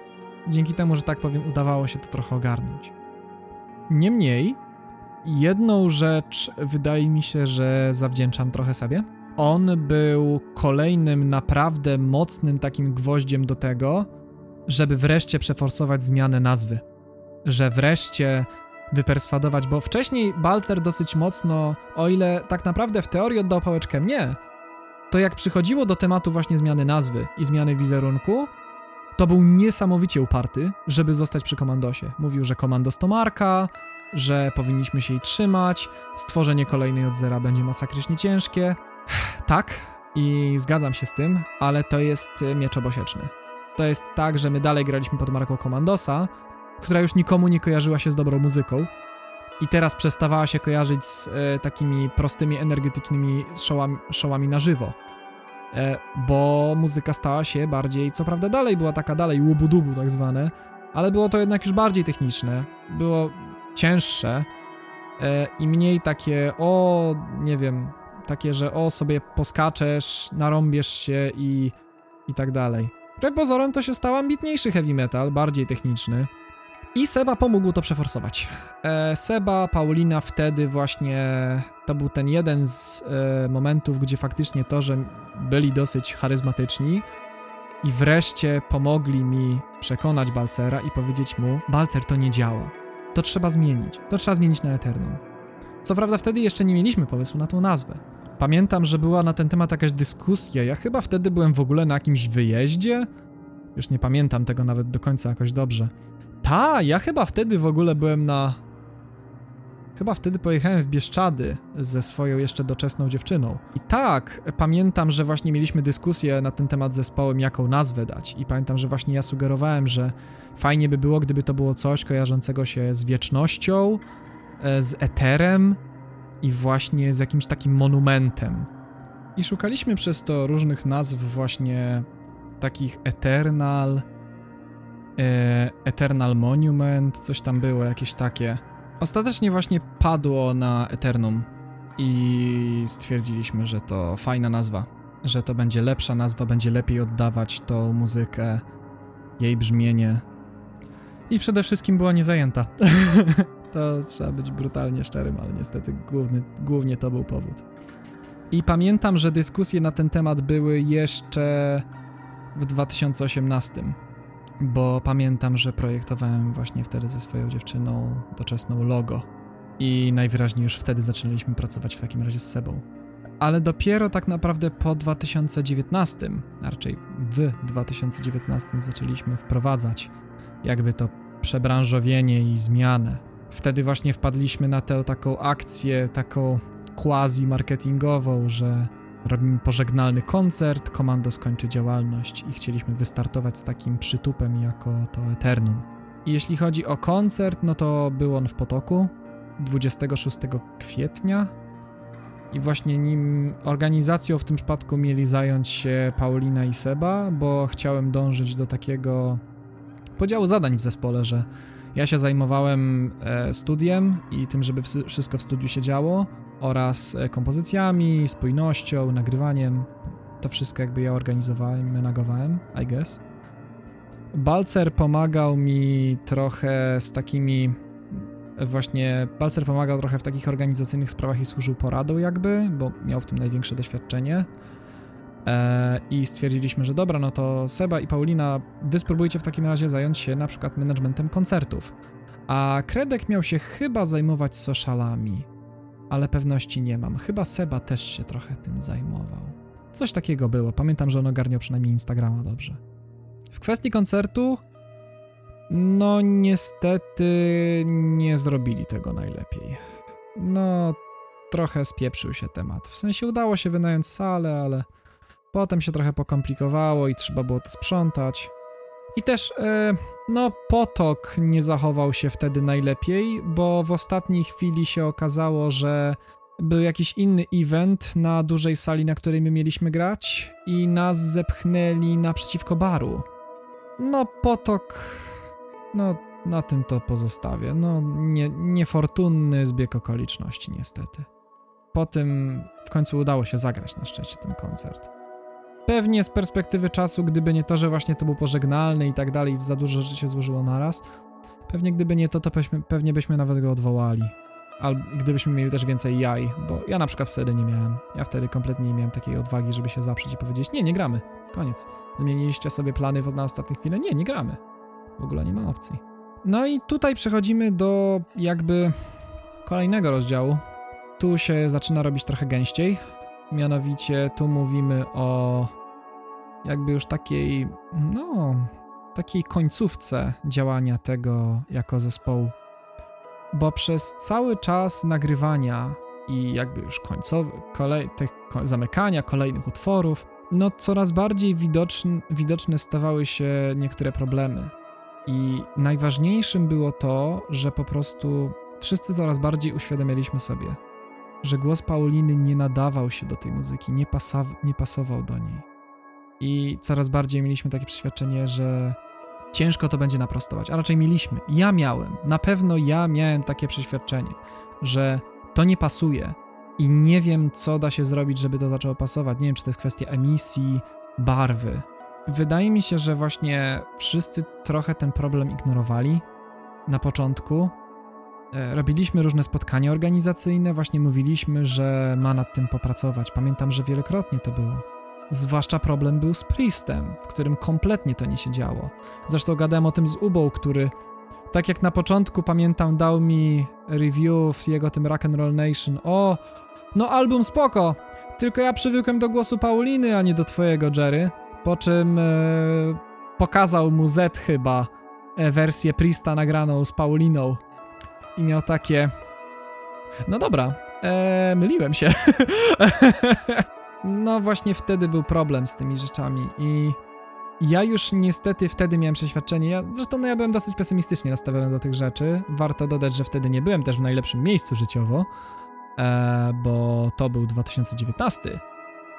Dzięki temu, że tak powiem, udawało się to trochę ogarnąć. Niemniej, jedną rzecz wydaje mi się, że zawdzięczam trochę sobie – on był kolejnym naprawdę mocnym takim gwoździem do tego, żeby wreszcie przeforsować zmianę nazwy. Że wreszcie wyperswadować, bo wcześniej Balcer dosyć mocno, o ile tak naprawdę w teorii oddał pałeczkę mnie, to jak przychodziło do tematu właśnie zmiany nazwy i zmiany wizerunku, to był niesamowicie uparty, żeby zostać przy komandosie. Mówił, że komandos to marka, że powinniśmy się jej trzymać, stworzenie kolejnej od zera będzie masakrycznie ciężkie, (sighs) tak, i zgadzam się z tym, ale to jest e, miecz obosieczny. To jest tak, że my dalej graliśmy pod marką Commandosa, która już nikomu nie kojarzyła się z dobrą muzyką i teraz przestawała się kojarzyć z e, takimi prostymi, energetycznymi showami, showami na żywo. E, bo muzyka stała się bardziej, co prawda dalej była taka dalej łubu-dubu tak zwane, ale było to jednak już bardziej techniczne, było cięższe e, i mniej takie, o, nie wiem, takie, że o, sobie poskaczesz, narąbiesz się i, i tak dalej. Wbrew pozorom to się stał ambitniejszy heavy metal, bardziej techniczny. I Seba pomógł to przeforsować. E, Seba, Paulina wtedy właśnie to był ten jeden z e, momentów, gdzie faktycznie to, że byli dosyć charyzmatyczni i wreszcie pomogli mi przekonać Balcera i powiedzieć mu: Balcer to nie działa. To trzeba zmienić. To trzeba zmienić na Eternum. Co prawda wtedy jeszcze nie mieliśmy pomysłu na tą nazwę. Pamiętam, że była na ten temat jakaś dyskusja. Ja chyba wtedy byłem w ogóle na jakimś wyjeździe. Już nie pamiętam tego nawet do końca jakoś dobrze. Ta, ja chyba wtedy w ogóle byłem na. Chyba wtedy pojechałem w Bieszczady ze swoją jeszcze doczesną dziewczyną. I tak, pamiętam, że właśnie mieliśmy dyskusję na ten temat z zespołem, jaką nazwę dać. I pamiętam, że właśnie ja sugerowałem, że fajnie by było, gdyby to było coś kojarzącego się z wiecznością, e, z eterem i właśnie z jakimś takim monumentem. I szukaliśmy przez to różnych nazw właśnie takich Eternal, Eternal Monument, coś tam było, jakieś takie. Ostatecznie właśnie padło na Eternum i stwierdziliśmy, że to fajna nazwa, że to będzie lepsza nazwa, będzie lepiej oddawać tą muzykę, jej brzmienie. I przede wszystkim była niezajęta. (laughs) to trzeba być brutalnie szczerym, ale niestety główny, głównie to był powód. I pamiętam, że dyskusje na ten temat były jeszcze w 2018 bo pamiętam, że projektowałem właśnie wtedy ze swoją dziewczyną doczesną logo i najwyraźniej już wtedy zaczęliśmy pracować w takim razie z sobą. Ale dopiero tak naprawdę po 2019, a raczej w 2019 zaczęliśmy wprowadzać jakby to przebranżowienie i zmianę. Wtedy właśnie wpadliśmy na tę taką akcję, taką quasi-marketingową, że robimy pożegnalny koncert, komando skończy działalność i chcieliśmy wystartować z takim przytupem jako to Eternum. I jeśli chodzi o koncert, no to był on w Potoku 26 kwietnia i właśnie nim organizacją w tym przypadku mieli zająć się Paulina i Seba, bo chciałem dążyć do takiego podziału zadań w zespole, że ja się zajmowałem e, studiem i tym, żeby wszystko w studiu się działo, oraz e, kompozycjami, spójnością, nagrywaniem. To wszystko jakby ja organizowałem, menagowałem, I guess. Balcer pomagał mi trochę z takimi właśnie Balcer pomagał trochę w takich organizacyjnych sprawach i służył poradą jakby, bo miał w tym największe doświadczenie. Eee, I stwierdziliśmy, że dobra, no to Seba i Paulina, wy spróbujcie w takim razie zająć się na przykład managementem koncertów. A Kredek miał się chyba zajmować socialami ale pewności nie mam. Chyba Seba też się trochę tym zajmował. Coś takiego było. Pamiętam, że on ogarniał przynajmniej Instagrama dobrze. W kwestii koncertu, no niestety nie zrobili tego najlepiej. No, trochę spieprzył się temat. W sensie udało się wynająć salę, ale potem się trochę pokomplikowało i trzeba było to sprzątać. I też, e, no, potok nie zachował się wtedy najlepiej, bo w ostatniej chwili się okazało, że był jakiś inny event na dużej sali, na której my mieliśmy grać, i nas zepchnęli naprzeciwko baru. No, potok. No, na tym to pozostawię. No, nie, niefortunny zbieg okoliczności, niestety. Po tym w końcu udało się zagrać na szczęście ten koncert. Pewnie z perspektywy czasu, gdyby nie to, że właśnie to był pożegnalny i tak dalej, za dużo rzeczy się złożyło naraz, pewnie gdyby nie to, to pewnie, pewnie byśmy nawet go odwołali. Albo gdybyśmy mieli też więcej jaj, bo ja na przykład wtedy nie miałem. Ja wtedy kompletnie nie miałem takiej odwagi, żeby się zaprzeć i powiedzieć, nie, nie gramy, koniec. Zmieniliście sobie plany na ostatnią chwilę? Nie, nie gramy. W ogóle nie ma opcji. No i tutaj przechodzimy do jakby kolejnego rozdziału. Tu się zaczyna robić trochę gęściej. Mianowicie tu mówimy o jakby już takiej, no, takiej końcówce działania tego jako zespołu. Bo przez cały czas nagrywania i jakby już końcowy, kolej, tych zamykania kolejnych utworów, no coraz bardziej widoczne, widoczne stawały się niektóre problemy. I najważniejszym było to, że po prostu wszyscy coraz bardziej uświadamialiśmy sobie, że głos Pauliny nie nadawał się do tej muzyki, nie, pasow nie pasował do niej. I coraz bardziej mieliśmy takie przeświadczenie, że ciężko to będzie naprostować, a raczej mieliśmy. Ja miałem, na pewno ja miałem takie przeświadczenie, że to nie pasuje i nie wiem, co da się zrobić, żeby to zaczęło pasować. Nie wiem, czy to jest kwestia emisji, barwy. Wydaje mi się, że właśnie wszyscy trochę ten problem ignorowali na początku, E, robiliśmy różne spotkania organizacyjne, właśnie mówiliśmy, że ma nad tym popracować. Pamiętam, że wielokrotnie to było. Zwłaszcza problem był z Priestem, w którym kompletnie to nie się działo. Zresztą gadałem o tym z Ubą, który, tak jak na początku pamiętam, dał mi review w jego tym Rock'n'Roll Nation. O, no album spoko, tylko ja przywykłem do głosu Pauliny, a nie do twojego, Jerry. Po czym e, pokazał mu Z chyba e, wersję Priesta nagraną z Pauliną i miał takie No dobra, eee, myliłem się. (laughs) no właśnie wtedy był problem z tymi rzeczami i ja już niestety wtedy miałem przeświadczenie, ja, zresztą no ja byłem dosyć pesymistycznie nastawiony do tych rzeczy. Warto dodać, że wtedy nie byłem też w najlepszym miejscu życiowo, e, bo to był 2019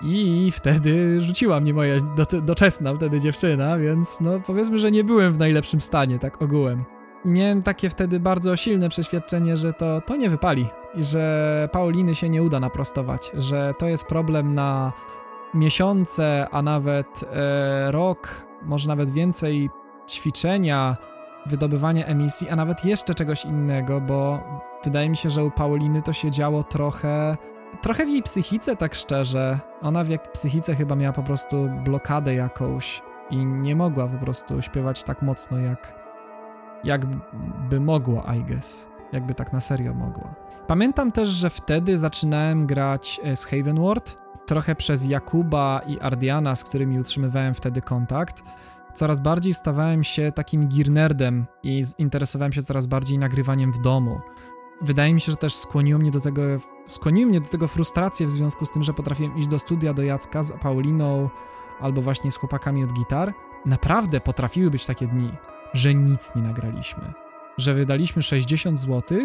i wtedy rzuciła mnie moja do, doczesna wtedy dziewczyna, więc no powiedzmy, że nie byłem w najlepszym stanie, tak ogółem. Miałem takie wtedy bardzo silne przeświadczenie, że to, to nie wypali i że Pauliny się nie uda naprostować, że to jest problem na miesiące, a nawet e, rok, może nawet więcej ćwiczenia, wydobywania emisji, a nawet jeszcze czegoś innego, bo wydaje mi się, że u Pauliny to się działo trochę trochę w jej psychice, tak szczerze. Ona w jak psychice chyba miała po prostu blokadę jakąś i nie mogła po prostu śpiewać tak mocno, jak, jakby mogła, I guess. Jakby tak na serio mogła. Pamiętam też, że wtedy zaczynałem grać e, z Havenward, trochę przez Jakuba i Ardiana, z którymi utrzymywałem wtedy kontakt. Coraz bardziej stawałem się takim gear i interesowałem się coraz bardziej nagrywaniem w domu wydaje mi się, że też skłoniło mnie do tego, skłoniły mnie do tego frustracje w związku z tym, że potrafiłem iść do studia do Jacka z Pauliną albo właśnie z chłopakami od gitar. Naprawdę potrafiły być takie dni, że nic nie nagraliśmy. Że wydaliśmy 60 zł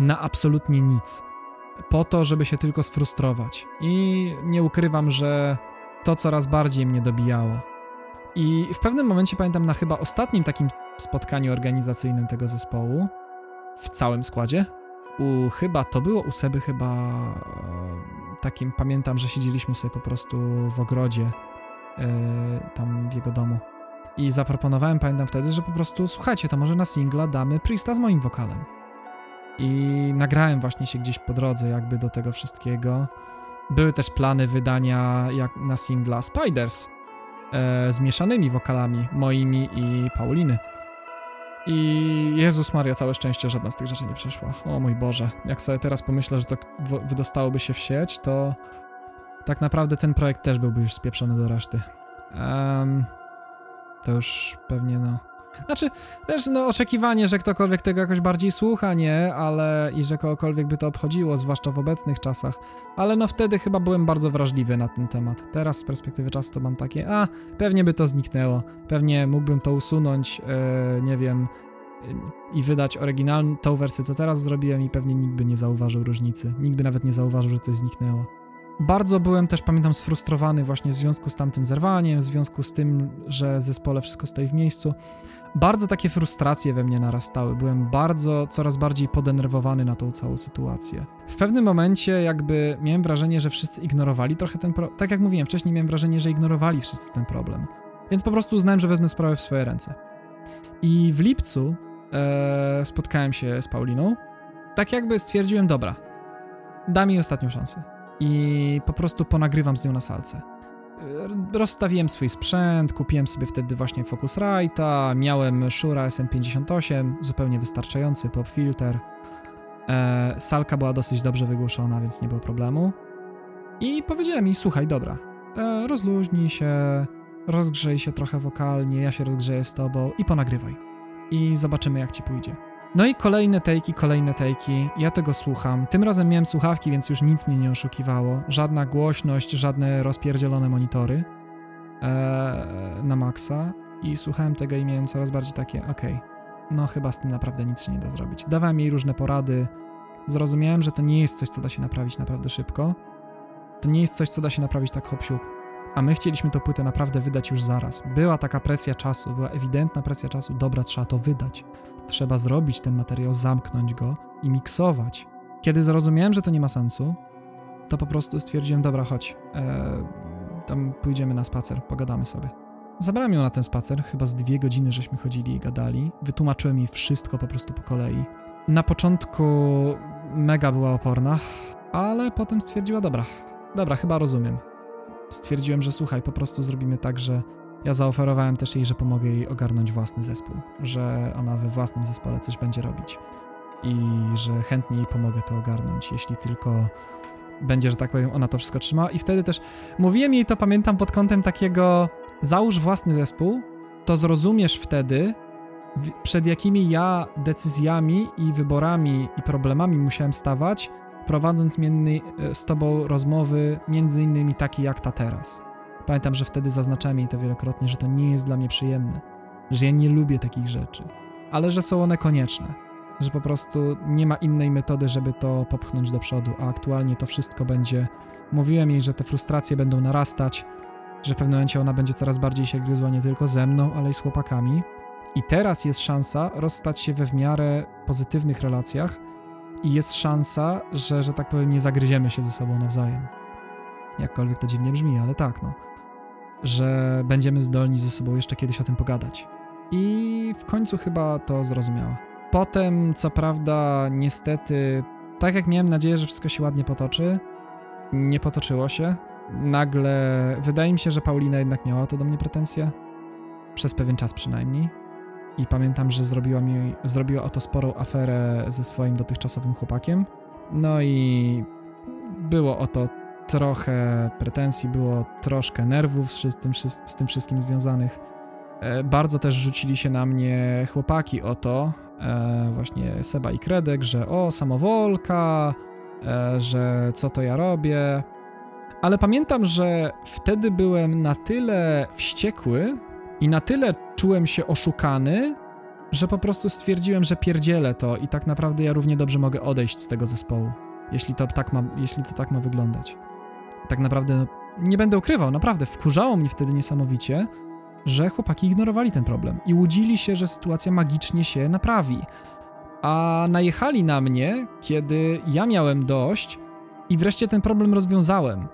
na absolutnie nic. Po to, żeby się tylko sfrustrować. I nie ukrywam, że to coraz bardziej mnie dobijało. I w pewnym momencie pamiętam na chyba ostatnim takim spotkaniu organizacyjnym tego zespołu, w całym składzie. U, chyba to było u Seby chyba e, takim, pamiętam, że siedzieliśmy sobie po prostu w ogrodzie e, tam w jego domu. I zaproponowałem, pamiętam wtedy, że po prostu słuchajcie, to może na singla damy Priesta z moim wokalem. I nagrałem właśnie się gdzieś po drodze jakby do tego wszystkiego. Były też plany wydania jak na singla Spiders e, z mieszanymi wokalami moimi i Pauliny. I Jezus Maria, całe szczęście, żadna z tych rzeczy nie przyszła. O mój Boże, jak sobie teraz pomyślę, że to wydostałoby się w sieć, to tak naprawdę ten projekt też byłby już spieprzony do reszty. Um, to już pewnie no. Znaczy, też no oczekiwanie, że ktokolwiek tego jakoś bardziej słucha, nie, ale i że kogokolwiek by to obchodziło, zwłaszcza w obecnych czasach. Ale no wtedy chyba byłem bardzo wrażliwy na ten temat. Teraz z perspektywy czasu to mam takie, a pewnie by to zniknęło, pewnie mógłbym to usunąć, yy, nie wiem, i wydać oryginalną tą wersję, co teraz zrobiłem i pewnie nikt by nie zauważył różnicy. Nikt by nawet nie zauważył, że coś zniknęło. Bardzo byłem też, pamiętam, sfrustrowany właśnie w związku z tamtym zerwaniem, w związku z tym, że zespole wszystko stoi w miejscu. Bardzo takie frustracje we mnie narastały. Byłem bardzo, coraz bardziej podenerwowany na tą całą sytuację. W pewnym momencie jakby miałem wrażenie, że wszyscy ignorowali trochę ten problem. Tak jak mówiłem wcześniej, miałem wrażenie, że ignorowali wszyscy ten problem. Więc po prostu uznałem, że wezmę sprawę w swoje ręce. I w lipcu e, spotkałem się z Pauliną. Tak jakby stwierdziłem, dobra, dam jej ostatnią szansę. I po prostu ponagrywam z nią na salce. E, rozstawiłem swój sprzęt, kupiłem sobie wtedy właśnie Focusrite'a, miałem Shure SM58, zupełnie wystarczający pop filter. E, salka była dosyć dobrze wygłuszona, więc nie było problemu. I powiedziałem mi, słuchaj, dobra, e, rozluźnij się, rozgrzej się trochę wokalnie, ja się rozgrzeję z tobą i ponagrywaj i zobaczymy, jak ci pójdzie. No i kolejne tejki, kolejne tejki. Ja tego słucham. Tym razem miałem słuchawki, więc już nic mnie nie oszukiwało. Żadna głośność, żadne rozpierdzielone monitory ee, na maksa. I słuchałem tego i miałem coraz bardziej takie, okej, okay, no chyba z tym naprawdę nic się nie da zrobić. Dawałem jej różne porady. Zrozumiałem, że to nie jest coś, co da się naprawić naprawdę szybko. To nie jest coś, co da się naprawić tak hop -siup a my chcieliśmy tę płytę naprawdę wydać już zaraz. Była taka presja czasu, była ewidentna presja czasu, dobra, trzeba to wydać. Trzeba zrobić ten materiał, zamknąć go i miksować. Kiedy zrozumiałem, że to nie ma sensu, to po prostu stwierdziłem, dobra, chodź, e, tam pójdziemy na spacer, pogadamy sobie. Zabrałem ją na ten spacer, chyba z dwie godziny żeśmy chodzili i gadali. Wytłumaczyłem jej wszystko po prostu po kolei. Na początku mega była oporna, ale potem stwierdziła, dobra, dobra, chyba rozumiem stwierdziłem, że słuchaj, po prostu zrobimy tak, że ja zaoferowałem też jej, że pomogę jej ogarnąć własny zespół, że ona we własnym zespole coś będzie robić i że chętnie jej pomogę to ogarnąć, jeśli tylko będzie, że tak powiem, ona to wszystko trzyma. I wtedy też mówiłem jej to, pamiętam, pod kątem takiego załóż własny zespół, to zrozumiesz wtedy, przed jakimi ja decyzjami i wyborami i problemami musiałem stawać, prowadząc między, e, z tobą rozmowy, między innymi takie jak ta teraz. Pamiętam, że wtedy zaznaczałem jej to wielokrotnie, że to nie jest dla mnie przyjemne, że ja nie lubię takich rzeczy, ale że są one konieczne, że po prostu nie ma innej metody, żeby to popchnąć do przodu, a aktualnie to wszystko będzie. Mówiłem jej, że te frustracje będą narastać, że w pewnym momencie ona będzie coraz bardziej się gryzła nie tylko ze mną, ale i z chłopakami. I teraz jest szansa rozstać się we w miarę pozytywnych relacjach i jest szansa, że, że tak powiem, nie zagryziemy się ze sobą nawzajem. Jakkolwiek to dziwnie brzmi, ale tak, no. Że będziemy zdolni ze sobą jeszcze kiedyś o tym pogadać. I w końcu chyba to zrozumiała. Potem, co prawda, niestety, tak jak miałem nadzieję, że wszystko się ładnie potoczy, nie potoczyło się. Nagle, wydaje mi się, że Paulina jednak miała to do mnie pretensje. Przez pewien czas przynajmniej. I pamiętam, że zrobiła, mi, zrobiła o to sporą aferę ze swoim dotychczasowym chłopakiem. No i było o to trochę pretensji, było troszkę nerwów z tym, z tym wszystkim związanych. E, bardzo też rzucili się na mnie chłopaki o to, e, właśnie Seba i Kredek, że o, samowolka, e, że co to ja robię. Ale pamiętam, że wtedy byłem na tyle wściekły i na tyle czułem się oszukany, że po prostu stwierdziłem, że pierdzielę to i tak naprawdę ja równie dobrze mogę odejść z tego zespołu, jeśli to tak ma, jeśli to tak ma wyglądać. Tak naprawdę no, nie będę ukrywał, naprawdę wkurzało mnie wtedy niesamowicie, że chłopaki ignorowali ten problem i łudzili się, że sytuacja magicznie się naprawi. A najechali na mnie, kiedy ja miałem dość i wreszcie ten problem rozwiązałem.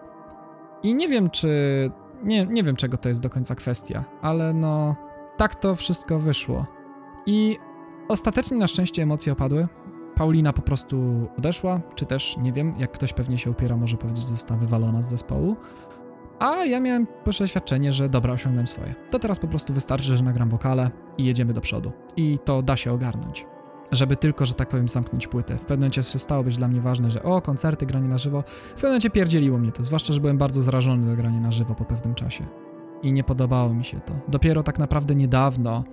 I nie wiem, czy. Nie, nie wiem, czego to jest do końca kwestia, ale no. Tak to wszystko wyszło. I ostatecznie na szczęście emocje opadły. Paulina po prostu odeszła, czy też, nie wiem, jak ktoś pewnie się upiera, może powiedzieć, że została wywalona z zespołu. A ja miałem przeświadczenie, że dobra, osiągnąłem swoje. To teraz po prostu wystarczy, że nagram wokale i jedziemy do przodu. I to da się ogarnąć. Żeby tylko, że tak powiem, zamknąć płytę. W pewnym momencie przestało być dla mnie ważne, że o, koncerty, granie na żywo. W pewnym momencie pierdzieliło mnie to, zwłaszcza, że byłem bardzo zrażony do grania na żywo po pewnym czasie. I nie podobało mi się to. Dopiero tak naprawdę niedawno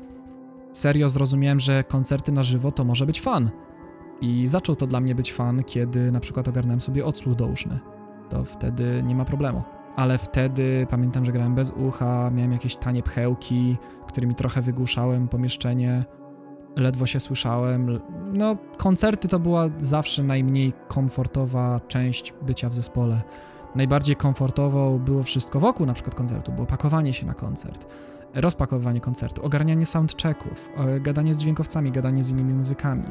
serio zrozumiałem, że koncerty na żywo to może być fan. I zaczął to dla mnie być fan, kiedy na przykład ogarnąłem sobie odsłuch douszny. To wtedy nie ma problemu ale wtedy pamiętam, że grałem bez ucha, miałem jakieś tanie pchełki, którymi trochę wygłuszałem pomieszczenie, ledwo się słyszałem. No, koncerty to była zawsze najmniej komfortowa część bycia w zespole. Najbardziej komfortowo było wszystko wokół na przykład koncertu, było pakowanie się na koncert, rozpakowywanie koncertu, ogarnianie soundchecków, e, gadanie z dźwiękowcami, gadanie z innymi muzykami,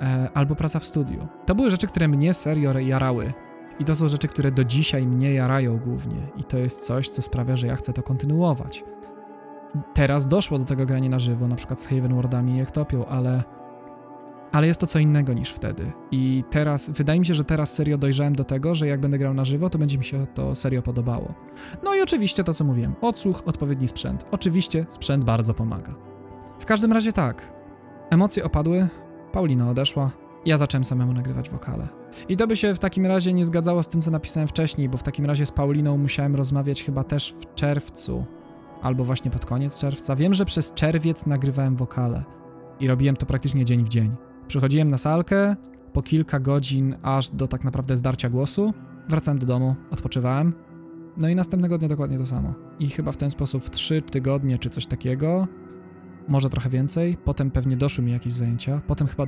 e, albo praca w studiu. To były rzeczy, które mnie serio jarały i to są rzeczy, które do dzisiaj mnie jarają głównie, i to jest coś, co sprawia, że ja chcę to kontynuować. Teraz doszło do tego grania na żywo, na przykład z Haven Wardami i Ektopią, ale, ale jest to co innego niż wtedy. I teraz, wydaje mi się, że teraz serio dojrzałem do tego, że jak będę grał na żywo, to będzie mi się to serio podobało. No i oczywiście to, co mówiłem, odsłuch, odpowiedni sprzęt. Oczywiście sprzęt bardzo pomaga. W każdym razie tak, emocje opadły, Paulina odeszła, ja zacząłem samemu nagrywać wokale. I to by się w takim razie nie zgadzało z tym, co napisałem wcześniej, bo w takim razie z Pauliną musiałem rozmawiać chyba też w czerwcu, albo właśnie pod koniec czerwca. Wiem, że przez czerwiec nagrywałem wokale i robiłem to praktycznie dzień w dzień. Przychodziłem na salkę po kilka godzin, aż do tak naprawdę zdarcia głosu. Wracałem do domu, odpoczywałem. No i następnego dnia dokładnie to samo. I chyba w ten sposób w trzy tygodnie czy coś takiego, może trochę więcej. Potem pewnie doszły mi jakieś zajęcia. Potem chyba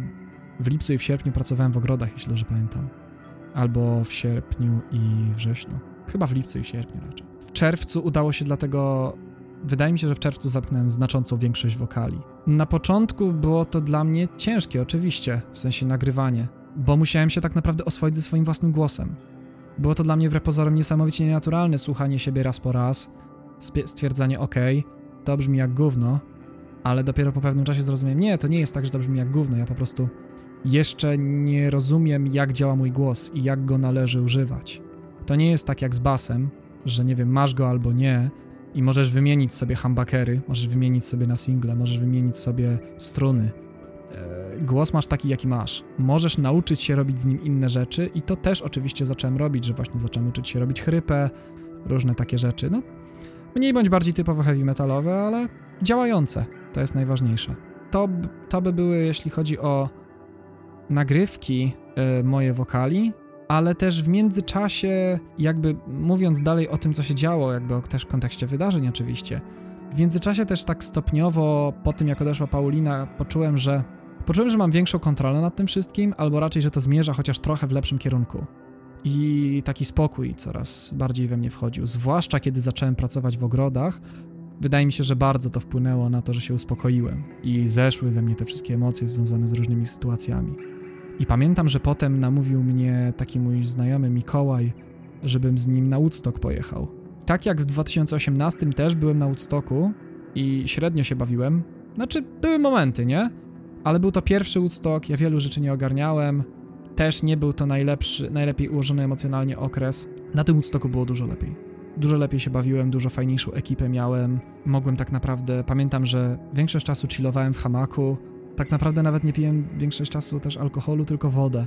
w lipcu i w sierpniu pracowałem w ogrodach, jeśli dobrze pamiętam. Albo w sierpniu i wrześniu. Chyba w lipcu i sierpniu raczej. W czerwcu udało się dlatego. Wydaje mi się, że w czerwcu zamknąłem znaczącą większość wokali. Na początku było to dla mnie ciężkie, oczywiście, w sensie nagrywanie, bo musiałem się tak naprawdę oswoić ze swoim własnym głosem. Było to dla mnie wbrew pozorom niesamowicie nienaturalne słuchanie siebie raz po raz, stwierdzanie ok, to brzmi jak gówno, ale dopiero po pewnym czasie zrozumiałem, nie, to nie jest tak, że to brzmi jak gówno, ja po prostu jeszcze nie rozumiem, jak działa mój głos i jak go należy używać. To nie jest tak jak z basem, że nie wiem, masz go albo nie i możesz wymienić sobie humbuckery, możesz wymienić sobie na single, możesz wymienić sobie struny. E, głos masz taki, jaki masz. Możesz nauczyć się robić z nim inne rzeczy i to też oczywiście zacząłem robić, że właśnie zacząłem uczyć się robić chrypę, różne takie rzeczy. No, mniej bądź bardziej typowo heavy metalowe, ale działające. To jest najważniejsze. to, to by były, jeśli chodzi o nagrywki, y, moje wokali, ale też w międzyczasie, jakby mówiąc dalej o tym, co się działo, jakby też w kontekście wydarzeń oczywiście, w międzyczasie też tak stopniowo, po tym jak odeszła Paulina, poczułem, że poczułem, że mam większą kontrolę nad tym wszystkim, albo raczej, że to zmierza chociaż trochę w lepszym kierunku. I taki spokój coraz bardziej we mnie wchodził, zwłaszcza kiedy zacząłem pracować w ogrodach. Wydaje mi się, że bardzo to wpłynęło na to, że się uspokoiłem i zeszły ze mnie te wszystkie emocje związane z różnymi sytuacjami. I pamiętam, że potem namówił mnie taki mój znajomy Mikołaj, żebym z nim na Woodstock pojechał. Tak jak w 2018 też byłem na Woodstocku i średnio się bawiłem. Znaczy, były momenty, nie? Ale był to pierwszy Woodstock, ja wielu rzeczy nie ogarniałem. Też nie był to najlepszy, najlepiej ułożony emocjonalnie okres. Na tym Woodstocku było dużo lepiej. Dużo lepiej się bawiłem, dużo fajniejszą ekipę miałem. Mogłem tak naprawdę, pamiętam, że większość czasu chillowałem w hamaku, tak naprawdę nawet nie piłem większość czasu też alkoholu, tylko wodę.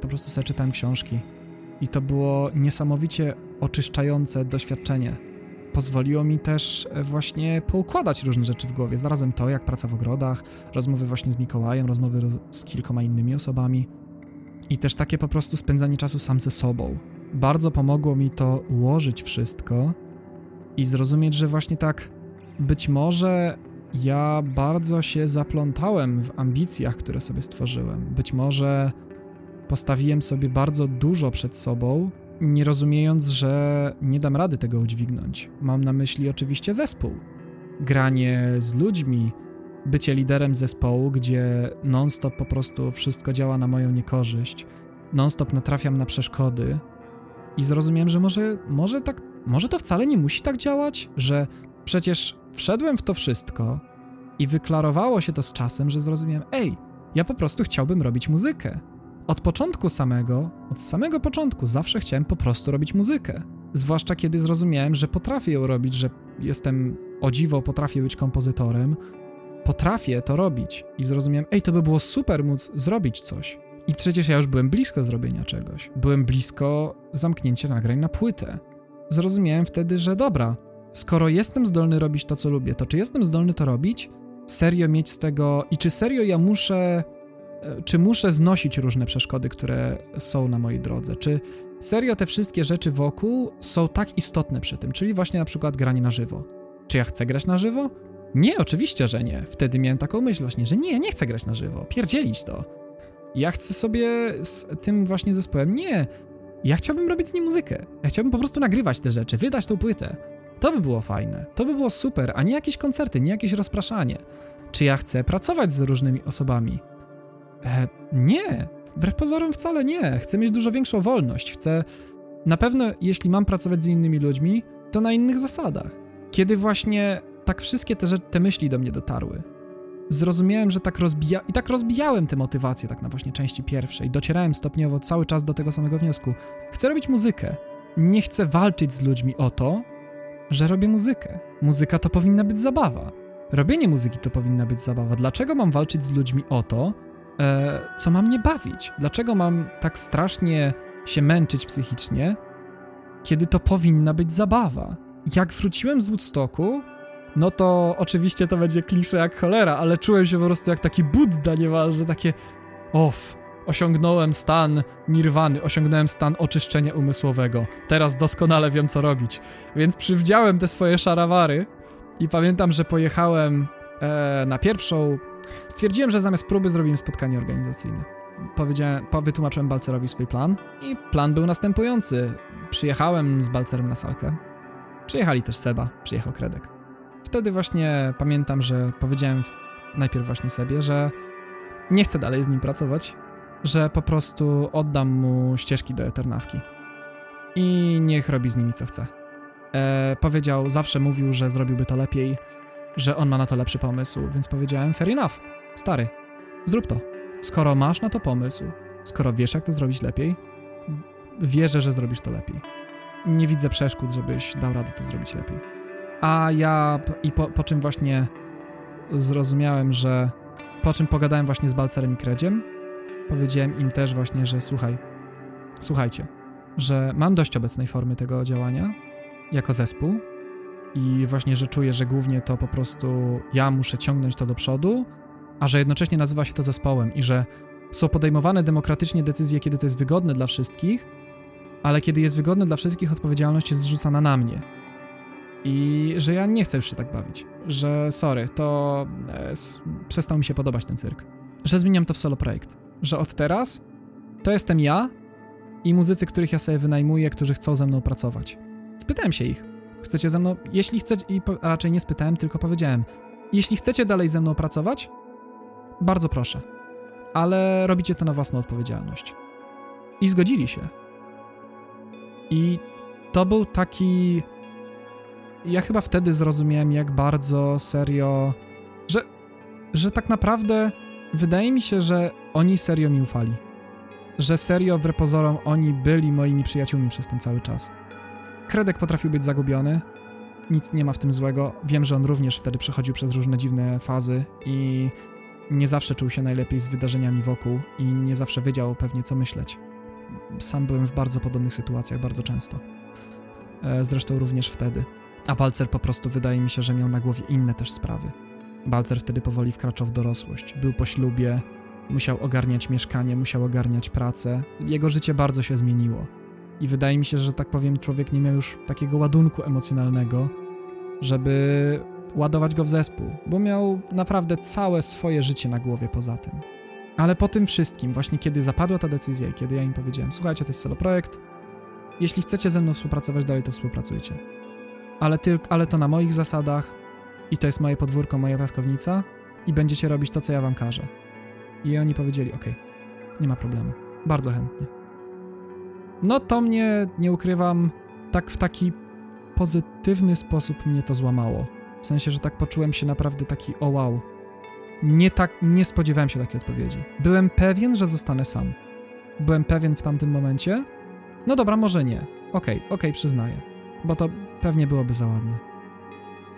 Po prostu sobie czytałem książki. I to było niesamowicie oczyszczające doświadczenie. Pozwoliło mi też e, właśnie poukładać różne rzeczy w głowie. Zarazem to, jak praca w ogrodach, rozmowy właśnie z Mikołajem, rozmowy z kilkoma innymi osobami. I też takie po prostu spędzanie czasu sam ze sobą. Bardzo pomogło mi to ułożyć wszystko i zrozumieć, że właśnie tak być może ja bardzo się zaplątałem w ambicjach, które sobie stworzyłem. Być może postawiłem sobie bardzo dużo przed sobą, nie rozumiejąc, że nie dam rady tego udźwignąć. Mam na myśli oczywiście zespół. Granie z ludźmi, bycie liderem zespołu, gdzie non-stop po prostu wszystko działa na moją niekorzyść, non-stop natrafiam na przeszkody i zrozumiałem, że może, może tak, może to wcale nie musi tak działać, że przecież wszedłem w to wszystko i wyklarowało się to z czasem, że zrozumiałem, ej, ja po prostu chciałbym robić muzykę. Od początku samego, od samego początku zawsze chciałem po prostu robić muzykę. Zwłaszcza kiedy zrozumiałem, że potrafię ją robić, że jestem o dziwo, potrafię być kompozytorem, potrafię to robić. I zrozumiałem, ej, to by było super móc zrobić coś. I przecież ja już byłem blisko zrobienia czegoś. Byłem blisko zamknięcia nagrań na płytę. Zrozumiałem wtedy, że dobra, skoro jestem zdolny robić to, co lubię, to czy jestem zdolny to robić? Serio mieć z tego i czy serio ja muszę, e, czy muszę znosić różne przeszkody, które są na mojej drodze? Czy serio te wszystkie rzeczy wokół są tak istotne przy tym? Czyli właśnie na przykład granie na żywo. Czy ja chcę grać na żywo? Nie, oczywiście, że nie. Wtedy miałem taką myśl właśnie, że nie, nie chcę grać na żywo, pierdzielić to. Ja chcę sobie z tym właśnie zespołem, nie, ja chciałbym robić z nim muzykę. Ja chciałbym po prostu nagrywać te rzeczy, wydać tą płytę. To by było fajne, to by było super, a nie jakieś koncerty, nie jakieś rozpraszanie. Czy ja chcę pracować z różnymi osobami? E, nie, wbrew pozorom wcale nie. Chcę mieć dużo większą wolność. Chcę, na pewno, jeśli mam pracować z innymi ludźmi, to na innych zasadach. Kiedy właśnie tak wszystkie te, te myśli do mnie dotarły, zrozumiałem, że tak rozbija... I tak rozbijałem te motywacje tak na właśnie części pierwszej. Docierałem stopniowo cały czas do tego samego wniosku. Chcę robić muzykę. Nie chcę walczyć z ludźmi o to, że robię muzykę. Muzyka to powinna być zabawa. Robienie muzyki to powinna być zabawa. Dlaczego mam walczyć z ludźmi o to, e, co ma mnie bawić? Dlaczego mam tak strasznie się męczyć psychicznie, kiedy to powinna być zabawa? Jak wróciłem z Woodstocku, no to oczywiście to będzie klisze jak cholera, ale czułem się po prostu jak taki Buddha niemalże, takie off, osiągnąłem stan nirwany, osiągnąłem stan oczyszczenia umysłowego. Teraz doskonale wiem co robić. Więc przywdziałem te swoje szarawary i pamiętam, że pojechałem e, na pierwszą. Stwierdziłem, że zamiast próby zrobimy spotkanie organizacyjne. Powiedziałem, wytłumaczyłem Balcerowi swój plan i plan był następujący. Przyjechałem z Balcerem na salkę. Przyjechali też Seba, przyjechał Kredek. Wtedy właśnie pamiętam, że powiedziałem najpierw właśnie sobie, że nie chcę dalej z nim pracować, że po prostu oddam mu ścieżki do Eternawki i niech robi z nimi co chce. E, powiedział, zawsze mówił, że zrobiłby to lepiej, że on ma na to lepszy pomysł, więc powiedziałem, fair enough, stary, zrób to. Skoro masz na to pomysł, skoro wiesz, jak to zrobić lepiej, wierzę, że zrobisz to lepiej. Nie widzę przeszkód, żebyś dał radę to zrobić lepiej. A ja, i po, po czym właśnie zrozumiałem, że po czym pogadałem właśnie z Balcerem i Kredziem, powiedziałem im też właśnie, że słuchaj, słuchajcie, że mam dość obecnej formy tego działania jako zespół i właśnie, że czuję, że głównie to po prostu ja muszę ciągnąć to do przodu a że jednocześnie nazywa się to zespołem i że są podejmowane demokratycznie decyzje, kiedy to jest wygodne dla wszystkich, ale kiedy jest wygodne dla wszystkich, odpowiedzialność jest zrzucana na mnie. I że ja nie chcę już się tak bawić. Że sorry, to e, przestał mi się podobać ten cyrk. Że zmieniam to w solo projekt. Że od teraz to jestem ja i muzycy, których ja sobie wynajmuję, którzy chcą ze mną pracować. Spytałem się ich. Chcecie ze mną? Jeśli chcecie, i raczej nie spytałem, tylko powiedziałem. Jeśli chcecie dalej ze mną pracować, bardzo proszę. Ale robicie to na własną odpowiedzialność. I zgodzili się. I to był taki. Ja chyba wtedy zrozumiałem, jak bardzo serio, że, że tak naprawdę wydaje mi się, że oni serio mi ufali. Że serio, wbrew pozorom, oni byli moimi przyjaciółmi przez ten cały czas. Kredek potrafił być zagubiony, nic nie ma w tym złego. Wiem, że on również wtedy przechodził przez różne dziwne fazy i nie zawsze czuł się najlepiej z wydarzeniami wokół i nie zawsze wiedział pewnie co myśleć. Sam byłem w bardzo podobnych sytuacjach bardzo często. E, zresztą również wtedy. A Balcer po prostu wydaje mi się, że miał na głowie inne też sprawy. Balcer wtedy powoli wkraczał w dorosłość. Był po ślubie, musiał ogarniać mieszkanie, musiał ogarniać pracę. Jego życie bardzo się zmieniło. I wydaje mi się, że tak powiem, człowiek nie miał już takiego ładunku emocjonalnego, żeby ładować go w zespół, bo miał naprawdę całe swoje życie na głowie poza tym. Ale po tym wszystkim, właśnie kiedy zapadła ta decyzja i kiedy ja im powiedziałem, słuchajcie, to jest solo projekt, jeśli chcecie ze mną współpracować dalej, to współpracujcie. Ale, tylko, ale to na moich zasadach i to jest moje podwórko, moja piaskownica i będziecie robić to, co ja wam każę. I oni powiedzieli, ok, nie ma problemu, bardzo chętnie. No to mnie, nie ukrywam, tak w taki pozytywny sposób mnie to złamało. W sensie, że tak poczułem się naprawdę taki o wow. Nie tak, nie spodziewałem się takiej odpowiedzi. Byłem pewien, że zostanę sam. Byłem pewien w tamtym momencie. No dobra, może nie. Okej, okay, okej, okay, przyznaję. Bo to pewnie byłoby za ładne.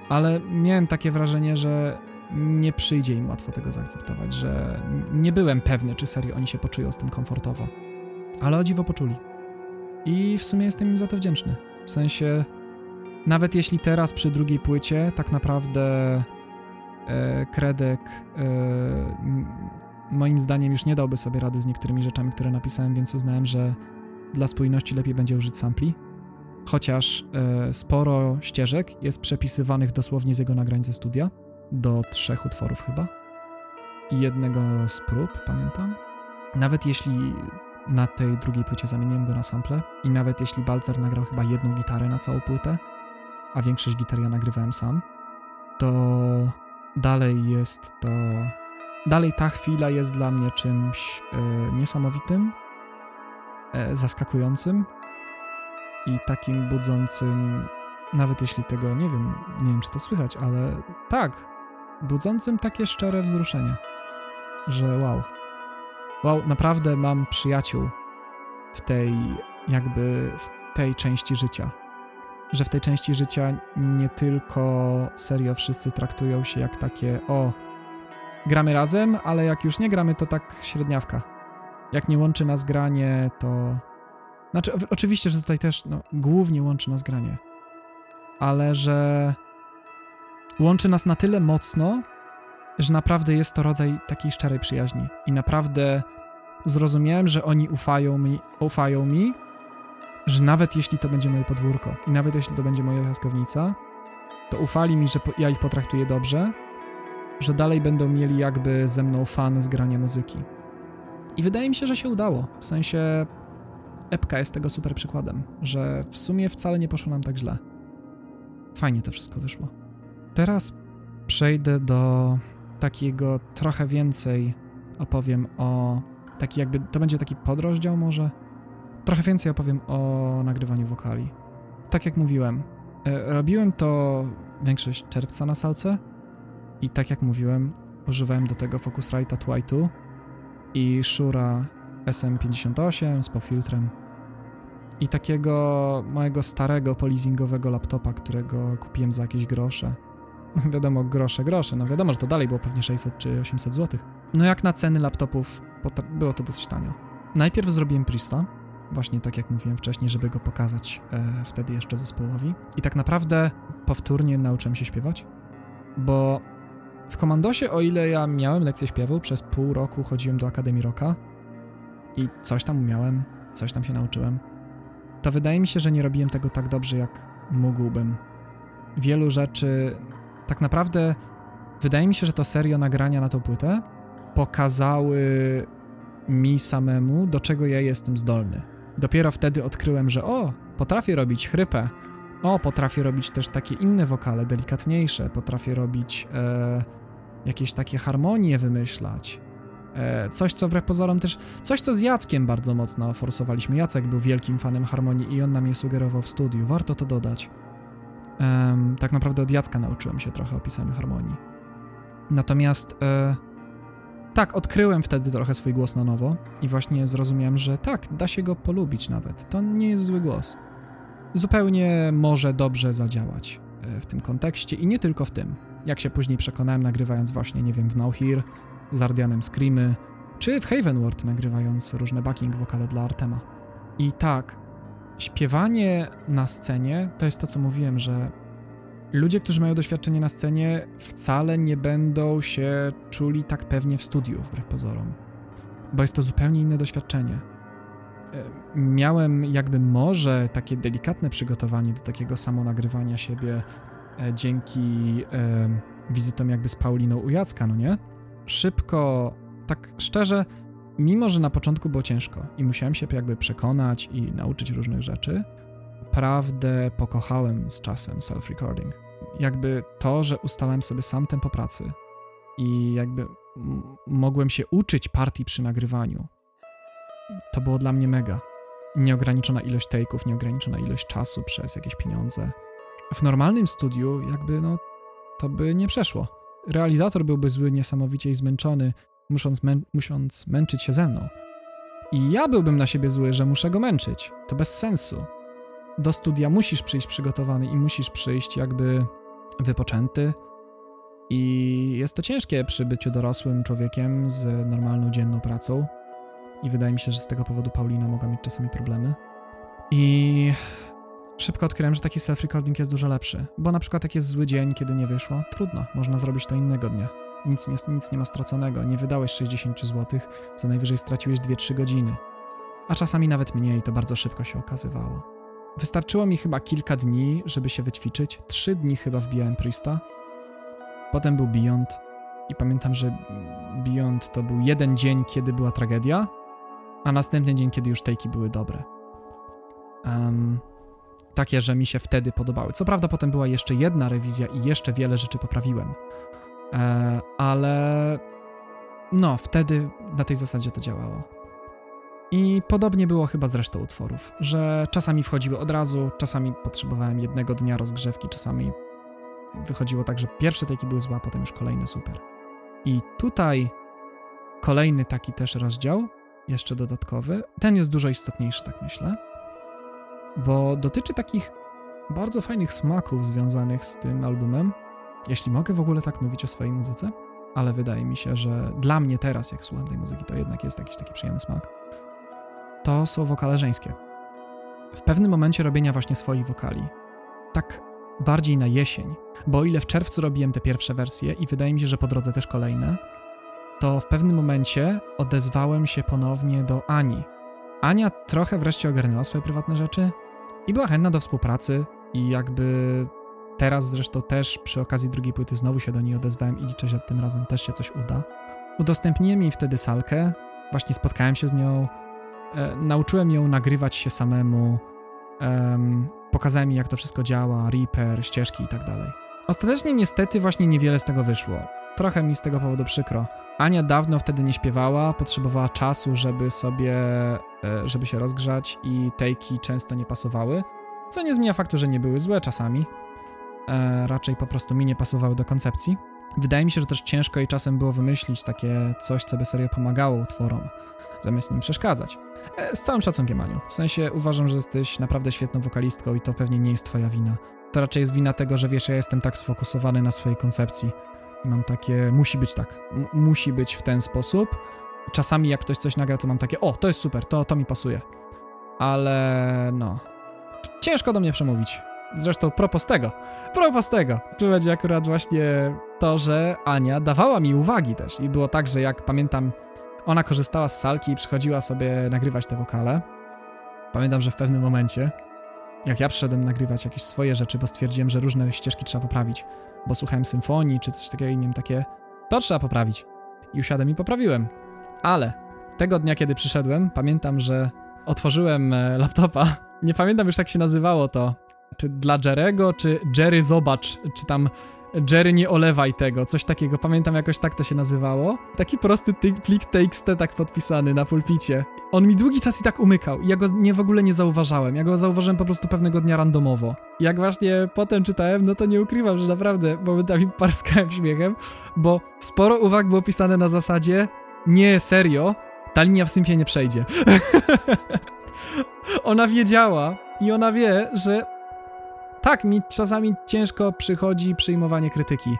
Ale miałem takie wrażenie, że nie przyjdzie im łatwo tego zaakceptować, że nie byłem pewny, czy serio oni się poczują z tym komfortowo. Ale o dziwo poczuli. I w sumie jestem im za to wdzięczny. W sensie, nawet jeśli teraz przy drugiej płycie tak naprawdę e, Kredek e, moim zdaniem już nie dałby sobie rady z niektórymi rzeczami, które napisałem, więc uznałem, że dla spójności lepiej będzie użyć sampli. Chociaż e, sporo ścieżek jest przepisywanych dosłownie z jego nagrań ze studia, do trzech utworów chyba. I jednego z prób, pamiętam. Nawet jeśli na tej drugiej płycie zamieniłem go na sample i nawet jeśli Balcer nagrał chyba jedną gitarę na całą płytę, a większość gitar ja nagrywałem sam, to dalej jest to. Dalej ta chwila jest dla mnie czymś e, niesamowitym, e, zaskakującym i takim budzącym, nawet jeśli tego nie wiem, nie wiem czy to słychać, ale tak, budzącym takie szczere wzruszenie, że wow. Wow, naprawdę mam przyjaciół w tej, jakby w tej części życia że w tej części życia nie tylko serio wszyscy traktują się jak takie o, gramy razem, ale jak już nie gramy, to tak średniawka. Jak nie łączy nas granie, to... Znaczy, oczywiście, że tutaj też no, głównie łączy nas granie, ale że łączy nas na tyle mocno, że naprawdę jest to rodzaj takiej szczerej przyjaźni. I naprawdę zrozumiałem, że oni ufają mi, ufają mi że nawet jeśli to będzie moje podwórko i nawet jeśli to będzie moja piaskownica, to ufali mi, że ja ich potraktuję dobrze, że dalej będą mieli jakby ze mną fan z grania muzyki. I wydaje mi się, że się udało. W sensie epka jest tego super przykładem, że w sumie wcale nie poszło nam tak źle. Fajnie to wszystko wyszło. Teraz przejdę do takiego trochę więcej opowiem o taki jakby, to będzie taki podrozdział może, Trochę więcej opowiem o nagrywaniu wokali. Tak jak mówiłem, e, robiłem to większość czerwca na salce i tak jak mówiłem, używałem do tego Focusrite'a Twi2 i Shura SM58 z popfiltrem i takiego mojego starego polizingowego laptopa, którego kupiłem za jakieś grosze. (laughs) Wiadomo, grosze, grosze, no wiadomo, że to dalej było pewnie 600 czy 800 zł. No jak na ceny laptopów, było to dosyć tanio. Najpierw zrobiłem Prista, właśnie tak jak mówiłem wcześniej, żeby go pokazać e, wtedy jeszcze zespołowi. I tak naprawdę powtórnie nauczyłem się śpiewać, bo W komandosie, o ile ja miałem lekcję śpiewu, przez pół roku chodziłem do Akademii Rocka i coś tam umiałem, coś tam się nauczyłem, to wydaje mi się, że nie robiłem tego tak dobrze, jak mógłbym. Wielu rzeczy, tak naprawdę, wydaje mi się, że to serio nagrania na tą płytę pokazały mi samemu, do czego ja jestem zdolny. Dopiero wtedy odkryłem, że o, potrafię robić chrypę, o, potrafię robić też takie inne wokale, delikatniejsze, potrafię robić e, jakieś takie harmonie wymyślać. E, coś, co wbrew pozorom też, coś, co z Jackiem bardzo mocno forsowaliśmy. Jacek był wielkim fanem harmonii i on nam je sugerował w studiu. Warto to dodać. E, tak naprawdę od Jacka nauczyłem się trochę o pisaniu harmonii. Natomiast e, tak, odkryłem wtedy trochę swój głos na nowo i właśnie zrozumiałem, że tak, da się go polubić nawet. To nie jest zły głos. Zupełnie może dobrze zadziałać e, w tym kontekście i nie tylko w tym. Jak się później przekonałem, nagrywając właśnie, nie wiem, w Now Here, z Ardianem Screamy, czy w Havenward nagrywając różne backing wokale dla Artema. I tak, śpiewanie na scenie to jest to, co mówiłem, że ludzie, którzy mają doświadczenie na scenie, wcale nie będą się czuli tak pewnie w studiu, wbrew pozorom, bo jest to zupełnie inne doświadczenie. E, miałem jakby może takie delikatne przygotowanie do takiego samonagrywania siebie e, dzięki e, wizytom jakby z Pauliną u Jacka, no nie? Szybko, tak szczerze, mimo że na początku było ciężko i musiałem się jakby przekonać i nauczyć różnych rzeczy, naprawdę pokochałem z czasem self-recording. Jakby to, że ustalałem sobie sam tempo pracy i jakby mogłem się uczyć partii przy nagrywaniu, to było dla mnie mega. Nieograniczona ilość take'ów, nieograniczona ilość czasu przez jakieś pieniądze. W normalnym studiu jakby no to by nie przeszło. Realizator byłby zły niesamowicie i zmęczony, musząc, mę musząc męczyć się ze mną. I ja byłbym na siebie zły, że muszę go męczyć. To bez sensu do studia musisz przyjść przygotowany i musisz przyjść jakby wypoczęty. I jest to ciężkie przy byciu dorosłym człowiekiem z normalną dzienną pracą. I wydaje mi się, że z tego powodu Paulina mogła mieć czasami problemy. I szybko odkryłem, że taki self-recording jest dużo lepszy. Bo na przykład jak jest zły dzień, kiedy nie wyszło, trudno, można zrobić to innego dnia. Nic nie, nic nie ma straconego, nie wydałeś 60 zł, co najwyżej straciłeś 2-3 godziny. A czasami nawet mniej, to bardzo szybko się okazywało. Wystarczyło mi chyba kilka dni, żeby się wyćwiczyć. Trzy dni chyba wbijałem Priesta. Potem był Beyond. I pamiętam, że Beyond to był jeden dzień, kiedy była tragedia, a następny dzień, kiedy już tejki były dobre. Um, takie, że mi się wtedy podobały. Co prawda, potem była jeszcze jedna rewizja i jeszcze wiele rzeczy poprawiłem. E, ale no, wtedy na tej zasadzie to działało. I podobnie było chyba z resztą utworów, że czasami wchodziły od razu, czasami potrzebowałem jednego dnia rozgrzewki, czasami wychodziło tak, że pierwsze taki były złe, a potem już kolejne super. I tutaj kolejny taki też rozdział, jeszcze dodatkowy, ten jest dużo istotniejszy, tak myślę, bo dotyczy takich bardzo fajnych smaków związanych z tym albumem, jeśli mogę w ogóle tak mówić o swojej muzyce, ale wydaje mi się, że dla mnie teraz, jak słucham tej muzyki, to jednak jest jakiś taki przyjemny smak to są wokale żeńskie. W pewnym momencie robienia właśnie swoich wokali, tak bardziej na jesień, bo o ile w czerwcu robiłem te pierwsze wersje i wydaje mi się, że po drodze też kolejne, to w pewnym momencie odezwałem się ponownie do Ani. Ania trochę wreszcie ogarnęła swoje prywatne rzeczy i była chętna do współpracy i jakby teraz zresztą też przy okazji drugiej płyty znowu się do niej odezwałem i liczę, że tym razem też się coś uda. Udostępniłem jej wtedy salkę, właśnie spotkałem się z nią, E, nauczyłem ją nagrywać się samemu, pokazałem jej, jak to wszystko działa, Reaper, ścieżki i tak dalej. Ostatecznie niestety właśnie niewiele z tego wyszło. Trochę mi z tego powodu przykro. Ania dawno wtedy nie śpiewała, potrzebowała czasu, żeby sobie, e, żeby się rozgrzać i tejki często nie pasowały, co nie zmienia faktu, że nie były złe czasami. E, raczej po prostu mi nie pasowały do koncepcji. Wydaje mi się, że też ciężko jej czasem było wymyślić takie coś, co by serio pomagało utworom, zamiast nim przeszkadzać. E, z całym szacunkiem, Aniu. W sensie uważam, że jesteś naprawdę świetną wokalistką i to pewnie nie jest twoja wina. To raczej jest wina tego, że wiesz, ja jestem tak sfokusowany na swojej koncepcji. I mam takie, musi być tak. M musi być w ten sposób. Czasami jak ktoś coś nagra, to mam takie, o, to jest super, to, to mi pasuje. Ale no, ciężko do mnie przemówić. Zresztą propos tego, propos tego, tu będzie akurat właśnie to, że Ania dawała mi uwagi też. I było tak, że jak pamiętam, ona korzystała z salki i przychodziła sobie nagrywać te wokale. Pamiętam, że w pewnym momencie, jak ja przyszedłem nagrywać jakieś swoje rzeczy, bo stwierdziłem, że różne ścieżki trzeba poprawić, bo słuchałem symfonii czy coś takiego i miałem takie, to trzeba poprawić. I usiadłem i poprawiłem. Ale tego dnia, kiedy przyszedłem, pamiętam, że otworzyłem e, laptopa. (laughs) Nie pamiętam już, jak się nazywało to. Czy dla Jerego, czy Jerry zobacz, czy tam Jerry nie olewaj tego, coś takiego. Pamiętam jakoś tak to się nazywało. Taki prosty plik TXT tak podpisany na pulpicie. On mi długi czas i tak umykał ja go nie w ogóle nie zauważałem. Ja go zauważyłem po prostu pewnego dnia randomowo. Jak właśnie potem czytałem, no to nie ukrywam, że naprawdę momentami (laughs) parskałem śmiechem, bo sporo uwag było pisane na zasadzie nie, serio, ta linia w sympie nie przejdzie. (laughs) ona wiedziała i ona wie, że tak, mi czasami ciężko przychodzi przyjmowanie krytyki.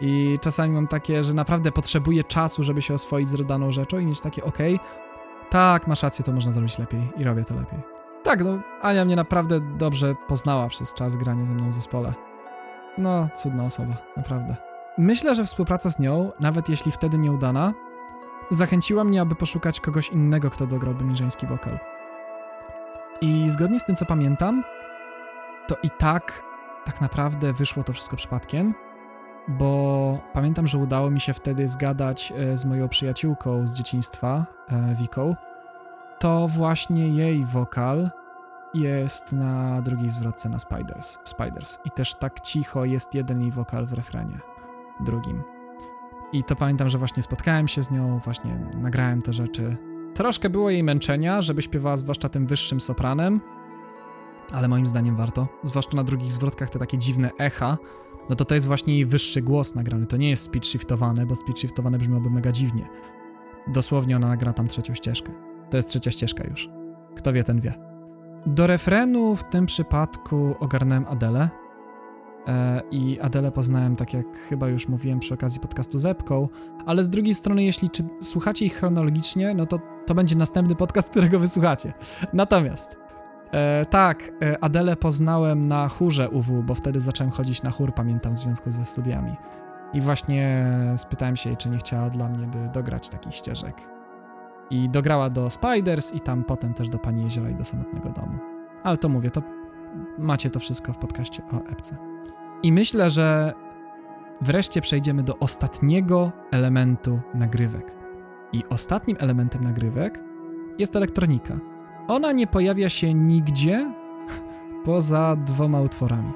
I czasami mam takie, że naprawdę potrzebuję czasu, żeby się oswoić z daną rzeczą i mieć takie, okej, okay, tak, masz rację, to można zrobić lepiej i robię to lepiej. Tak, no, Ania mnie naprawdę dobrze poznała przez czas grania ze mną w zespole. No, cudna osoba, naprawdę. Myślę, że współpraca z nią, nawet jeśli wtedy nieudana, zachęciła mnie, aby poszukać kogoś innego, kto dograłby mi żeński wokal. I zgodnie z tym, co pamiętam, to i tak tak naprawdę wyszło to wszystko przypadkiem, bo pamiętam, że udało mi się wtedy zgadać e, z moją przyjaciółką z dzieciństwa, e, Wiką. To właśnie jej wokal jest na drugiej zwrotce na Spiders, w Spiders. I też tak cicho jest jeden jej wokal w refrenie, drugim. I to pamiętam, że właśnie spotkałem się z nią, właśnie nagrałem te rzeczy. Troszkę było jej męczenia, żeby śpiewała zwłaszcza tym wyższym sopranem, ale moim zdaniem warto. Zwłaszcza na drugich zwrotkach te takie dziwne echa, no to to jest właśnie jej wyższy głos nagrany. To nie jest speed shiftowane, bo speed shiftowane brzmiałoby mega dziwnie. Dosłownie ona nagra tam trzecią ścieżkę. To jest trzecia ścieżka już. Kto wie, ten wie. Do refrenu w tym przypadku ogarnąłem Adelę. E, I Adelę poznałem, tak jak chyba już mówiłem przy okazji podcastu Zepką, ale z drugiej strony, jeśli czy słuchacie ich chronologicznie, no to to będzie następny podcast, (laughs) którego wysłuchacie. Natomiast E, tak, e, Adelę poznałem na chórze UW, bo wtedy zacząłem chodzić na chór, pamiętam, w związku ze studiami. I właśnie spytałem się jej, czy nie chciała dla mnie, by dograć takich ścieżek. I dograła do Spiders i tam potem też do Pani Jeziora i do Samotnego Domu. Ale to mówię, to macie to wszystko w podcaście o epce. I myślę, że wreszcie przejdziemy do ostatniego elementu nagrywek. I ostatnim elementem nagrywek jest elektronika. Ona nie pojawia się nigdzie (laughs) poza dwoma utworami.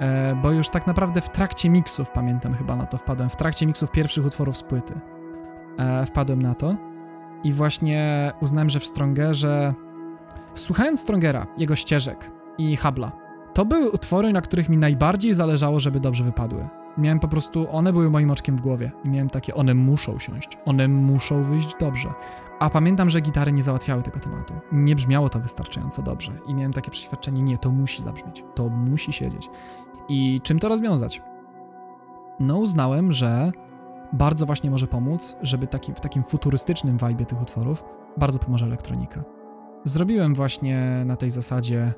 E, bo już tak naprawdę w trakcie miksów, pamiętam chyba na to wpadłem, w trakcie miksów pierwszych utworów z płyty e, wpadłem na to i właśnie uznałem, że w Strongerze, słuchając Strongera, jego ścieżek i Habla, to były utwory, na których mi najbardziej zależało, żeby dobrze wypadły. Miałem po prostu, one były moim oczkiem w głowie i miałem takie, one muszą siąść, one muszą wyjść dobrze. A pamiętam, że gitary nie załatwiały tego tematu. Nie brzmiało to wystarczająco dobrze i miałem takie przeświadczenie, nie, to musi zabrzmieć, to musi siedzieć. I czym to rozwiązać? No uznałem, że bardzo właśnie może pomóc, żeby taki, w takim futurystycznym vibe tych utworów bardzo pomoże elektronika. Zrobiłem właśnie na tej zasadzie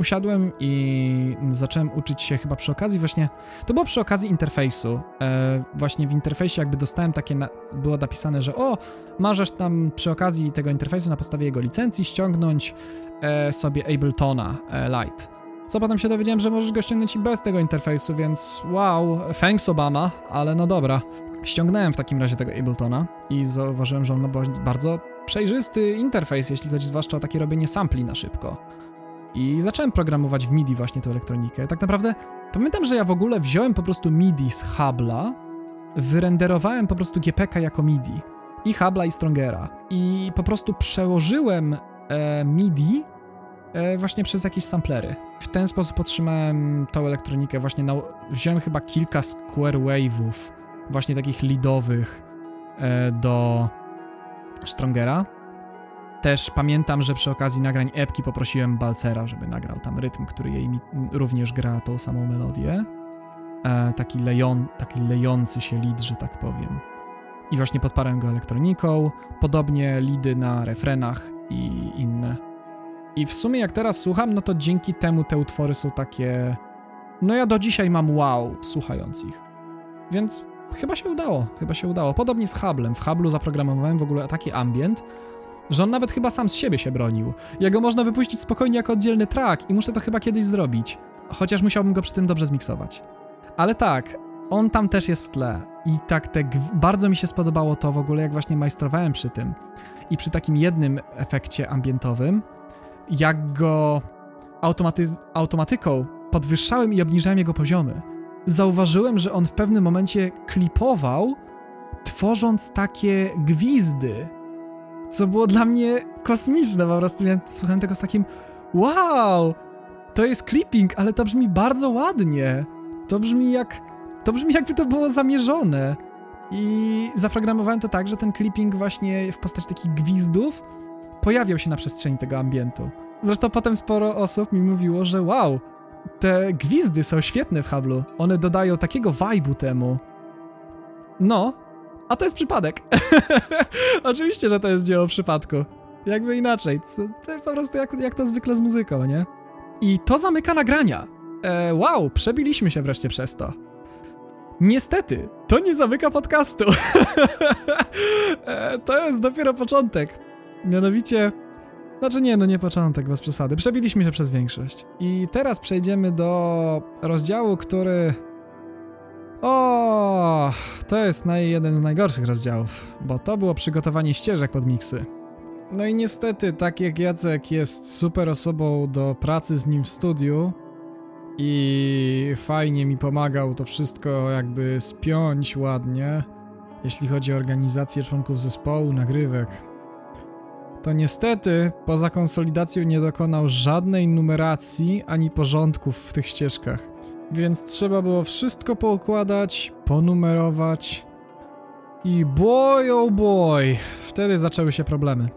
usiadłem i zacząłem uczyć się chyba przy okazji właśnie, to było przy okazji interfejsu. E, właśnie w interfejsie jakby dostałem takie, na, było napisane, że o, możesz tam przy okazji tego interfejsu na podstawie jego licencji ściągnąć e, sobie Abletona e, Lite. Co potem się dowiedziałem, że możesz go ściągnąć i bez tego interfejsu, więc wow, thanks Obama, ale no dobra. Ściągnąłem w takim razie tego Abletona i zauważyłem, że on ma bardzo przejrzysty interfejs, jeśli chodzi zwłaszcza o takie robienie sampli na szybko. I zacząłem programować w MIDI właśnie tę elektronikę. Tak naprawdę pamiętam, że ja w ogóle wziąłem po prostu MIDI z Hubla, wyrenderowałem po prostu GPK jako MIDI i Hubla i Strongera i po prostu przełożyłem e, MIDI e, właśnie przez jakieś samplery. W ten sposób otrzymałem tą elektronikę właśnie, na, wziąłem chyba kilka square wave'ów, właśnie takich leadowych e, do Strongera też pamiętam, że przy okazji nagrań epki poprosiłem Balcera, żeby nagrał tam rytm, który jej również gra tą samą melodię. E, taki, lejon, taki lejący się lead, że tak powiem. I właśnie podparłem go elektroniką, podobnie lidy na refrenach i inne. I w sumie jak teraz słucham, no to dzięki temu te utwory są takie... No ja do dzisiaj mam wow słuchając ich. Więc chyba się udało, chyba się udało. Podobnie z Hublem. W Hublu zaprogramowałem w ogóle taki ambient, że on nawet chyba sam z siebie się bronił. Jego można wypuścić spokojnie jako oddzielny track i muszę to chyba kiedyś zrobić. Chociaż musiałbym go przy tym dobrze zmiksować. Ale tak, on tam też jest w tle. I tak te bardzo mi się spodobało to w ogóle, jak właśnie majstrowałem przy tym. I przy takim jednym efekcie ambientowym, jak go automaty automatyką podwyższałem i obniżałem jego poziomy. Zauważyłem, że on w pewnym momencie klipował, tworząc takie gwizdy, co było dla mnie kosmiczne. Po prostu ja słuchałem tego z takim wow, to jest clipping, ale to brzmi bardzo ładnie. To brzmi jak, to brzmi jakby to było zamierzone. I zaprogramowałem to tak, że ten clipping właśnie w postaci takich gwizdów pojawiał się na przestrzeni tego ambientu. Zresztą potem sporo osób mi mówiło, że wow, te gwizdy są świetne w Hablu. One dodają takiego vibe'u temu. No, a to jest przypadek. (laughs) Oczywiście, że to jest dzieło przypadku. Jakby inaczej. To po prostu jak, jak to zwykle z muzyką, nie? I to zamyka nagrania. E, wow, przebiliśmy się wreszcie przez to. Niestety, to nie zamyka podcastu. (laughs) e, to jest dopiero początek. Mianowicie, znaczy nie, no nie początek, bez przesady. Przebiliśmy się przez większość. I teraz przejdziemy do rozdziału, który... O, to jest naj, jeden z najgorszych rozdziałów, bo to było przygotowanie ścieżek pod miksy. No i niestety, tak jak Jacek jest super osobą do pracy z nim w studiu i fajnie mi pomagał to wszystko jakby spiąć ładnie, jeśli chodzi o organizację członków zespołu, nagrywek, to niestety poza konsolidacją nie dokonał żadnej numeracji ani porządków w tych ścieżkach. Więc trzeba było wszystko poukładać, ponumerować i boy oh boy, wtedy zaczęły się problemy.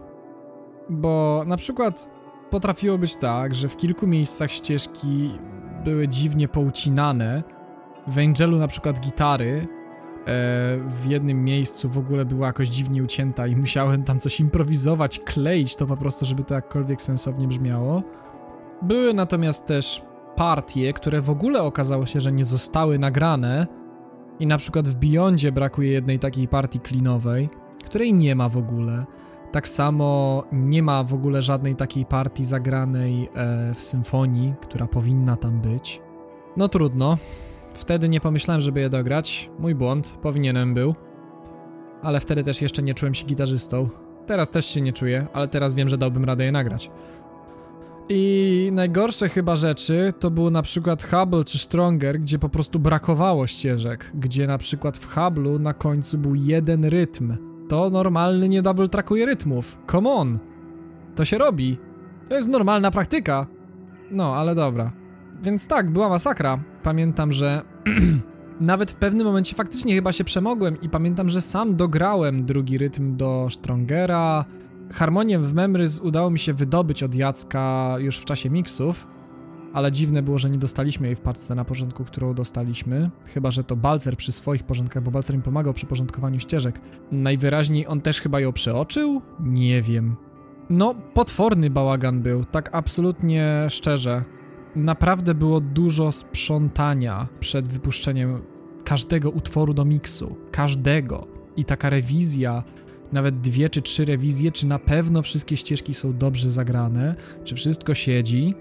Bo na przykład potrafiło być tak, że w kilku miejscach ścieżki były dziwnie poucinane. W Angelu na przykład gitary E, w jednym miejscu w ogóle była jakoś dziwnie ucięta i musiałem tam coś improwizować, kleić to po prostu, żeby to jakkolwiek sensownie brzmiało. Były natomiast też partie, które w ogóle okazało się, że nie zostały nagrane i na przykład w Beyondzie brakuje jednej takiej partii klinowej, której nie ma w ogóle. Tak samo nie ma w ogóle żadnej takiej partii zagranej e, w symfonii, która powinna tam być. No trudno, Wtedy nie pomyślałem, żeby je dograć. Mój błąd, powinienem był. Ale wtedy też jeszcze nie czułem się gitarzystą. Teraz też się nie czuję, ale teraz wiem, że dałbym radę je nagrać. I najgorsze chyba rzeczy to było na przykład Hubble czy Stronger, gdzie po prostu brakowało ścieżek, gdzie na przykład w Hubble'u na końcu był jeden rytm. To normalny nie double trackuje rytmów. Come on! To się robi. To jest normalna praktyka. No, ale dobra. Więc tak, była masakra. Pamiętam, że (clears throat) nawet w pewnym momencie faktycznie chyba się przemogłem i pamiętam, że sam dograłem drugi rytm do Strongera. Harmonię w Memrys udało mi się wydobyć od Jacka już w czasie miksów, ale dziwne było, że nie dostaliśmy jej w paczce na porządku, którą dostaliśmy. Chyba, że to Balcer przy swoich porządkach, bo Balcer mi pomagał przy porządkowaniu ścieżek. Najwyraźniej on też chyba ją przeoczył? Nie wiem. No, potworny bałagan był, tak absolutnie szczerze naprawdę było dużo sprzątania przed wypuszczeniem każdego utworu do miksu. Każdego. I taka rewizja, nawet dwie czy trzy rewizje, czy na pewno wszystkie ścieżki są dobrze zagrane, czy wszystko siedzi.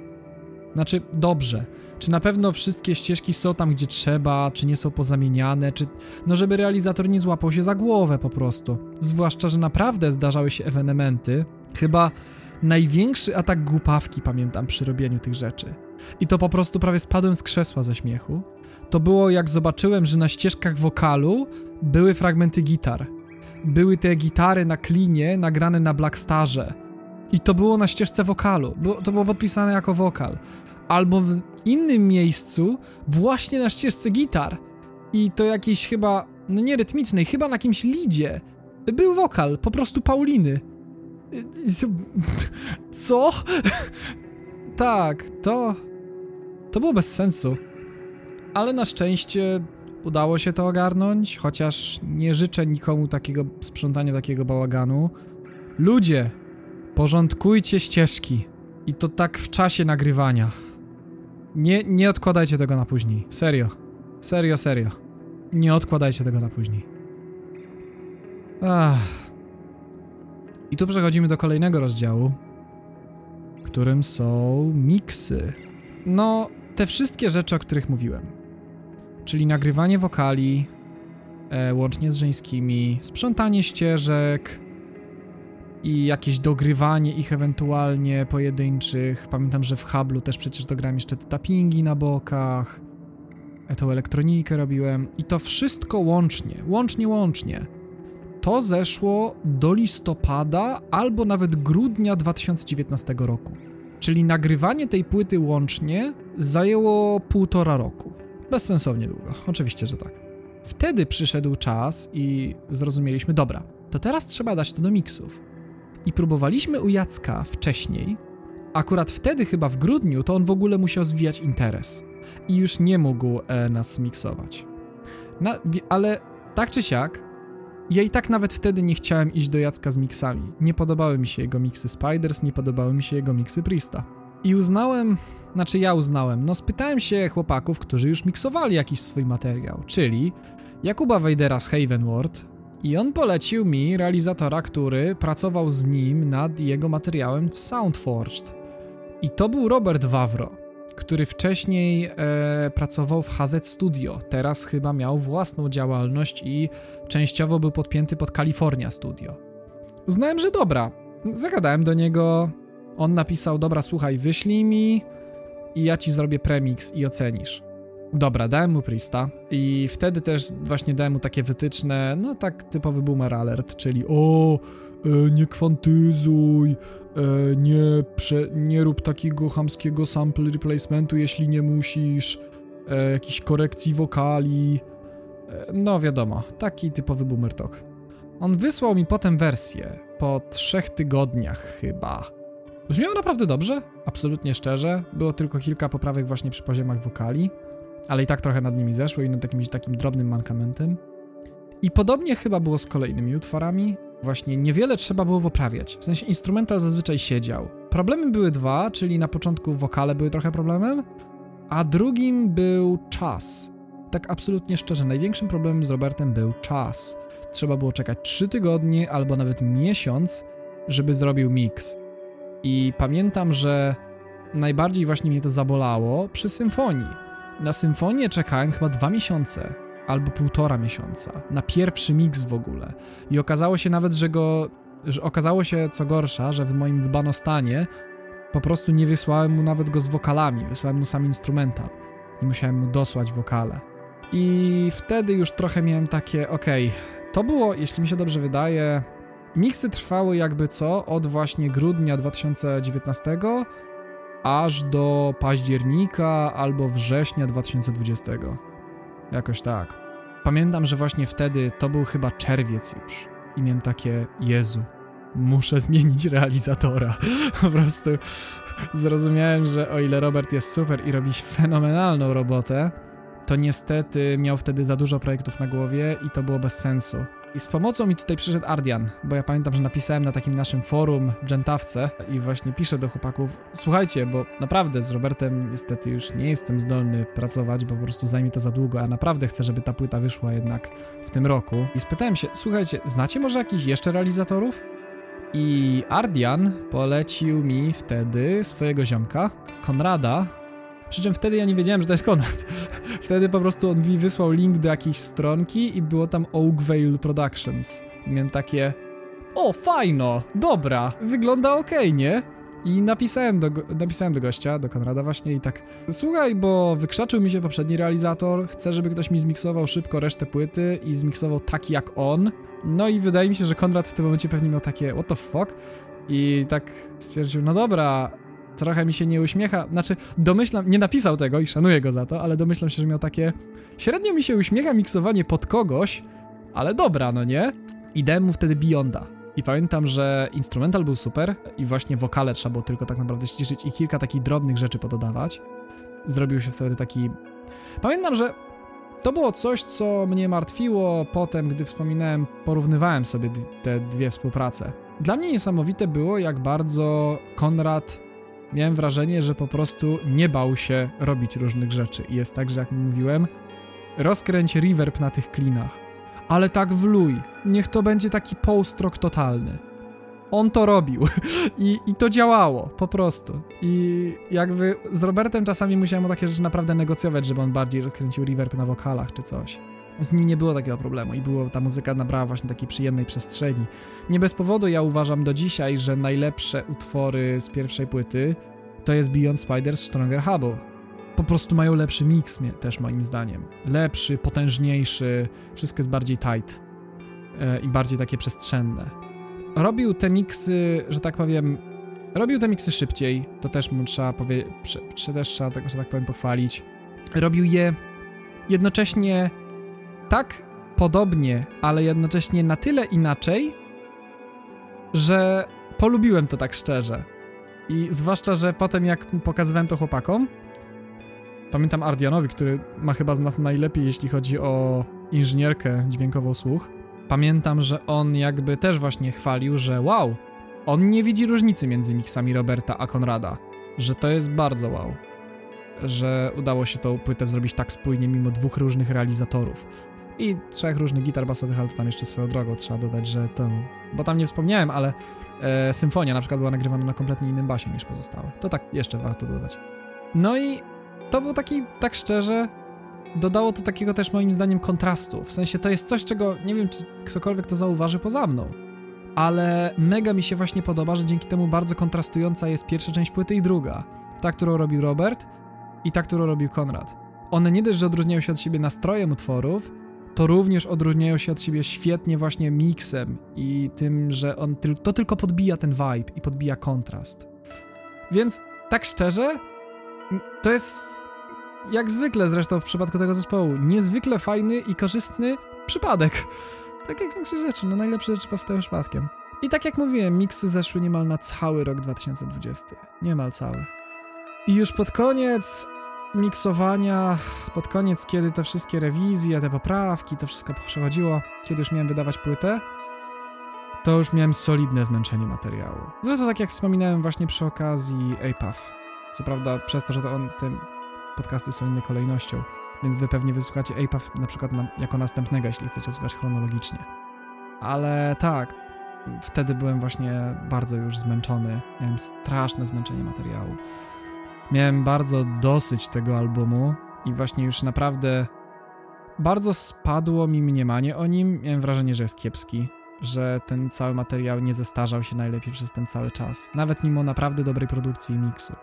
Znaczy, dobrze. Czy na pewno wszystkie ścieżki są tam, gdzie trzeba, czy nie są pozamieniane, czy. No, żeby realizator nie złapał się za głowę po prostu. Zwłaszcza, że naprawdę zdarzały się ewenementy. Chyba największy atak głupawki pamiętam przy robieniu tych rzeczy. I to po prostu prawie spadłem z krzesła ze śmiechu. To było jak zobaczyłem, że na ścieżkach wokalu były fragmenty gitar. Były te gitary na klinie nagrane na Blackstarze. I to było na ścieżce wokalu. To było podpisane jako wokal. Albo w innym miejscu, właśnie na ścieżce gitar. I to jakiejś chyba, no nie rytmicznej, chyba na jakimś lidzie. Był wokal, po prostu Pauliny. (laughs) Co? (laughs) tak, to. To było bez sensu. Ale na szczęście udało się to ogarnąć, chociaż nie życzę nikomu takiego sprzątania, takiego bałaganu. Ludzie, porządkujcie ścieżki. I to tak w czasie nagrywania. Nie, nie odkładajcie tego na później. Serio. Serio, serio. Nie odkładajcie tego na później. Ach. I tu przechodzimy do kolejnego rozdziału, którym są miksy. No, te wszystkie rzeczy, o których mówiłem. Czyli nagrywanie wokali, e, łącznie z żeńskimi, sprzątanie ścieżek i jakieś dogrywanie ich ewentualnie pojedynczych. Pamiętam, że w Hablu też przecież dograłem jeszcze te tappingi na bokach, e, tą elektronikę robiłem i to wszystko łącznie, łącznie, łącznie. To zeszło do listopada albo nawet grudnia 2019 roku. Czyli nagrywanie tej płyty łącznie zajęło półtora roku. Bezsensownie długo, oczywiście, że tak. Wtedy przyszedł czas i zrozumieliśmy, dobra, to teraz trzeba dać to do miksów. I próbowaliśmy u Jacka wcześniej, akurat wtedy chyba w grudniu to on w ogóle musiał zwijać interes i już nie mógł e, nas miksować. Na, ale tak czy siak, ja i tak nawet wtedy nie chciałem iść do Jacka z miksami. Nie podobały mi się jego miksy Spiders, nie podobały mi się jego miksy Prista. I uznałem, znaczy ja uznałem, no spytałem się chłopaków, którzy już miksowali jakiś swój materiał, czyli Jakuba Wejdera z Havenward i on polecił mi realizatora, który pracował z nim nad jego materiałem w Soundforged. I to był Robert Wawro, który wcześniej e, pracował w HZ Studio. Teraz chyba miał własną działalność i częściowo był podpięty pod California Studio. Uznałem, że dobra. Zagadałem do niego. On napisał: Dobra, słuchaj, wyślij mi i ja ci zrobię premix i ocenisz. Dobra, dałem mu Prista i wtedy też właśnie dałem mu takie wytyczne, no tak typowy boomer alert, czyli o, e, nie kwantyzuj, e, nie, prze, nie rób takiego hamskiego sample replacementu, jeśli nie musisz, e, korekcji wokali, e, no wiadomo, taki typowy boomer talk. On wysłał mi potem wersję, po trzech tygodniach chyba. Brzmiało naprawdę dobrze, absolutnie szczerze, było tylko kilka poprawek właśnie przy poziomach wokali ale i tak trochę nad nimi zeszło i nad jakimś takim drobnym mankamentem. I podobnie chyba było z kolejnymi utworami. Właśnie niewiele trzeba było poprawiać. W sensie instrumental zazwyczaj siedział. Problemy były dwa, czyli na początku wokale były trochę problemem, a drugim był czas. Tak absolutnie szczerze, największym problemem z Robertem był czas. Trzeba było czekać 3 tygodnie albo nawet miesiąc, żeby zrobił mix. I pamiętam, że najbardziej właśnie mnie to zabolało przy symfonii na symfonię czekałem chyba dwa miesiące albo półtora miesiąca na pierwszy mix w ogóle. I okazało się nawet, że go. Że okazało się co gorsza, że w moim dzbanostanie po prostu nie wysłałem mu nawet go z wokalami, wysłałem mu sam instrumental i musiałem mu dosłać wokale. I wtedy już trochę miałem takie, okej, okay, to było, jeśli mi się dobrze wydaje, miksy trwały jakby co od właśnie grudnia 2019 aż do października albo września 2020. Jakoś tak. Pamiętam, że właśnie wtedy to był chyba czerwiec już i miałem takie, Jezu, muszę zmienić realizatora. (laughs) Po prostu zrozumiałem, że o ile Robert jest super i robi fenomenalną robotę, to niestety miał wtedy za dużo projektów na głowie i to było bez sensu. I z pomocą mi tutaj przyszedł Ardian, bo ja pamiętam, że napisałem na takim naszym forum Gentawce i właśnie piszę do chłopaków, słuchajcie, bo naprawdę z Robertem niestety już nie jestem zdolny pracować, bo po prostu zajmie to za długo, a naprawdę chcę, żeby ta płyta wyszła jednak w tym roku. I spytałem się, słuchajcie, znacie może jakichś jeszcze realizatorów? I Ardian polecił mi wtedy swojego ziomka, Konrada, przy czym wtedy ja nie wiedziałem, że to jest Konrad. (laughs) Wtedy po prostu on mi wysłał link do jakiejś stronki i było tam Oakvale Productions. I miałem takie, o fajno, dobra, wygląda ok, nie? I napisałem do, napisałem do gościa, do Konrada właśnie i tak Słuchaj, bo wykrzaczył mi się poprzedni realizator, chcę, żeby ktoś mi zmiksował szybko resztę płyty i zmiksował tak jak on. No i wydaje mi się, że Konrad w tym momencie pewnie miał takie what the fuck? I tak stwierdził, no dobra, trochę mi się nie uśmiecha, znaczy domyślam, nie napisał tego i szanuję go za to, ale domyślam się, że miał takie średnio mi się uśmiecha miksowanie pod kogoś, ale dobra, no nie? I dałem mu wtedy Beyonda. I pamiętam, że instrumental był super i właśnie wokale trzeba było tylko tak naprawdę ściszyć i kilka takich drobnych rzeczy pododawać. Zrobił się wtedy taki... Pamiętam, że to było coś, co mnie martwiło potem, gdy wspominałem, porównywałem sobie te dwie współprace. Dla mnie niesamowite było, jak bardzo Konrad miałem wrażenie, że po prostu nie bał się robić różnych rzeczy. I jest tak, że jak mówiłem, rozkręć reverb na tych klinach, ale tak wluj, niech to będzie taki post-rock totalny. On to robił (laughs) I, i to działało, po prostu. I jakby z Robertem czasami musiałem o takie rzeczy naprawdę negocjować, żeby on bardziej rozkręcił reverb na wokalach czy coś. Z nim nie było takiego problemu i było, ta muzyka nabrała właśnie takiej przyjemnej przestrzeni. Nie bez powodu ja uważam do dzisiaj, że najlepsze utwory z pierwszej płyty to jest Beyond Spiders Stronger Hubble. Po prostu mają lepszy mix też moim zdaniem. Lepszy, potężniejszy, wszystko jest bardziej tight e, i bardziej takie przestrzenne. Robił te miksy, że tak powiem, robił te miksy szybciej, to też mu trzeba powiedzieć, też trzeba że tak powiem, pochwalić. Robił je jednocześnie tak podobnie, ale jednocześnie na tyle inaczej, że polubiłem to tak szczerze. I zwłaszcza, że potem jak pokazywałem to chłopakom, pamiętam Ardianowi, który ma chyba z nas najlepiej, jeśli chodzi o inżynierkę dźwiękową słuch, pamiętam, że on jakby też właśnie chwalił, że wow, on nie widzi różnicy między miksami Roberta a Konrada, że to jest bardzo wow, że udało się tą płytę zrobić tak spójnie mimo dwóch różnych realizatorów i trzech różnych gitar basowych, ale tam jeszcze swoją drogą trzeba dodać, że to, bo tam nie wspomniałem, ale e, symfonia na przykład była nagrywana na kompletnie innym basie niż pozostałe. To tak jeszcze warto dodać. No i to był taki, tak szczerze, dodało to takiego też moim zdaniem kontrastu. W sensie to jest coś, czego nie wiem, czy ktokolwiek to zauważy poza mną. Ale mega mi się właśnie podoba, że dzięki temu bardzo kontrastująca jest pierwsza część płyty i druga. Ta, którą robił Robert i ta, którą robił Konrad. One nie dość, że odróżniają się od siebie nastrojem utworów, to również odróżniają się od siebie świetnie właśnie miksem i tym, że on tyl to tylko podbija ten vibe i podbija kontrast. Więc tak szczerze, to jest jak zwykle zresztą w przypadku tego zespołu, niezwykle fajny i korzystny przypadek. (laughs) Tak jak większość rzeczy, no najlepsze rzeczy powstają przypadkiem. I tak jak mówiłem, miksy zeszły niemal na cały rok 2020. Niemal cały. I już pod koniec miksowania, pod koniec, kiedy te wszystkie rewizje, te poprawki, to wszystko przechodziło, kiedy już miałem wydawać płytę, to już miałem solidne zmęczenie materiału. Zresztą tak jak wspominałem właśnie przy okazji APAF. Co prawda przez to, że to on, te podcasty są inne kolejnością, więc wy pewnie wysłuchacie APAF na przykład na, jako następnego, jeśli chcecie słuchać chronologicznie. Ale tak, wtedy byłem właśnie bardzo już zmęczony, miałem straszne zmęczenie materiału. Miałem bardzo dosyć tego albumu i właśnie już naprawdę bardzo spadło mi mniemanie o nim. Miałem wrażenie, że jest kiepski, że ten cały materiał nie zestarzał się najlepiej przez ten cały czas, nawet mimo naprawdę dobrej produkcji i miksu.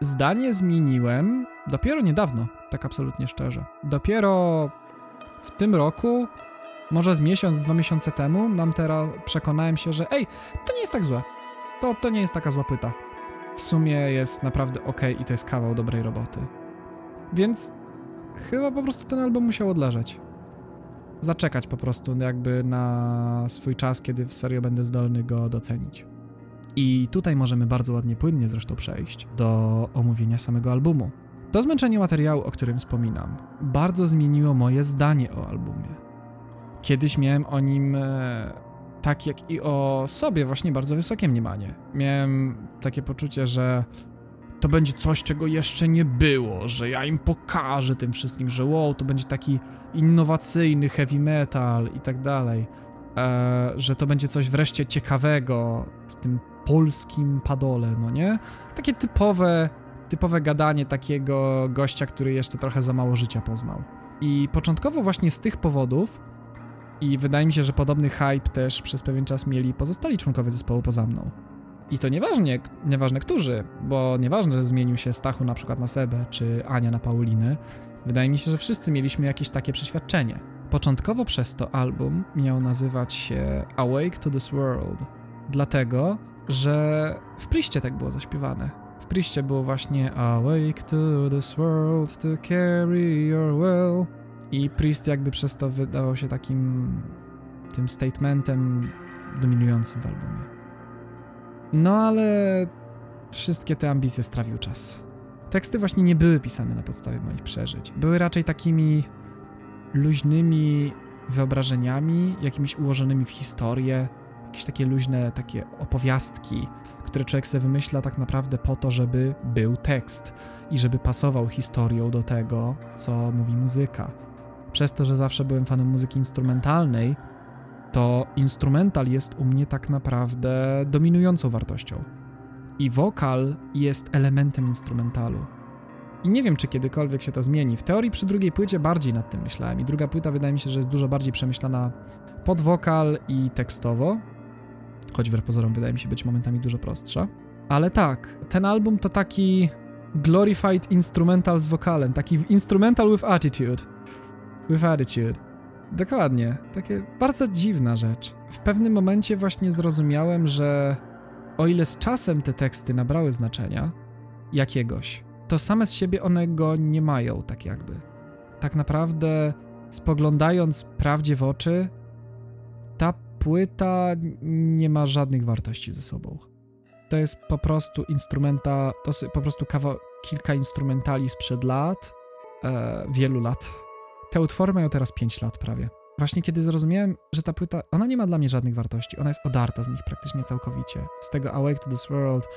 Zdanie zmieniłem dopiero niedawno, tak absolutnie szczerze. Dopiero w tym roku, może z miesiąc, dwa miesiące temu, mam teraz przekonałem się, że ej, to nie jest tak złe. To, to nie jest taka zła płyta w sumie jest naprawdę ok i to jest kawał dobrej roboty. Więc chyba po prostu ten album musiał odleżeć. Zaczekać po prostu jakby na swój czas, kiedy w serio będę zdolny go docenić. I tutaj możemy bardzo ładnie, płynnie zresztą przejść do omówienia samego albumu. To zmęczenie materiału, o którym wspominam, bardzo zmieniło moje zdanie o albumie. Kiedyś miałem o nim e, tak jak i o sobie właśnie bardzo wysokie mniemanie. Miałem takie poczucie, że to będzie coś, czego jeszcze nie było, że ja im pokażę tym wszystkim, że wow, to będzie taki innowacyjny heavy metal i tak dalej, e, że to będzie coś wreszcie ciekawego w tym polskim padole, no nie? Takie typowe, typowe gadanie takiego gościa, który jeszcze trochę za mało życia poznał. I początkowo właśnie z tych powodów i wydaje mi się, że podobny hype też przez pewien czas mieli pozostali członkowie zespołu poza mną. I to nieważnie, nieważne którzy, bo nieważne, że zmienił się Stachu na przykład na Sebę, czy Ania na Paulinę. Wydaje mi się, że wszyscy mieliśmy jakieś takie przeświadczenie. Początkowo przez to album miał nazywać się Awake to this World, dlatego, że w Priście tak było zaśpiewane. W Priście było właśnie Awake to this world to carry your will. I Priest jakby przez to wydawał się takim tym statementem dominującym w albumie. No ale wszystkie te ambicje strawił czas. Teksty właśnie nie były pisane na podstawie moich przeżyć. Były raczej takimi luźnymi wyobrażeniami, jakimiś ułożonymi w historię, jakieś takie luźne, takie opowiastki, które człowiek sobie wymyśla tak naprawdę po to, żeby był tekst i żeby pasował historią do tego, co mówi muzyka. Przez to, że zawsze byłem fanem muzyki instrumentalnej, to instrumental jest u mnie tak naprawdę dominującą wartością. I wokal jest elementem instrumentalu. I nie wiem, czy kiedykolwiek się to zmieni. W teorii przy drugiej płycie bardziej nad tym myślałem. I druga płyta wydaje mi się, że jest dużo bardziej przemyślana pod wokal i tekstowo. Choć w pozorom wydaje mi się być momentami dużo prostsza. Ale tak, ten album to taki glorified instrumental z wokalem. Taki instrumental with attitude. With attitude. Dokładnie. Takie bardzo dziwna rzecz. W pewnym momencie właśnie zrozumiałem, że o ile z czasem te teksty nabrały znaczenia jakiegoś, to same z siebie one go nie mają, tak jakby. Tak naprawdę, spoglądając prawdzie w oczy, ta płyta nie ma żadnych wartości ze sobą. To jest po prostu instrumenta, to jest po prostu kilka instrumentali sprzed lat, e, wielu lat. Te utwory mają teraz 5 lat prawie. Właśnie kiedy zrozumiałem, że ta płyta, ona nie ma dla mnie żadnych wartości, ona jest odarta z nich praktycznie całkowicie. Z tego Awake to this World,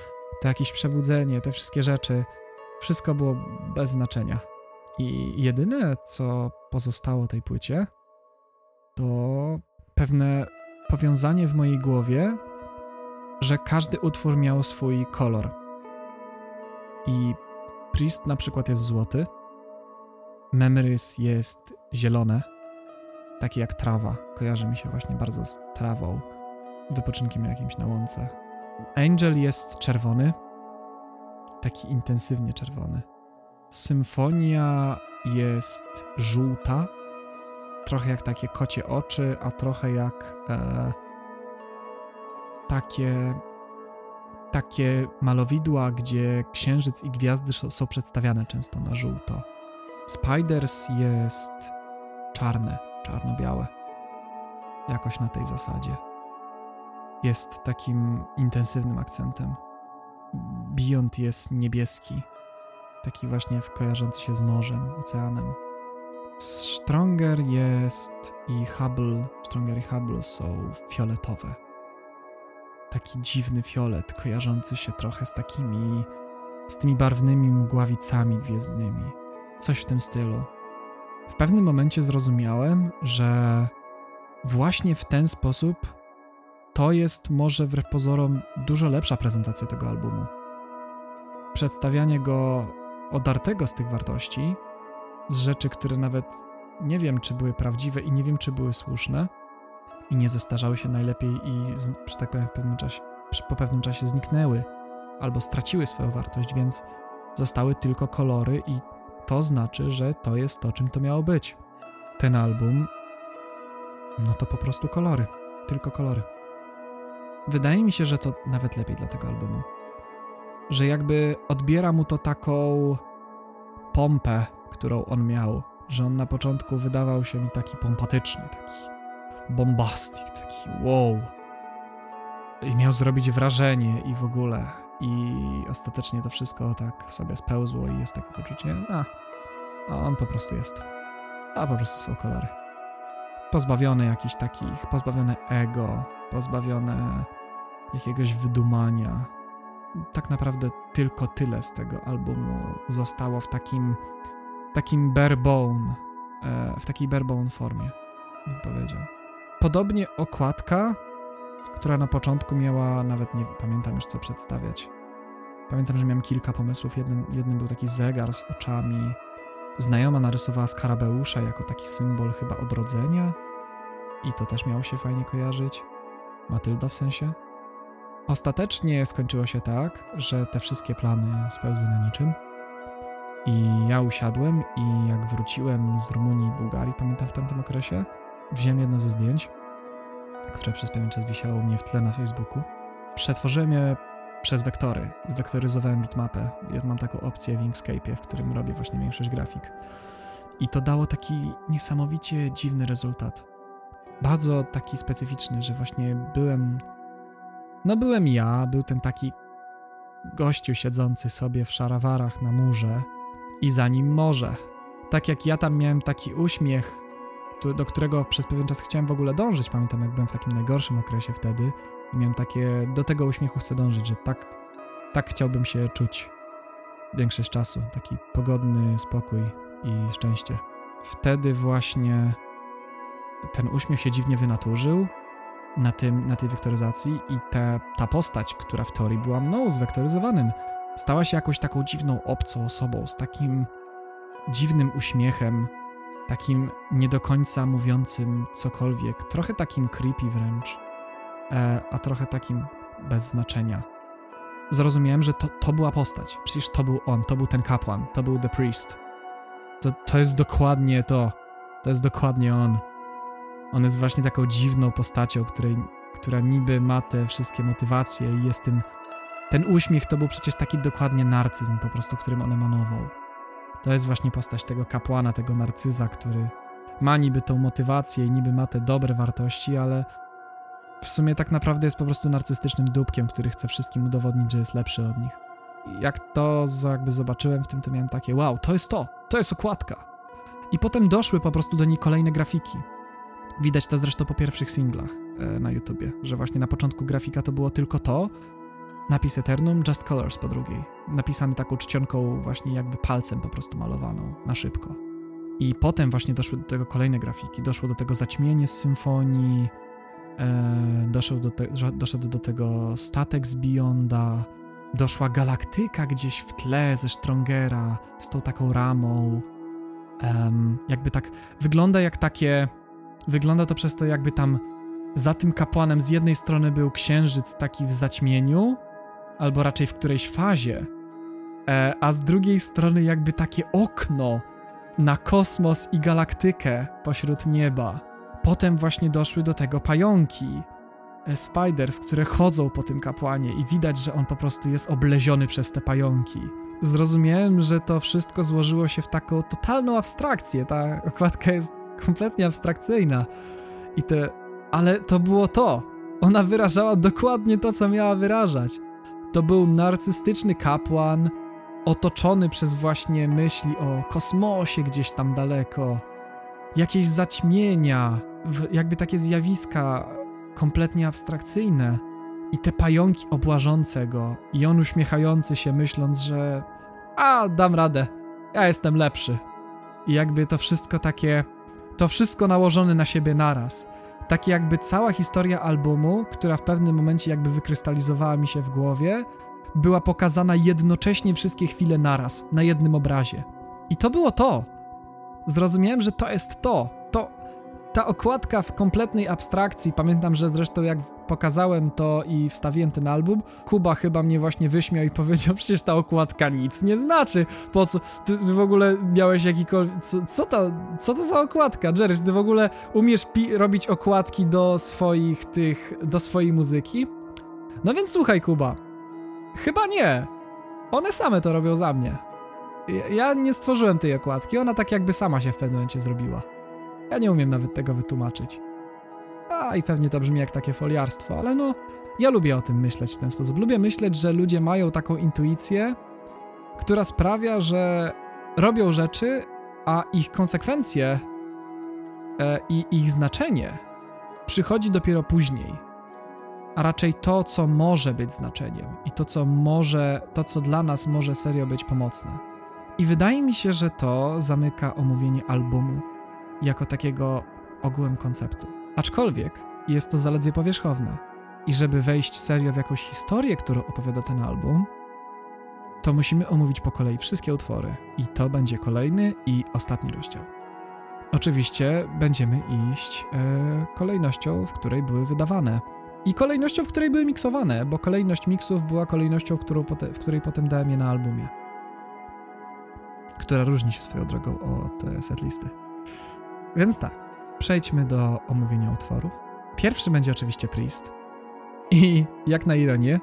to jakieś przebudzenie, te wszystkie rzeczy, wszystko było bez znaczenia. I jedyne, co pozostało tej płycie, to pewne powiązanie w mojej głowie, że każdy utwór miał swój kolor. I Priest na przykład jest złoty, Memories jest zielone, takie jak trawa. Kojarzy mi się właśnie bardzo z trawą, wypoczynkiem jakimś na łące. Angel jest czerwony, taki intensywnie czerwony. Symfonia jest żółta, trochę jak takie kocie oczy, a trochę jak e, takie takie malowidła, gdzie księżyc i gwiazdy są przedstawiane często na żółto. Spiders jest czarne, czarno-białe. Jakoś na tej zasadzie. Jest takim intensywnym akcentem. Beyond jest niebieski, taki właśnie kojarzący się z morzem, oceanem. Stronger jest i Hubble, Stronger i Hubble są fioletowe. Taki dziwny fiolet, kojarzący się trochę z takimi, z tymi barwnymi mgławicami gwiezdnymi. Coś w tym stylu. W pewnym momencie zrozumiałem, że właśnie w ten sposób to jest może wbrew pozorom dużo lepsza prezentacja tego albumu. Przedstawianie go odartego z tych wartości, z rzeczy, które nawet nie wiem, czy były prawdziwe i nie wiem, czy były słuszne i nie zestarzały się najlepiej i, że tak powiem, w pewnym czasie, po pewnym czasie zniknęły albo straciły swoją wartość, więc zostały tylko kolory i to znaczy, że to jest to, czym to miało być. Ten album, no to po prostu kolory, tylko kolory. Wydaje mi się, że to nawet lepiej dla tego albumu. Że jakby odbiera mu to taką pompę, którą on miał, że on na początku wydawał się mi taki pompatyczny, taki bombastic, taki wow. I miał zrobić wrażenie i w ogóle. I ostatecznie to wszystko tak sobie spełzło i jest takie poczucie, a, a on po prostu jest. A po prostu są kolory. Pozbawione jakichś takich, pozbawione ego, pozbawione jakiegoś wydumania. Tak naprawdę tylko tyle z tego albumu zostało w takim, takim barebone, w takiej barebone formie, bym powiedział. Podobnie okładka, która na początku miała, nawet nie pamiętam już co przedstawiać. Pamiętam, że miałem kilka pomysłów. Jednym był taki zegar z oczami. Znajoma narysowała skarabeusza jako taki symbol chyba odrodzenia. I to też miało się fajnie kojarzyć. Matylda w sensie. Ostatecznie skończyło się tak, że te wszystkie plany spełzły na niczym. I ja usiadłem i jak wróciłem z Rumunii i Bułgarii, pamiętam w tamtym okresie, wziąłem jedno ze zdjęć, które przez pewien czas wisiało mnie w tle na Facebooku. Przetworzyłem je przez wektory. Zwektoryzowałem bitmapę. Ja mam taką opcję w Inkscape, w którym robię właśnie większość grafik. I to dało taki niesamowicie dziwny rezultat. Bardzo taki specyficzny, że właśnie byłem. No, byłem ja, był ten taki gościu siedzący sobie w szarawarach na murze i za nim morze. Tak jak ja tam miałem taki uśmiech do którego przez pewien czas chciałem w ogóle dążyć. Pamiętam, jak byłem w takim najgorszym okresie wtedy i miałem takie, do tego uśmiechu chcę dążyć, że tak, tak chciałbym się czuć większość czasu. Taki pogodny spokój i szczęście. wtedy właśnie ten uśmiech się dziwnie wynaturzył na, tym, na tej wektoryzacji i te, ta postać, która w teorii była mną zwektoryzowanym, stała się jakąś taką dziwną, obcą osobą, z takim dziwnym uśmiechem, takim nie do końca mówiącym cokolwiek, trochę takim creepy wręcz, e, a trochę takim bez znaczenia. Zrozumiałem, że to, to była postać. Przecież to był on, to był ten kapłan, to był The Priest. To, to jest dokładnie to. To jest dokładnie on. On jest właśnie taką dziwną postacią, której, która niby ma te wszystkie motywacje i jest tym. Ten uśmiech to był przecież taki dokładnie narcyzm, po prostu, którym on emanował. To jest właśnie postać tego kapłana, tego narcyza, który ma niby tą motywację i niby ma te dobre wartości, ale w sumie tak naprawdę jest po prostu narcystycznym dupkiem, który chce wszystkim udowodnić, że jest lepszy od nich. Jak to jakby zobaczyłem w tym, to miałem takie wow, to jest to, to jest okładka. I potem doszły po prostu do niej kolejne grafiki. Widać to zresztą po pierwszych singlach e, na YouTubie, że właśnie na początku grafika to było tylko to, napis Eternum, Just Colors po drugiej, napisany taką czcionką właśnie jakby palcem po prostu malowaną na szybko. I potem właśnie doszły do tego kolejne grafiki, doszło do tego zaćmienie z symfonii, e, doszło do, te, doszedł do tego statek z Beyonda, doszła galaktyka gdzieś w tle ze Strongera z tą taką ramą. Jakby tak wygląda jak takie Wygląda to przez to, jakby tam za tym kapłanem z jednej strony był księżyc taki w zaćmieniu, albo raczej w którejś fazie, e, a z drugiej strony jakby takie okno na kosmos i galaktykę pośród nieba. Potem właśnie doszły do tego pająki, e, spiders, które chodzą po tym kapłanie i widać, że on po prostu jest obleziony przez te pająki. Zrozumiałem, że to wszystko złożyło się w taką totalną abstrakcję. Ta okładka jest kompletnie abstrakcyjna. I te, ale to było to. Ona wyrażała dokładnie to, co miała wyrażać. To był narcystyczny kapłan, otoczony przez właśnie myśli o kosmosie gdzieś tam daleko, jakieś zaćmienia, jakby takie zjawiska kompletnie abstrakcyjne. I te pająki obłażące go, i on uśmiechający się, myśląc, że a, dam radę, ja jestem lepszy. I jakby to wszystko takie to wszystko nałożone na siebie naraz. Tak jakby cała historia albumu, która w pewnym momencie jakby wykrystalizowała mi się w głowie, była pokazana jednocześnie wszystkie chwile naraz, na jednym obrazie. I to było to. Zrozumiałem, że to jest to. To, ta okładka w kompletnej abstrakcji, pamiętam, że zresztą jak pokazałem to i wstawiłem ten album, Kuba chyba mnie właśnie wyśmiał i (laughs) powiedział, przecież ta okładka nic nie znaczy. Po co? Ty, w ogóle miałeś jakikolwiek... Co, co, ta, co to za okładka? Jerry, ty w ogóle umiesz robić okładki do swoich tych... do swojej muzyki? No więc słuchaj, Kuba. Chyba nie. One same to robią za mnie. Ja nie stworzyłem tej okładki, ona tak jakby sama się w pewnym momencie zrobiła. Ja nie umiem nawet tego wytłumaczyć. A i pewnie to brzmi jak takie foliarstwo, ale no, ja lubię o tym myśleć w ten sposób. Lubię myśleć, że ludzie mają taką intuicję, która sprawia, że robią rzeczy, a ich konsekwencje e, i ich znaczenie przychodzi dopiero później. A raczej to, co może być znaczeniem i to, co może, to, co dla nas może serio być pomocne. I wydaje mi się, że to zamyka omówienie albumu jako takiego ogółem konceptu. Aczkolwiek jest to zaledwie powierzchowne. I żeby wejść serio w jakąś historię, którą opowiada ten album, to musimy omówić po kolei wszystkie utwory. I to będzie kolejny i ostatni rozdział. Oczywiście będziemy iść e, kolejnością, w której były wydawane. I kolejnością, w której były miksowane, bo kolejność miksów była kolejnością, pote, w której potem dałem je na albumie. Która różni się swoją drogą od setlisty. Więc tak, przejdźmy do omówienia utworów. Pierwszy będzie oczywiście Priest. I jak na ironię,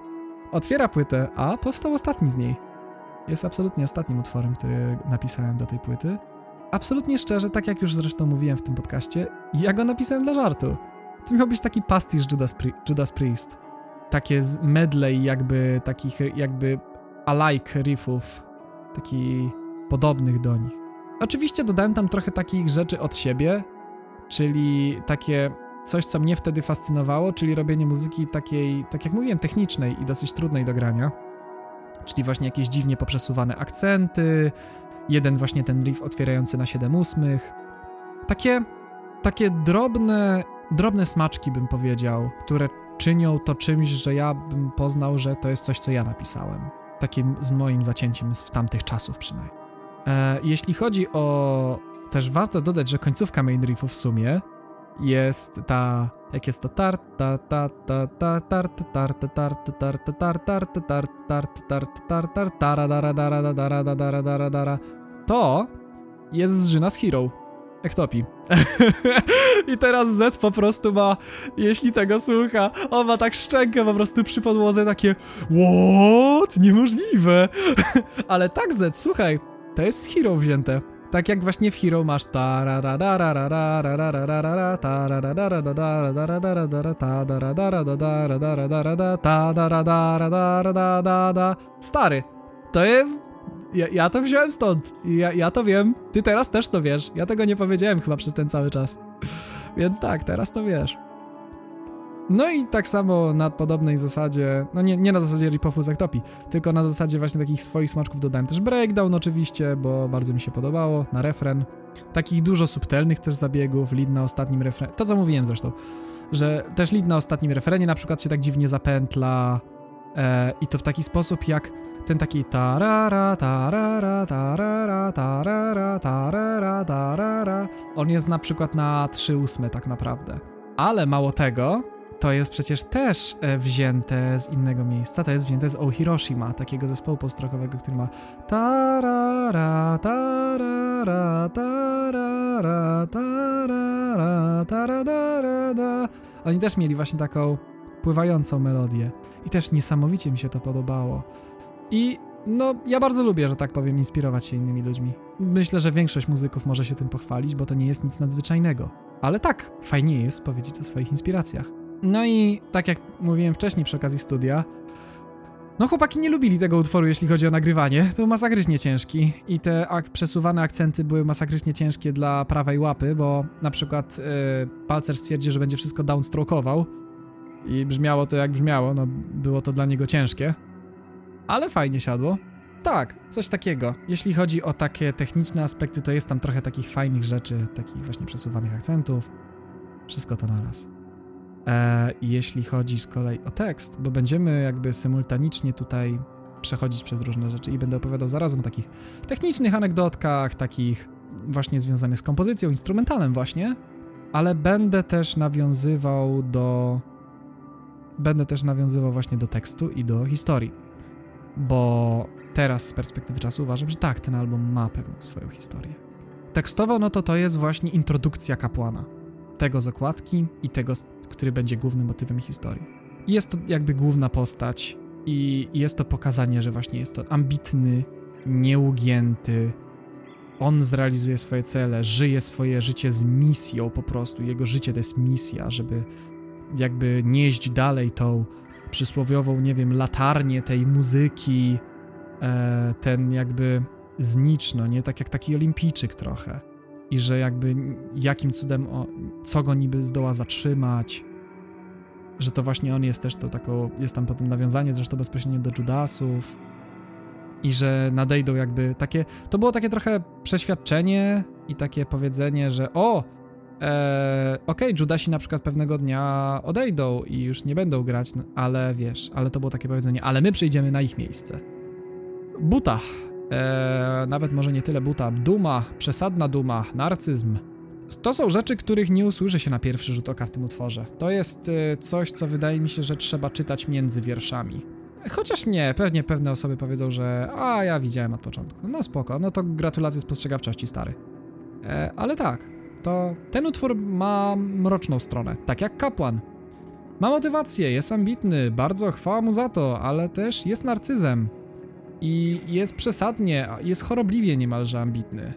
otwiera płytę, a powstał ostatni z niej. Jest absolutnie ostatnim utworem, który napisałem do tej płyty. Absolutnie szczerze, tak jak już zresztą mówiłem w tym podcaście, ja go napisałem dla żartu. To miał być taki pastisz Judas, Pri Judas Priest. Takie medley jakby takich jakby alike riffów, taki podobnych do nich. Oczywiście dodałem tam trochę takich rzeczy od siebie, czyli takie coś, co mnie wtedy fascynowało, czyli robienie muzyki takiej, tak jak mówiłem, technicznej i dosyć trudnej do grania. Czyli właśnie jakieś dziwnie poprzesuwane akcenty, jeden właśnie ten riff otwierający na 7 ósmych, takie, takie drobne, drobne smaczki bym powiedział, które czynią to czymś, że ja bym poznał, że to jest coś, co ja napisałem. Takim z moim zacięciem z tamtych czasów przynajmniej. E, jeśli chodzi o... Też warto dodać, że końcówka main riffu w sumie jest ta... Jak jest to tar ta ta ta ta tar tar tar tar tar tar tar tar tar tar tar tar tara dara dara dara dara dara dara to jest z Żyna z Hero. Ektopi. I teraz Z po prostu ma, jeśli tego słucha, on ma tak szczękę po prostu przy podłodze takie What? Niemożliwe! Ale tak Z, słuchaj, to jest z Hero wzięte. Tak jak właśnie w Hero masz Stary, to jest ja, ja to wziąłem stąd. Ja, ja to wiem. Ty teraz też to wiesz. Ja tego nie powiedziałem chyba przez ten cały czas. Więc tak, teraz to wiesz. No i tak samo na podobnej zasadzie, no nie, nie na zasadzie ripofu z Ektopi, tylko na zasadzie właśnie takich swoich smaczków dodałem też breakdown oczywiście, bo bardzo mi się podobało, na refren. Takich dużo subtelnych też zabiegów, lead na ostatnim refrenie, to co mówiłem zresztą, że też lead na ostatnim refrenie na przykład się tak dziwnie zapętla e, i to w taki sposób jak ten taki tarara, tarara, tarara, tarara, tarara, tarara. On jest na przykład na 3 ósme tak naprawdę. Ale mało tego, to jest przecież też e, wzięte z innego miejsca, to jest wzięte z O Hiroshima, takiego zespołu postrokowego, który ma tarara, tarara, tarara, tarara, tarara, Oni też mieli właśnie taką pływającą melodię i też niesamowicie mi się to podobało. I no, ja bardzo lubię, że tak powiem, inspirować się innymi ludźmi. Myślę, że większość muzyków może się tym pochwalić, bo to nie jest nic nadzwyczajnego. Ale tak, fajnie jest powiedzieć o swoich inspiracjach. No i tak jak mówiłem wcześniej przy okazji studia, no chłopaki nie lubili tego utworu, jeśli chodzi o nagrywanie. Był masakrycznie ciężki i te ak przesuwane akcenty były masakrycznie ciężkie dla prawej łapy, bo na przykład yy, Palcer stwierdził, że będzie wszystko downstrokeował i brzmiało to jak brzmiało, no było to dla niego ciężkie ale fajnie siadło. Tak, coś takiego. Jeśli chodzi o takie techniczne aspekty, to jest tam trochę takich fajnych rzeczy, takich właśnie przesuwanych akcentów. Wszystko to naraz. Eee, jeśli chodzi z kolei o tekst, bo będziemy jakby symultanicznie tutaj przechodzić przez różne rzeczy i będę opowiadał zarazem o takich technicznych anegdotkach, takich właśnie związanych z kompozycją, instrumentalem właśnie, ale będę też nawiązywał do będę też nawiązywał właśnie do tekstu i do historii bo teraz z perspektywy czasu uważam, że tak, ten album ma pewną swoją historię. Tekstowo, no to to jest właśnie introdukcja kapłana. Tego z okładki i tego, który będzie głównym motywem historii. jest to jakby główna postać i jest to pokazanie, że właśnie jest to ambitny, nieugięty, on zrealizuje swoje cele, żyje swoje życie z misją po prostu. Jego życie to jest misja, żeby jakby nieść dalej tą przysłowiową, nie wiem, latarnię tej muzyki, e, ten jakby znicz, no nie? Tak jak taki olimpijczyk trochę. I że jakby jakim cudem, o, co go niby zdoła zatrzymać, że to właśnie on jest też to taką, jest tam potem nawiązanie zresztą bezpośrednio do Judasów i że nadejdą jakby takie, to było takie trochę przeświadczenie i takie powiedzenie, że o, Eee, Okej, okay, Judasi na przykład pewnego dnia odejdą i już nie będą grać, no, ale wiesz, ale to było takie powiedzenie, ale my przyjdziemy na ich miejsce. Buta. Eee, nawet może nie tyle buta. Duma, przesadna duma, narcyzm. To są rzeczy, których nie usłyszy się na pierwszy rzut oka w tym utworze. To jest e, coś, co wydaje mi się, że trzeba czytać między wierszami. Chociaż nie, pewnie pewne osoby powiedzą, że a ja widziałem od początku. No spoko, no to gratulacje spostrzegawczości, stary. E, ale tak, to ten utwór ma mroczną stronę, tak jak kapłan. Ma motywację, jest ambitny, bardzo chwała mu za to, ale też jest narcyzem. I jest przesadnie, jest chorobliwie niemalże ambitny.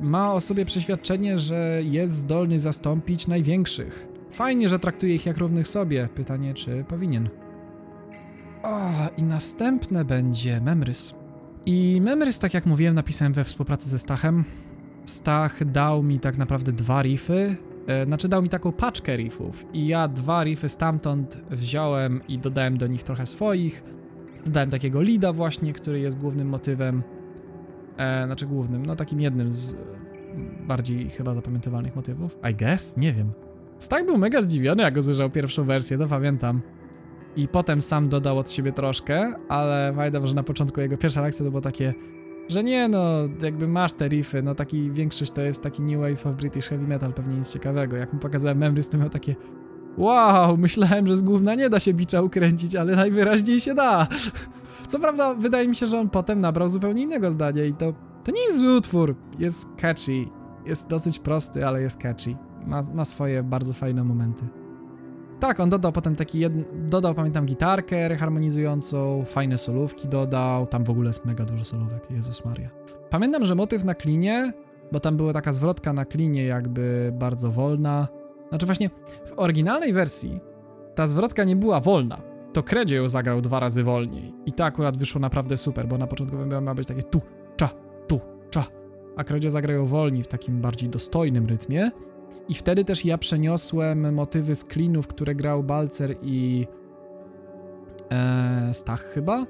Ma o sobie przeświadczenie, że jest zdolny zastąpić największych. Fajnie, że traktuje ich jak równych sobie. Pytanie, czy powinien. O, i następne będzie Memrys. I Memrys, tak jak mówiłem, napisałem we współpracy ze Stachem. Stach dał mi tak naprawdę dwa riffy, e, znaczy dał mi taką paczkę riffów i ja dwa riffy stamtąd wziąłem i dodałem do nich trochę swoich. Dodałem takiego leada właśnie, który jest głównym motywem, e, znaczy głównym, no takim jednym z bardziej chyba zapamiętywalnych motywów. I guess? Nie wiem. Stach był mega zdziwiony, jak usłyszał pierwszą wersję, to pamiętam. I potem sam dodał od siebie troszkę, ale pamiętam, że na początku jego pierwsza reakcja to było takie, że nie no, jakby masz te riffy, no taki większość to jest taki new wave of British heavy metal, pewnie nic ciekawego. Jak mu pokazałem Memories, to miał takie wow, myślałem, że z gówna nie da się bicza ukręcić, ale najwyraźniej się da. Co prawda, wydaje mi się, że on potem nabrał zupełnie innego zdania i to, to nie jest zły utwór. Jest catchy, jest dosyć prosty, ale jest catchy. Ma, ma swoje bardzo fajne momenty. Tak, on dodał potem taki jeden, dodał pamiętam gitarkę harmonizującą, fajne solówki dodał, tam w ogóle jest mega dużo solówek, Jezus Maria. Pamiętam, że motyw na klinie, bo tam była taka zwrotka na klinie jakby bardzo wolna, znaczy właśnie w oryginalnej wersji ta zwrotka nie była wolna, to Kredzie ją zagrał dwa razy wolniej. I to akurat wyszło naprawdę super, bo na początku miało być takie tu, cza, tu, cza, a Kredzie zagrał ją wolniej w takim bardziej dostojnym rytmie, i wtedy też ja przeniosłem motywy z klinów, które grał Balcer i e, Stach chyba.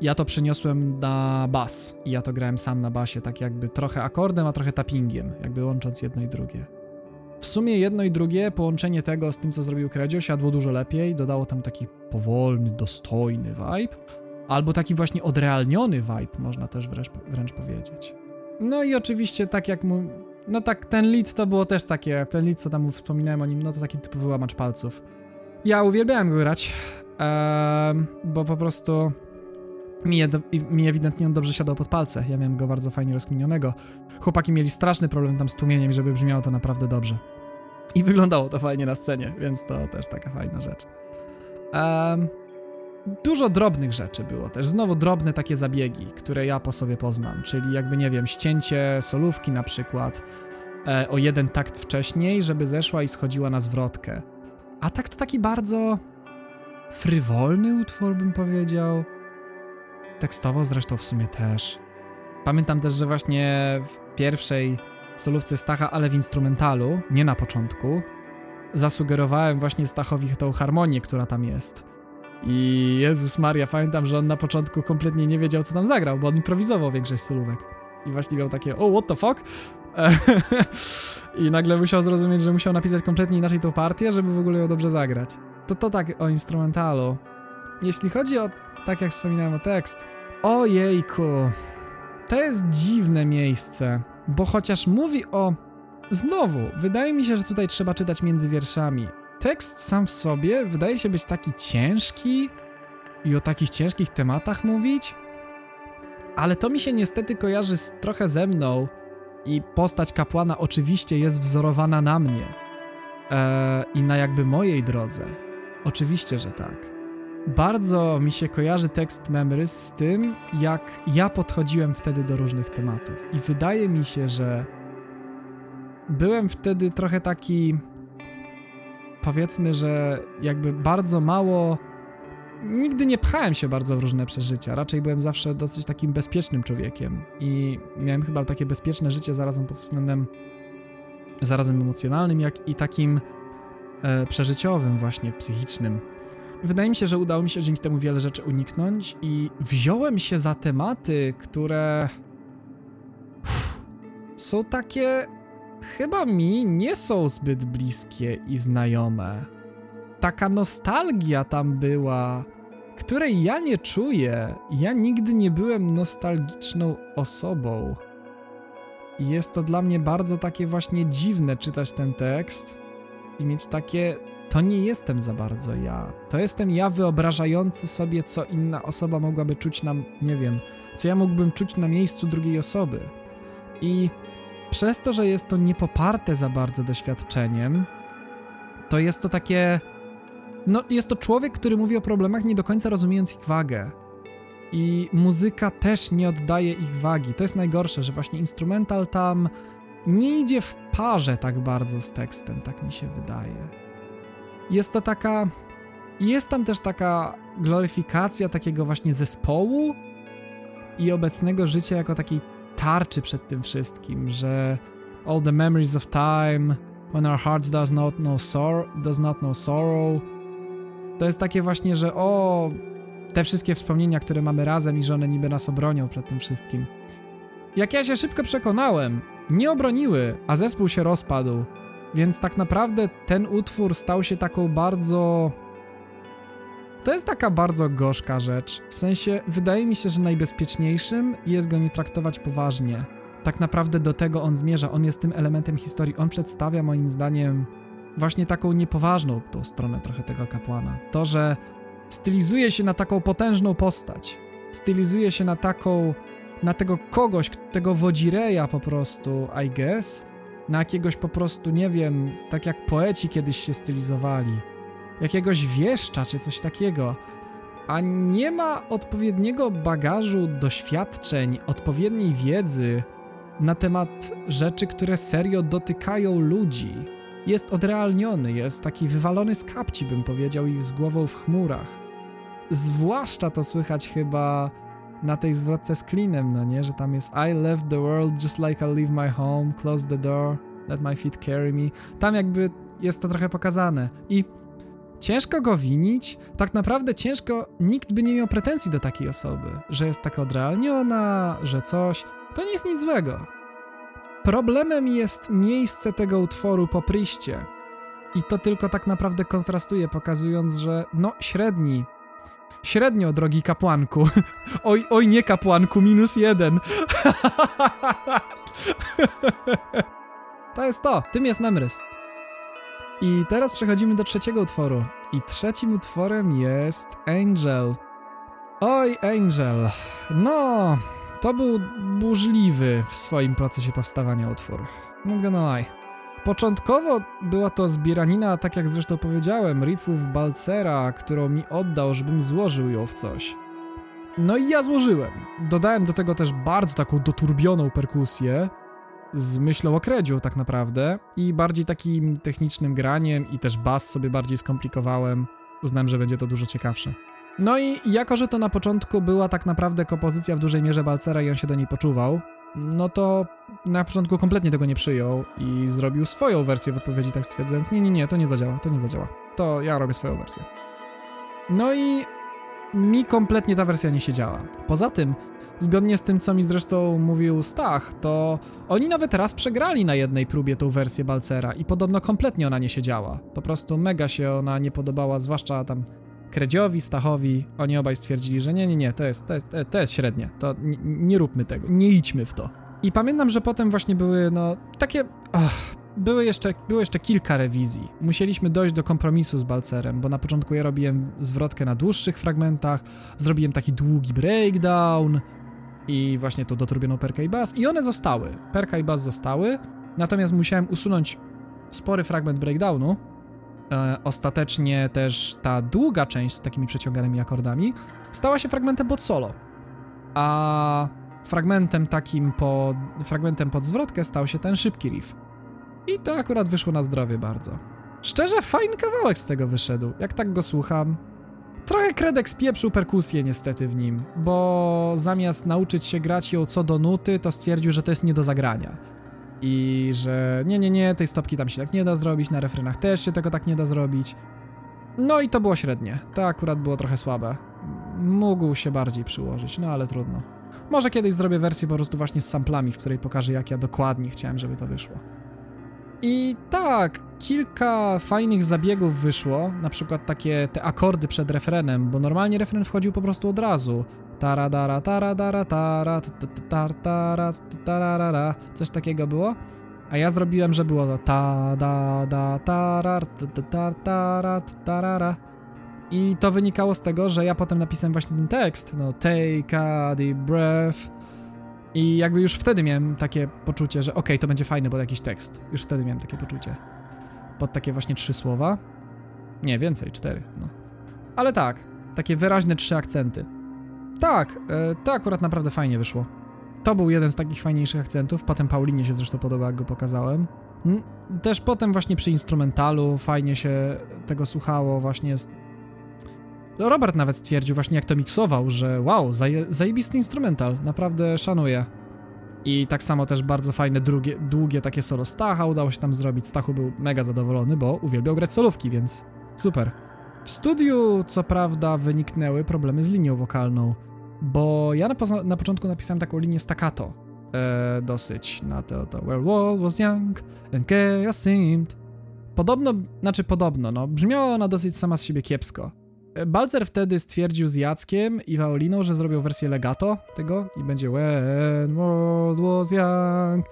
Ja to przeniosłem na bas. I ja to grałem sam na basie, tak jakby trochę akordem, a trochę tappingiem, jakby łącząc jedno i drugie. W sumie jedno i drugie, połączenie tego z tym, co zrobił Kredzio, siadło dużo lepiej, dodało tam taki powolny, dostojny vibe, albo taki właśnie odrealniony vibe, można też wręcz, wręcz powiedzieć. No i oczywiście, tak jak mu no tak, ten lead to było też takie, ten lead, co tam wspominałem o nim, no to taki typowy łamacz palców. Ja uwielbiałem go grać, um, bo po prostu mi, mi ewidentnie on dobrze siadał pod palce. Ja miałem go bardzo fajnie rozkminionego. Chłopaki mieli straszny problem tam z tłumieniem, żeby brzmiało to naprawdę dobrze. I wyglądało to fajnie na scenie, więc to też taka fajna rzecz. Um, Dużo drobnych rzeczy było też, znowu drobne takie zabiegi, które ja po sobie poznam, czyli jakby nie wiem, ścięcie solówki na przykład e, o jeden takt wcześniej, żeby zeszła i schodziła na zwrotkę. A tak to taki bardzo frywolny utwór bym powiedział. Tekstowo zresztą w sumie też. Pamiętam też, że właśnie w pierwszej solówce Stacha, ale w instrumentalu, nie na początku, zasugerowałem właśnie Stachowi tą harmonię, która tam jest. I Jezus Maria, pamiętam, że on na początku kompletnie nie wiedział, co tam zagrał, bo on improwizował większość solówek. I właśnie miał takie, o, what the fuck? (laughs) I nagle musiał zrozumieć, że musiał napisać kompletnie inaczej tą partię, żeby w ogóle ją dobrze zagrać. To to tak o instrumentalu. Jeśli chodzi o, tak jak wspominałem o tekst, ojejku, to jest dziwne miejsce, bo chociaż mówi o... Znowu, wydaje mi się, że tutaj trzeba czytać między wierszami tekst sam w sobie wydaje się być taki ciężki i o takich ciężkich tematach mówić, ale to mi się niestety kojarzy z, trochę ze mną i postać kapłana oczywiście jest wzorowana na mnie eee, i na jakby mojej drodze. Oczywiście, że tak. Bardzo mi się kojarzy tekst Memories z tym, jak ja podchodziłem wtedy do różnych tematów. I wydaje mi się, że byłem wtedy trochę taki powiedzmy, że jakby bardzo mało. Nigdy nie pchałem się bardzo w różne przeżycia. Raczej byłem zawsze dosyć takim bezpiecznym człowiekiem i miałem chyba takie bezpieczne życie zarazem pod względem zarazem emocjonalnym, jak i takim e, przeżyciowym, właśnie psychicznym. Wydaje mi się, że udało mi się dzięki temu wiele rzeczy uniknąć i wziąłem się za tematy, które są takie chyba mi nie są zbyt bliskie i znajome. Taka nostalgia tam była, której ja nie czuję. Ja nigdy nie byłem nostalgiczną osobą. I jest to dla mnie bardzo takie właśnie dziwne czytać ten tekst i mieć takie to nie jestem za bardzo ja. To jestem ja wyobrażający sobie, co inna osoba mogłaby czuć nam, nie wiem, co ja mógłbym czuć na miejscu drugiej osoby. I przez to, że jest to niepoparte za bardzo doświadczeniem, to jest to takie. No, jest to człowiek, który mówi o problemach, nie do końca rozumiejąc ich wagę. I muzyka też nie oddaje ich wagi. To jest najgorsze, że właśnie instrumental tam nie idzie w parze tak bardzo z tekstem, tak mi się wydaje. Jest to taka. Jest tam też taka gloryfikacja takiego właśnie zespołu i obecnego życia jako takiej tarczy przed tym wszystkim, że all the memories of time, when our hearts does not know sorrow, does not know sorrow. To jest takie właśnie, że o, te wszystkie wspomnienia, które mamy razem i że one niby nas obronią przed tym wszystkim. jak ja się szybko przekonałem, nie obroniły, a zespół się rozpadł. Więc tak naprawdę ten utwór stał się taką bardzo. To jest taka bardzo gorzka rzecz. W sensie, wydaje mi się, że najbezpieczniejszym jest go nie traktować poważnie. Tak naprawdę do tego on zmierza, on jest tym elementem historii. On przedstawia moim zdaniem właśnie taką niepoważną tą stronę trochę tego kapłana. To, że stylizuje się na taką potężną postać. Stylizuje się na taką, na tego kogoś, tego wodzireja po prostu, I guess. Na jakiegoś po prostu, nie wiem, tak jak poeci kiedyś się stylizowali. Jakiegoś wieszcza czy coś takiego. A nie ma odpowiedniego bagażu doświadczeń, odpowiedniej wiedzy na temat rzeczy, które serio dotykają ludzi jest odrealniony, jest taki wywalony z kapci, bym powiedział, i z głową w chmurach. Zwłaszcza to słychać chyba na tej zwrotce z Cleanem, no nie? Że tam jest I left the world just like I leave my home, close the door, let my feet carry me. Tam jakby jest to trochę pokazane. I ciężko go winić, tak naprawdę ciężko, nikt by nie miał pretensji do takiej osoby, że jest taka odrealniona, że coś. To nie jest nic złego. Problemem jest miejsce tego utworu po pryście. I to tylko tak naprawdę kontrastuje, pokazując, że no średni. Średnio, drogi kapłanku. (laughs) Oj, oj, nie kapłanku, minus jeden. (laughs) to jest to, tym jest Memrys. I teraz przechodzimy do trzeciego utworu. I trzecim utworem jest Angel. Oj, Angel. No, to był burzliwy w swoim procesie powstawania utwór. Not gonna lie. Początkowo była to zbieranina, tak jak zresztą powiedziałem, riffów Balcera, którą mi oddał, żebym złożył ją w coś. No i ja złożyłem. Dodałem do tego też bardzo taką doturbioną perkusję, z myślą o kredziu tak naprawdę i bardziej takim technicznym graniem i też bas sobie bardziej skomplikowałem. Uznałem, że będzie to dużo ciekawsze. No i jako, że to na początku była tak naprawdę kompozycja w dużej mierze Balcera i on się do niej poczuwał, no to na początku kompletnie tego nie przyjął i zrobił swoją wersję w odpowiedzi tak stwierdzając, nie, nie, nie, to nie zadziała, to nie zadziała. To ja robię swoją wersję. No i mi kompletnie ta wersja nie siedziała. Poza tym, zgodnie z tym, co mi zresztą mówił Stach, to oni nawet raz przegrali na jednej próbie tą wersję Balcera i podobno kompletnie ona nie siedziała. Po prostu mega się ona nie podobała, zwłaszcza tam Kredziowi, Stachowi, oni obaj stwierdzili, że nie, nie, nie, to jest, to jest, to jest średnie, to nie, nie róbmy tego, nie idźmy w to. I pamiętam, że potem właśnie były, no, takie, były jeszcze, było jeszcze kilka rewizji. Musieliśmy dojść do kompromisu z Balcerem, bo na początku ja robiłem zwrotkę na dłuższych fragmentach, zrobiłem taki długi breakdown i właśnie tu dotrubioną perkę i bas i one zostały. Perka i bas zostały, natomiast musiałem usunąć spory fragment breakdownu, e, ostatecznie też ta długa część z takimi przeciąganymi akordami stała się fragmentem pod solo. A fragmentem takim po, fragmentem pod zwrotkę stał się ten szybki riff. I to akurat wyszło na zdrowie bardzo. Szczerze, fajny kawałek z tego wyszedł. Jak tak go słucham, Trochę Kredek spieprzył perkusję niestety w nim, bo zamiast nauczyć się grać ją co do nuty, to stwierdził, że to jest nie do zagrania. I że nie, nie, nie, tej stopki tam się tak nie da zrobić, na refrenach też się tego tak nie da zrobić. No i to było średnie. To akurat było trochę słabe. Mógł się bardziej przyłożyć, no ale trudno. Może kiedyś zrobię wersję po prostu właśnie z samplami, w której pokażę jak ja dokładnie chciałem, żeby to wyszło. I tak, kilka fajnych zabiegów wyszło, na przykład takie te akordy przed refrenem, bo normalnie refren wchodził po prostu od razu. Tara dara tara dara tara tar tara tarara coś takiego było. A ja zrobiłem, że było to ta da da tarar tara tarara. I to wynikało z tego, że ja potem napisałem właśnie ten tekst, no take a deep breath i jakby już wtedy miałem takie poczucie, że okej, okay, to będzie fajne, bo jakiś tekst. Już wtedy miałem takie poczucie. Pod takie właśnie trzy słowa. Nie, więcej, cztery, no. Ale tak, takie wyraźne trzy akcenty. Tak, e, to akurat naprawdę fajnie wyszło. To był jeden z takich fajniejszych akcentów. Potem Paulinie się zresztą podoba, jak go pokazałem. Też potem właśnie przy instrumentalu fajnie się tego słuchało, właśnie Robert nawet stwierdził właśnie jak to miksował, że wow, zaje, zajebisty instrumental, naprawdę szanuję. I tak samo też bardzo fajne drugie, długie takie solo Stacha udało się tam zrobić. Stachu był mega zadowolony, bo uwielbiał grać solówki, więc super. W studiu co prawda wyniknęły problemy z linią wokalną, bo ja na, na początku napisałem taką linię staccato. e, dosyć na to, to Where world was young and chaos seemed. Podobno, znaczy podobno, no, brzmiała ona dosyć sama z siebie kiepsko. E, Balcer wtedy stwierdził z Jackiem i Paoliną, że zrobią wersję legato tego i będzie When world was young.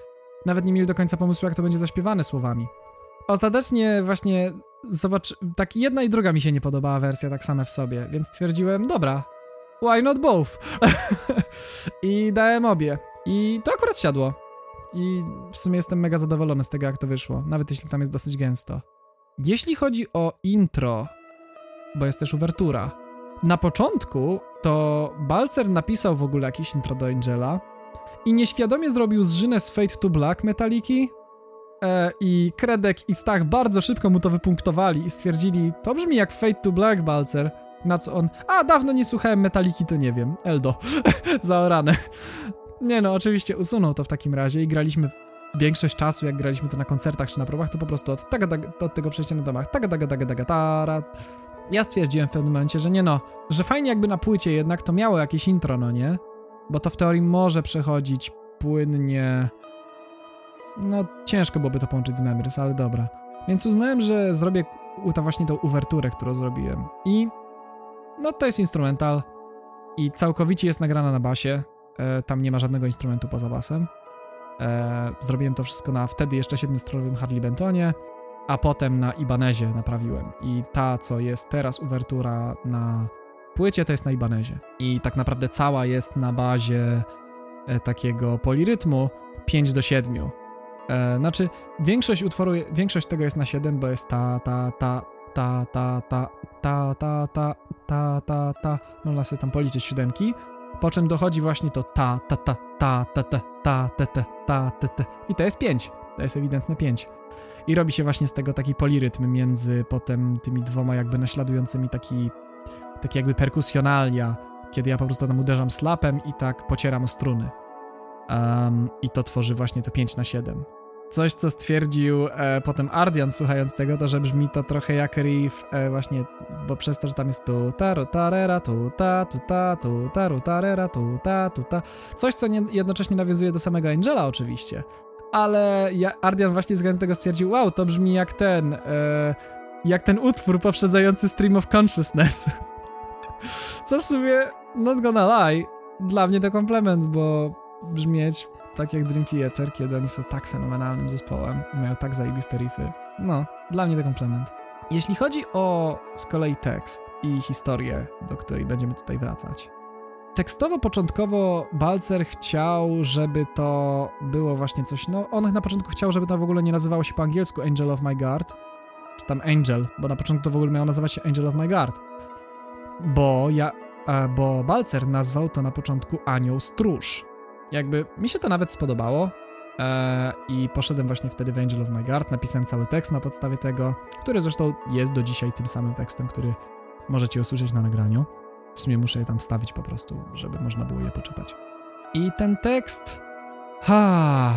Nawet nie mieli do końca pomysłu, jak to będzie zaśpiewane słowami. Ostatecznie właśnie zobacz, tak jedna i druga mi się nie podobała wersja tak same w sobie, więc stwierdziłem, dobra, why not both? (laughs) I dałem obie. I to akurat siadło. I w sumie jestem mega zadowolony z tego, jak to wyszło, nawet jeśli tam jest dosyć gęsto. Jeśli chodzi o intro, bo jest też uwertura, na początku to Balcer napisał w ogóle jakieś intro do Angela i nieświadomie zrobił zżynę z Fate to Black Metaliki e, i Kredek i Stach bardzo szybko mu to wypunktowali i stwierdzili, to brzmi jak Fate to Black, Balcer. Na co on, a dawno nie słuchałem Metaliki, to nie wiem, Eldo, (laughs) zaorane. Nie no, oczywiście usunął to w takim razie i graliśmy większość czasu, jak graliśmy to na koncertach czy na próbach, to po prostu od, taga, taga, od tego przejścia na domach, taga, taga, taga, taga, tara. Ja stwierdziłem w pewnym momencie, że nie no, że fajnie jakby na płycie jednak to miało jakieś intro, no nie? Bo to w teorii może przechodzić płynnie. No, ciężko byłoby to połączyć z Memories, ale dobra. Więc uznałem, że zrobię to właśnie tą uwerturę, którą zrobiłem. I no to jest instrumental i całkowicie jest nagrana na basie. E, tam nie ma żadnego instrumentu poza basem. E, zrobiłem to wszystko na wtedy jeszcze 7-stronowym Harley Bentonie, a potem na Ibanezie naprawiłem. I ta, co jest teraz uwertura na płycie, to jest na Ibanezie. I tak naprawdę cała jest na bazie e, takiego polirytmu 5 do 7. E, znaczy, większość utworu, większość tego jest na 7, bo jest ta, ta, ta, ta, ta, ta, ta, ta, ta, ta, ta, ta. Można sobie tam policzyć siódemki. Po czym dochodzi właśnie to ta, ta, ta, ta, ta, ta, ta, ta, ta, ta, ta, ta. I to jest 5. To jest ewidentne 5. I robi się właśnie z tego taki polirytm między potem tymi dwoma jakby naśladującymi taki, taki jakby perkusjonalia, kiedy ja po prostu tam uderzam slapem i tak pocieram o struny. Um, I to tworzy właśnie to 5 na 7. Coś, co stwierdził e, potem Ardian słuchając tego, to że brzmi to trochę jak riff e, właśnie, bo przez to, że tam jest tu taru tarera, tu ta, tu ta, tu taru tarera, tu ta, tu ta. Coś, co nie, jednocześnie nawiązuje do samego Angela oczywiście. Ale ja, Ardian właśnie słuchając tego stwierdził, wow, to brzmi jak ten, e, jak ten utwór poprzedzający Stream of Consciousness. (laughs) Co w sumie, not gonna lie, dla mnie to komplement, bo brzmieć tak jak Dream Theater, kiedy oni są tak fenomenalnym zespołem i mają tak zajebiste riffy. No, dla mnie to komplement. Jeśli chodzi o z kolei tekst i historię, do której będziemy tutaj wracać. Tekstowo początkowo Balcer chciał, żeby to było właśnie coś, no on na początku chciał, żeby to w ogóle nie nazywało się po angielsku Angel of My Guard, czy tam Angel, bo na początku to w ogóle miało nazywać się Angel of My Guard. Bo ja, bo Balcer nazwał to na początku Anioł Stróż. Jakby mi się to nawet spodobało e, i poszedłem właśnie wtedy w Angel of My Guard, napisałem cały tekst na podstawie tego, który zresztą jest do dzisiaj tym samym tekstem, który możecie usłyszeć na nagraniu. W sumie muszę je tam wstawić po prostu, żeby można było je poczytać. I ten tekst... Ha,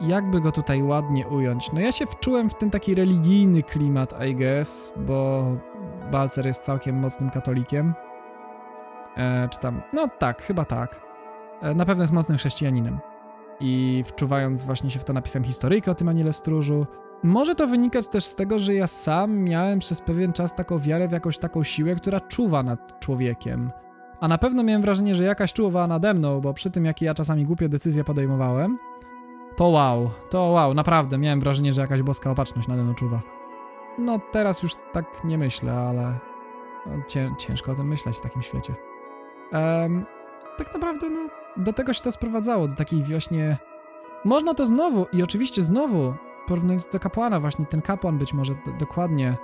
jakby go tutaj ładnie ująć? No ja się wczułem w ten taki religijny klimat, I guess, bo Balcer jest całkiem mocnym katolikiem. E, czy tam... No tak, chyba tak. E, na pewno jest mocnym chrześcijaninem. I wczuwając właśnie się w to napisem historyjkę o tym Aniele Stróżu, może to wynikać też z tego, że ja sam miałem przez pewien czas taką wiarę w jakąś taką siłę, która czuwa nad człowiekiem. A na pewno miałem wrażenie, że jakaś czuwa nade mną, bo przy tym, jakie ja czasami głupie decyzje podejmowałem, to wow, to wow, naprawdę miałem wrażenie, że jakaś boska opatrzność nade mną czuwa. No teraz już tak nie myślę, ale no, ciężko o tym myśleć w takim świecie. Um, tak naprawdę, no, do tego się to sprowadzało, do takiej właśnie... Można to znowu, i oczywiście znowu, porównując do kapłana właśnie, ten kapłan być może dokładnie,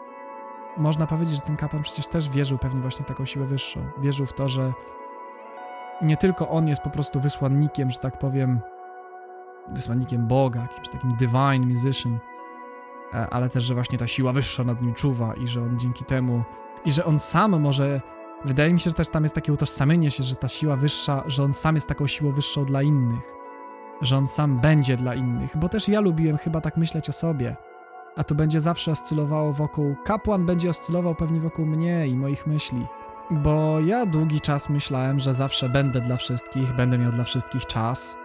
można powiedzieć, że ten kapłan przecież też wierzył pewnie właśnie w taką siłę wyższą. Wierzył w to, że nie tylko on jest po prostu wysłannikiem, że tak powiem, wysłannikiem Boga, jakimś takim divine musician, e, ale też, że właśnie ta siła wyższa nad nim czuwa i że on dzięki temu, i że on sam może Wydaje mi się, że też tam jest takie utożsamienie się, że ta siła wyższa, że on sam jest taką siłą wyższą dla innych. Że on sam będzie dla innych, bo też ja lubiłem chyba tak myśleć o sobie. A tu będzie zawsze oscylowało wokół. Kapłan będzie oscylował pewnie wokół mnie i moich myśli. Bo ja długi czas myślałem, że zawsze będę dla wszystkich, będę miał dla wszystkich czas.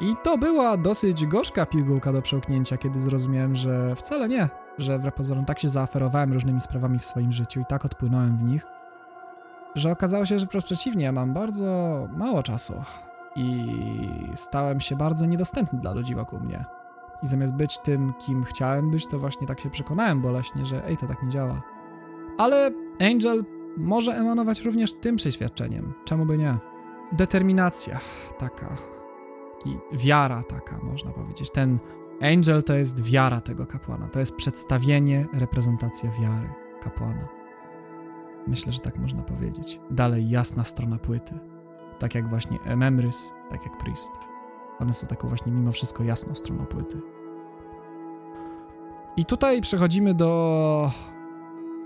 I to była dosyć gorzka pigułka do przełknięcia, kiedy zrozumiałem, że wcale nie, że wbrew pozorom tak się zaaferowałem różnymi sprawami w swoim życiu i tak odpłynąłem w nich, że okazało się, że przeciwnie, mam bardzo mało czasu i stałem się bardzo niedostępny dla ludzi wokół mnie. I zamiast być tym, kim chciałem być, to właśnie tak się przekonałem boleśnie, że ej, to tak nie działa. Ale Angel może emanować również tym przeświadczeniem. Czemu by nie? Determinacja taka i wiara taka, można powiedzieć. Ten Angel to jest wiara tego kapłana. To jest przedstawienie, reprezentacja wiary kapłana. Myślę, że tak można powiedzieć. Dalej jasna strona płyty. Tak jak właśnie Memrys, tak jak Priest. One są taką właśnie mimo wszystko jasną stroną płyty. I tutaj przechodzimy do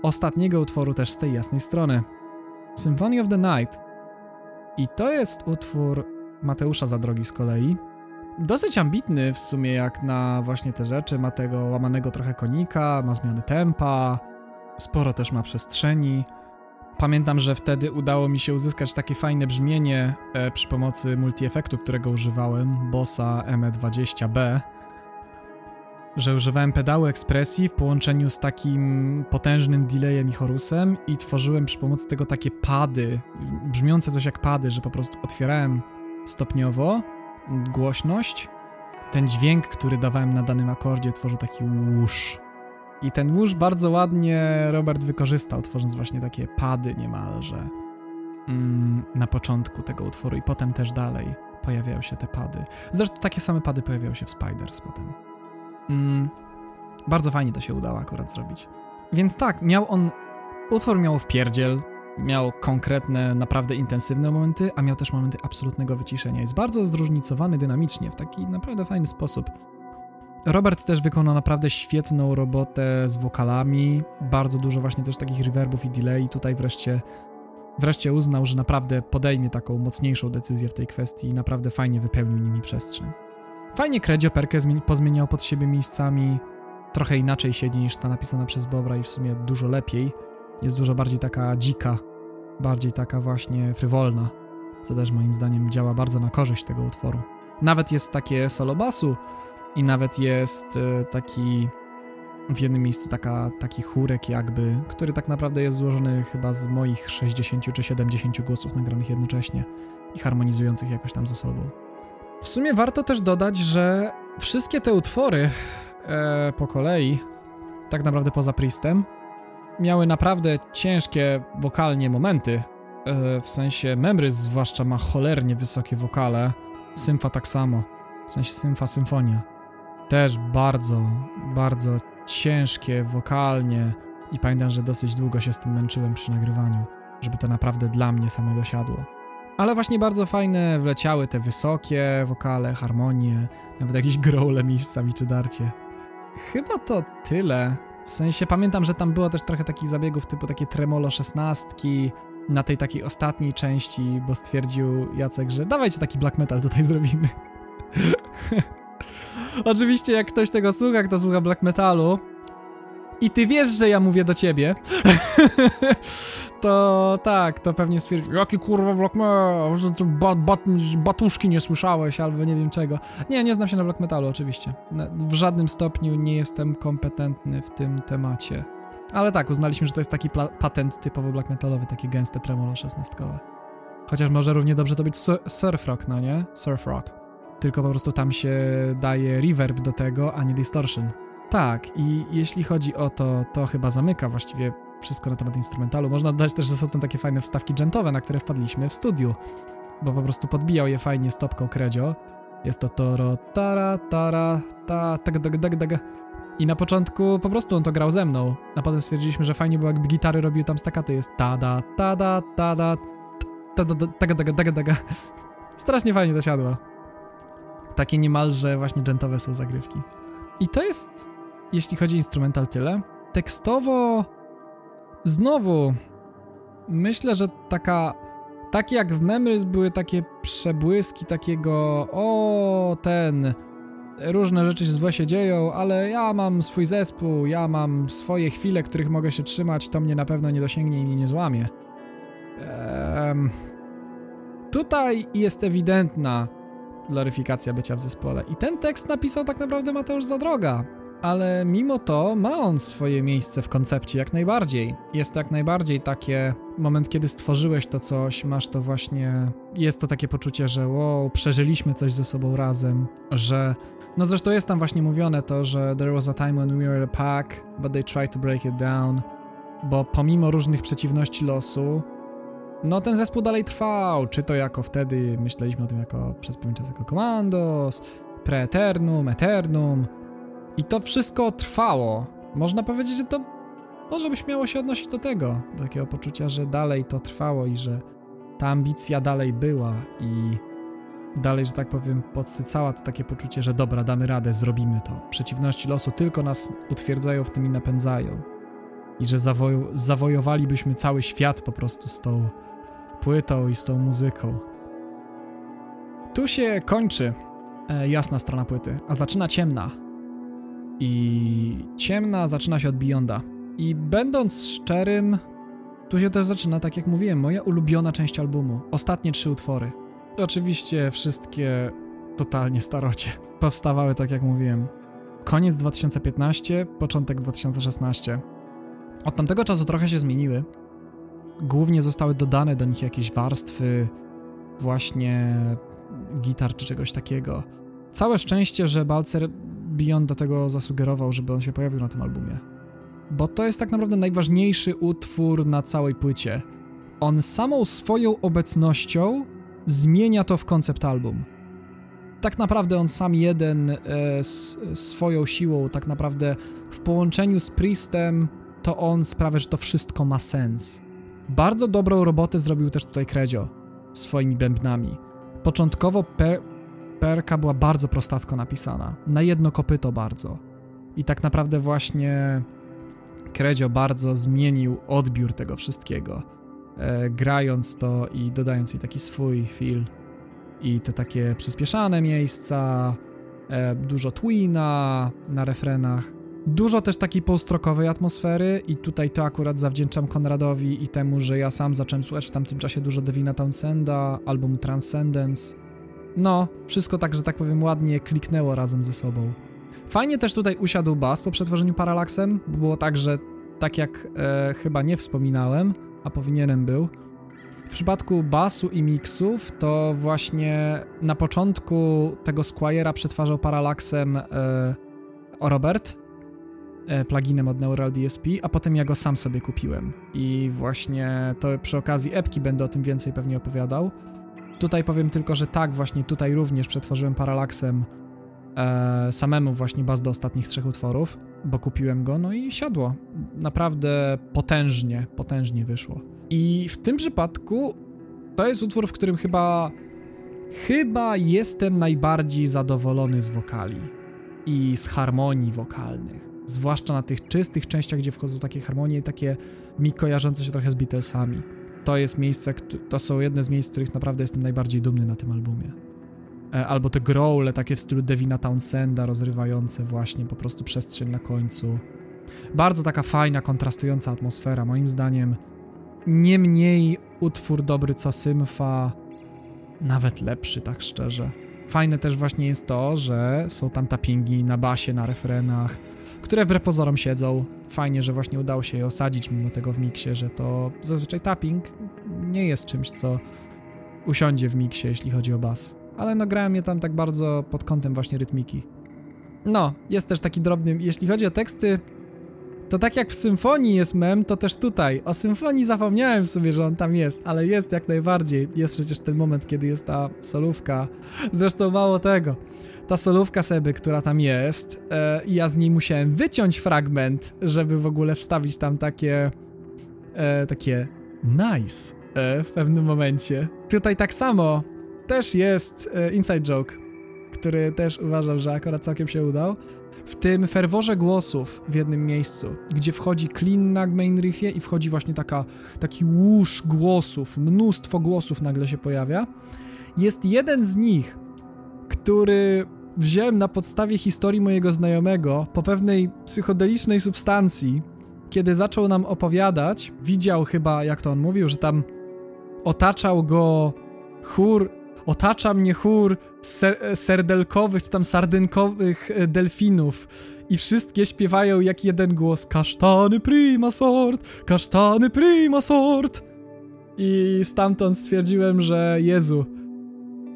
ostatniego utworu też z tej jasnej strony. Symphony of the Night. I to jest utwór Mateusza Zadrogi z kolei. Dosyć ambitny w sumie jak na właśnie te rzeczy. Ma tego łamanego trochę konika, ma zmiany tempa, sporo też ma przestrzeni. Pamiętam, że wtedy udało mi się uzyskać takie fajne brzmienie e, przy pomocy multi-efektu, którego używałem, Bossa ME20B, że używałem pedału ekspresji w połączeniu z takim potężnym delayem i chorusem i tworzyłem przy pomocy tego takie pady, brzmiące coś jak pady, że po prostu otwierałem stopniowo głośność, ten dźwięk, który dawałem na danym akordzie tworzył taki łusz. I ten łusz bardzo ładnie Robert wykorzystał, tworząc właśnie takie pady niemalże mm, na początku tego utworu i potem też dalej pojawiają się te pady. Zresztą takie same pady pojawiają się w Spiders potem. Mm, bardzo fajnie to się udało akurat zrobić. Więc tak, miał on, utwór miał wpierdziel, miał konkretne, naprawdę intensywne momenty, a miał też momenty absolutnego wyciszenia. Jest bardzo zróżnicowany dynamicznie, w taki naprawdę fajny sposób. Robert też wykonał naprawdę świetną robotę z wokalami, bardzo dużo właśnie też takich reverbów i delay. Tutaj wreszcie, wreszcie uznał, że naprawdę podejmie taką mocniejszą decyzję w tej kwestii i naprawdę fajnie wypełnił nimi przestrzeń. Fajnie Kredzio Perkę pozmieniał pod siebie miejscami, trochę inaczej siedzi niż ta napisana przez Bobra i w sumie dużo lepiej. Jest dużo bardziej taka dzika, bardziej taka właśnie frywolna, co też moim zdaniem działa bardzo na korzyść tego utworu. Nawet jest takie solo basu i nawet jest e, taki w jednym miejscu taka, taki chórek jakby, który tak naprawdę jest złożony chyba z moich 60 czy 70 głosów nagranych jednocześnie i harmonizujących jakoś tam ze sobą. W sumie warto też dodać, że wszystkie te utwory e, po kolei, tak naprawdę poza Priestem, miały naprawdę ciężkie wokalnie momenty. E, w sensie Memrys zwłaszcza ma cholernie wysokie wokale, Symfa tak samo, w sensie Symfa Symfonia. Też bardzo, bardzo ciężkie wokalnie i pamiętam, że dosyć długo się z tym męczyłem przy nagrywaniu, żeby to naprawdę dla mnie samego siadło. Ale właśnie bardzo fajne wleciały te wysokie wokale, harmonie, nawet jakieś (laughs) growle miejscami czy darcie. Chyba to tyle. W sensie pamiętam, że tam było też trochę takich zabiegów typu takie tremolo szesnastki na tej takiej ostatniej części, bo stwierdził Jacek, że dawajcie taki black metal tutaj (laughs) zrobimy. Oczywiście jak ktoś tego słucha, kto słucha black metalu, i ty wiesz, że ja mówię do ciebie, (laughs) to tak, to pewnie stwierdzi, jaki kurwa black metal, że tu bat, bat, batuszki nie słyszałeś, albo nie wiem czego. Nie, nie znam się na black metalu oczywiście. W żadnym stopniu nie jestem kompetentny w tym temacie. Ale tak, uznaliśmy, że to jest taki patent typowo black metalowy, takie gęste tremolo szesnastkowe. Chociaż może równie dobrze to być surf rock, no nie? Surf rock. Tylko po prostu tam się daje reverb do tego, a nie distortion. Tak, i jeśli chodzi o to, to chyba zamyka właściwie wszystko na temat instrumentalu. Można dodać też, są tam takie fajne wstawki dżentowe, na które wpadliśmy w studiu, bo po prostu podbijał je fajnie stopką kredzio. Jest to toro, tara, tara, ta, tak, tak, tak, tak. I na początku po prostu on to grał ze mną, a potem stwierdziliśmy, że fajnie było jakby gitary robiły tam stakaty, jest tada, tada, tada, tada, tada, tada, tada. Strasznie fajnie to siadło. Takie niemalże właśnie dżentowe są zagrywki. I to jest jeśli chodzi o instrumental, tyle. Tekstowo znowu myślę, że taka tak jak w Memories były takie przebłyski takiego o ten różne rzeczy złe się dzieją, ale ja mam swój zespół, ja mam swoje chwile, których mogę się trzymać, to mnie na pewno nie dosięgnie i mnie nie złamie. Ehm, tutaj jest ewidentna gloryfikacja bycia w zespole. I ten tekst napisał tak naprawdę Mateusz Zadroga, ale mimo to ma on swoje miejsce w koncepcie jak najbardziej. Jest to jak najbardziej takie moment, kiedy stworzyłeś to coś, masz to właśnie, jest to takie poczucie, że wow, przeżyliśmy coś ze sobą razem, że no zresztą jest tam właśnie mówione to, że there was a time when we were a pack, but they tried to break it down, bo pomimo różnych przeciwności losu, no ten zespół dalej trwał, czy to jako wtedy myśleliśmy o tym jako przez pewien czas jako Commandos, Preeternum, Eternum i to wszystko trwało. Można powiedzieć, że to może by śmiało się odnosić do tego, do takiego poczucia, że dalej to trwało i że ta ambicja dalej była i dalej, że tak powiem, podsycała to takie poczucie, że dobra, damy radę, zrobimy to. Przeciwności losu tylko nas utwierdzają w tym i napędzają. I że zawoju- zawojowalibyśmy cały świat po prostu z tą płytą i z tą muzyką. Tu się kończy e, jasna strona płyty, a zaczyna ciemna. I ciemna zaczyna się od Beyonda. I będąc szczerym, tu się też zaczyna, tak jak mówiłem, moja ulubiona część albumu. Ostatnie trzy utwory. Oczywiście wszystkie totalnie starocie. Powstawały, tak jak mówiłem, koniec 2015, początek 2016. Od tamtego czasu trochę się zmieniły. Głównie zostały dodane do nich jakieś warstwy, właśnie gitar czy czegoś takiego. Całe szczęście, że Balcer Beyond do tego zasugerował, żeby on się pojawił na tym albumie. Bo to jest tak naprawdę najważniejszy utwór na całej płycie. On samą swoją obecnością zmienia to w koncept album. Tak naprawdę on sam jeden e, swoją siłą, tak naprawdę w połączeniu z Priestem, to on sprawia, że to wszystko ma sens. Bardzo dobrą robotę zrobił też tutaj Kredzio swoimi bębnami. Początkowo per, perka była bardzo prostacko napisana, na jedno kopyto bardzo. I tak naprawdę właśnie Kredzio bardzo zmienił odbiór tego wszystkiego, e, grając to i dodając jej taki swój feel i te takie przyspieszane miejsca, e, dużo twina na refrenach. Dużo też takiej postrokowej atmosfery i tutaj to akurat zawdzięczam Konradowi i temu, że ja sam zacząłem słuchać w tamtym czasie dużo Devina Townsenda, album Transcendence. No, wszystko tak, że tak powiem, ładnie kliknęło razem ze sobą. Fajnie też tutaj usiadł bas po przetworzeniu Parallaxem, bo było tak, że tak jak e, chyba nie wspominałem, a powinienem był, w przypadku basu i miksów to właśnie na początku tego Squire'a przetwarzał Parallaxem e, Robert, pluginem od Neural DSP, a potem ja go sam sobie kupiłem. I właśnie to przy okazji epki będę o tym więcej pewnie opowiadał. Tutaj powiem tylko, że tak, właśnie tutaj również przetworzyłem Parallaxem e, samemu właśnie bas do ostatnich trzech utworów, bo kupiłem go, no i siadło. Naprawdę potężnie, potężnie wyszło. I w tym przypadku to jest utwór, w którym chyba chyba jestem najbardziej zadowolony z wokali i z harmonii wokalnych. Zwłaszcza na tych czystych częściach, gdzie wchodzą takie harmonie, takie mi kojarzące się trochę z Beatlesami. To jest miejsce, to są jedne z miejsc, w których naprawdę jestem najbardziej dumny na tym albumie. E, albo te growle takie w stylu Devina Townsenda, rozrywające właśnie po prostu przestrzeń na końcu. Bardzo taka fajna, kontrastująca atmosfera, moim zdaniem nie mniej utwór dobry co Symfa, nawet lepszy, tak szczerze. Fajne też właśnie jest to, że są tam tappingi na basie, na refrenach, które wbrew pozorom siedzą. Fajnie, że właśnie udało się je osadzić mimo tego w miksie, że to zazwyczaj tapping nie jest czymś, co usiądzie w miksie, jeśli chodzi o bas. Ale no grałem je tam tak bardzo pod kątem właśnie rytmiki. No, jest też taki drobny, jeśli chodzi o teksty, to tak jak w symfonii jest mem, to też tutaj. O symfonii zapomniałem sobie, że on tam jest, ale jest jak najbardziej. Jest przecież ten moment, kiedy jest ta solówka. Zresztą mało tego. Ta solówka Seby, która tam jest, e, ja z niej musiałem wyciąć fragment, żeby w ogóle wstawić tam takie e, takie nice e, w pewnym momencie. Tutaj tak samo też jest e, inside joke, który też uważam, że akurat całkiem się udał w tym ferworze głosów w jednym miejscu, gdzie wchodzi clean na main riffie i wchodzi właśnie taka, taki łusz głosów, mnóstwo głosów nagle się pojawia, jest jeden z nich, który wziąłem na podstawie historii mojego znajomego po pewnej psychodelicznej substancji, kiedy zaczął nam opowiadać, widział chyba, jak to on mówił, że tam otaczał go chór otacza mnie chór ser serdelkowych czy tam sardynkowych e, delfinów i wszystkie śpiewają jak jeden głos kasztany prima sort, kasztany prima sort. I stamtąd stwierdziłem, że Jezu,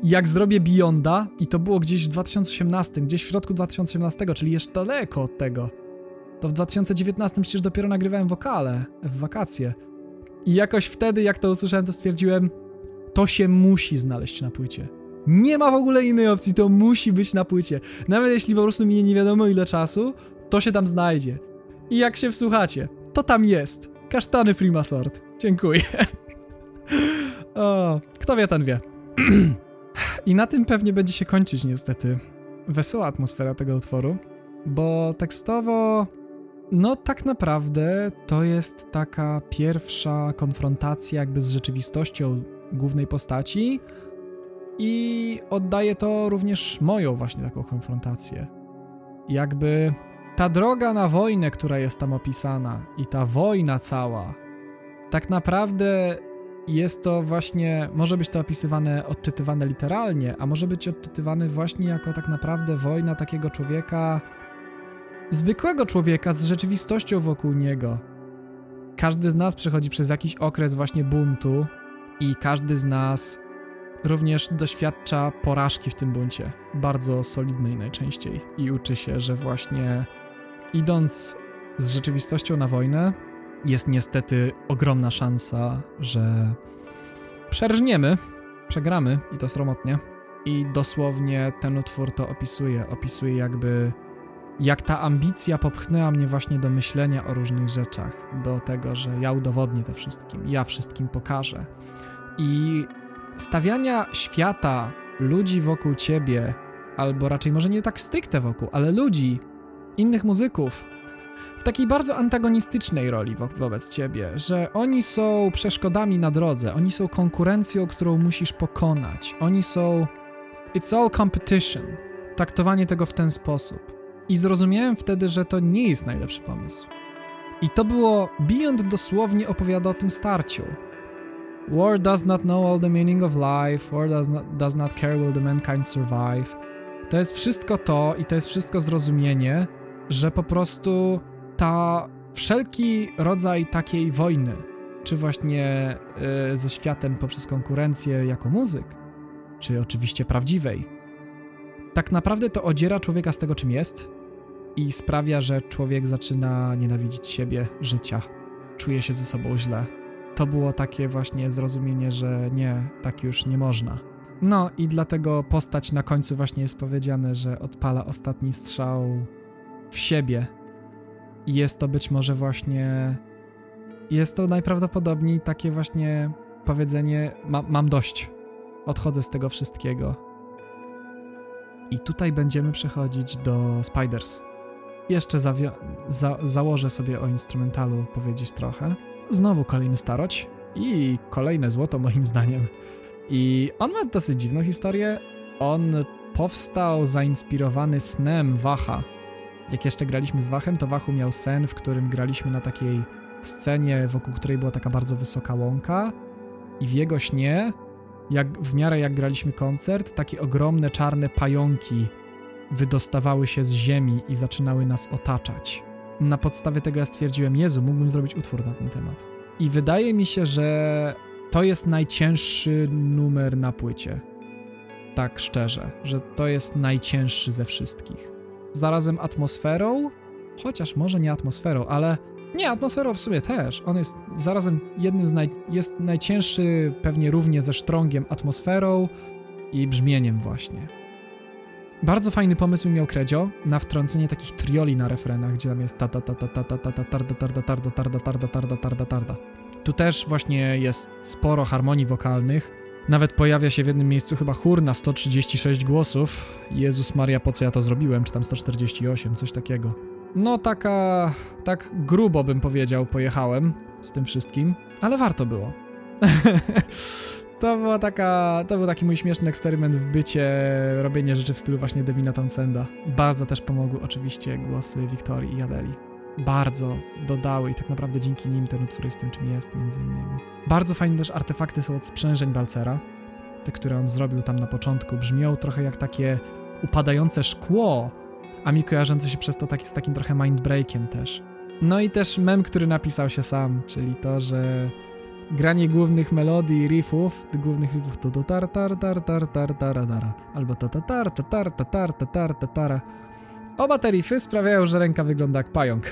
jak zrobię Beyonda, i to było gdzieś w 2018, gdzieś w środku 2018, czyli jeszcze daleko od tego, to w 2019 przecież dopiero nagrywałem wokale w wakacje. I jakoś wtedy, jak to usłyszałem, to stwierdziłem, to się musi znaleźć na płycie. Nie ma w ogóle innej opcji, to musi być na płycie. Nawet jeśli po prostu minie nie wiadomo ile czasu, to się tam znajdzie. I jak się wsłuchacie, to tam jest. Kasztany Prima Sort. Dziękuję. (laughs) o, kto wie, ten wie. (clears throat) I na tym pewnie będzie się kończyć niestety wesoła atmosfera tego utworu, bo tekstowo no tak naprawdę to jest taka pierwsza konfrontacja jakby z rzeczywistością głównej postaci i oddaje to również moją właśnie taką konfrontację. Jakby ta droga na wojnę, która jest tam opisana i ta wojna cała, tak naprawdę jest to właśnie, może być to opisywane, odczytywane literalnie, a może być odczytywane właśnie jako tak naprawdę wojna takiego człowieka, zwykłego człowieka z rzeczywistością wokół niego. Każdy z nas przechodzi przez jakiś okres właśnie buntu i każdy z nas również doświadcza porażki w tym buncie, bardzo solidnej najczęściej i uczy się, że właśnie idąc z rzeczywistością na wojnę, jest niestety ogromna szansa, że przerżniemy, przegramy i to sromotnie. I dosłownie ten utwór to opisuje. Opisuje jakby jak ta ambicja popchnęła mnie właśnie do myślenia o różnych rzeczach, do tego, że ja udowodnię to wszystkim, ja wszystkim pokażę. I stawiania świata, ludzi wokół ciebie, albo raczej może nie tak stricte wokół, ale ludzi, innych muzyków, w takiej bardzo antagonistycznej roli wo wobec ciebie, że oni są przeszkodami na drodze, oni są konkurencją, którą musisz pokonać, oni są. It's all competition. Traktowanie tego w ten sposób. I zrozumiałem wtedy, że to nie jest najlepszy pomysł. I to było Beyond dosłownie opowiada o tym starciu. War does not know all the meaning of life, war does not, does not care will the mankind survive. To jest wszystko to i to jest wszystko zrozumienie, że po prostu ta wszelki rodzaj takiej wojny, czy właśnie yy, ze światem poprzez konkurencję jako muzyk, czy oczywiście prawdziwej, tak naprawdę to odziera człowieka z tego, czym jest i sprawia, że człowiek zaczyna nienawidzić siebie, życia. Czuje się ze sobą źle. To było takie właśnie zrozumienie, że nie, tak już nie można. No i dlatego postać na końcu właśnie jest powiedziane, że odpala ostatni strzał w siebie. I jest to być może właśnie. Jest to najprawdopodobniej takie właśnie powiedzenie: ma, mam dość. Odchodzę z tego wszystkiego. I tutaj będziemy przechodzić do Spiders. Jeszcze za założę sobie o instrumentalu powiedzieć trochę. Znowu kolejny staroć i kolejne złoto moim zdaniem. I on ma dosyć dziwną historię. On powstał zainspirowany snem Wacha. Jak jeszcze graliśmy z Wachem, to Wachu miał sen, w którym graliśmy na takiej scenie, wokół której była taka bardzo wysoka łąka i w jego śnie, jak, w miarę jak graliśmy koncert, takie ogromne czarne pająki wydostawały się z ziemi i zaczynały nas otaczać. Na podstawie tego ja stwierdziłem, Jezu, mógłbym zrobić utwór na ten temat. I wydaje mi się, że to jest najcięższy numer na płycie. Tak szczerze, że to jest najcięższy ze wszystkich. Zarazem atmosferą, chociaż może nie atmosferą, ale nie, atmosferą w sumie też. On jest zarazem jednym z naj... jest najcięższy pewnie równie ze sztrągiem atmosferą i brzmieniem właśnie. Bardzo fajny pomysł miał Kredzio na wtrącenie takich trioli na refrenach, gdzie tam jest ta ta ta ta ta ta ta ta tarda tarda tarda tarda tarda tarda tarda tarda. Tu też właśnie jest sporo harmonii wokalnych. Nawet pojawia się w jednym miejscu chyba chór na 136 głosów. Jezus Maria, po co ja to zrobiłem? Czy tam 148, coś takiego. No taka, tak grubo bym powiedział, pojechałem z tym wszystkim, ale warto było. (laughs) to była taka, to był taki mój śmieszny eksperyment w bycie, robienie rzeczy w stylu właśnie Devina Townsenda. Bardzo też pomogły oczywiście głosy Wiktorii i Adeli. Bardzo dodały i tak naprawdę dzięki nim ten utwór jest tym, czym jest, między innymi. Bardzo fajne też artefakty są od sprzężeń Balcera. te, które on zrobił tam na początku, brzmią trochę jak takie upadające szkło, a mi kojarzące się przez to taki, z takim trochę mindbreakiem też. No i też mem, który napisał się sam, czyli to, że granie głównych melodii riffów, głównych riffów to do tar tar tar tar tar tar tar albo ta ta tar ta tar ta tar ta tar ta tar Oba te riffy sprawiają, że ręka wygląda jak pająk.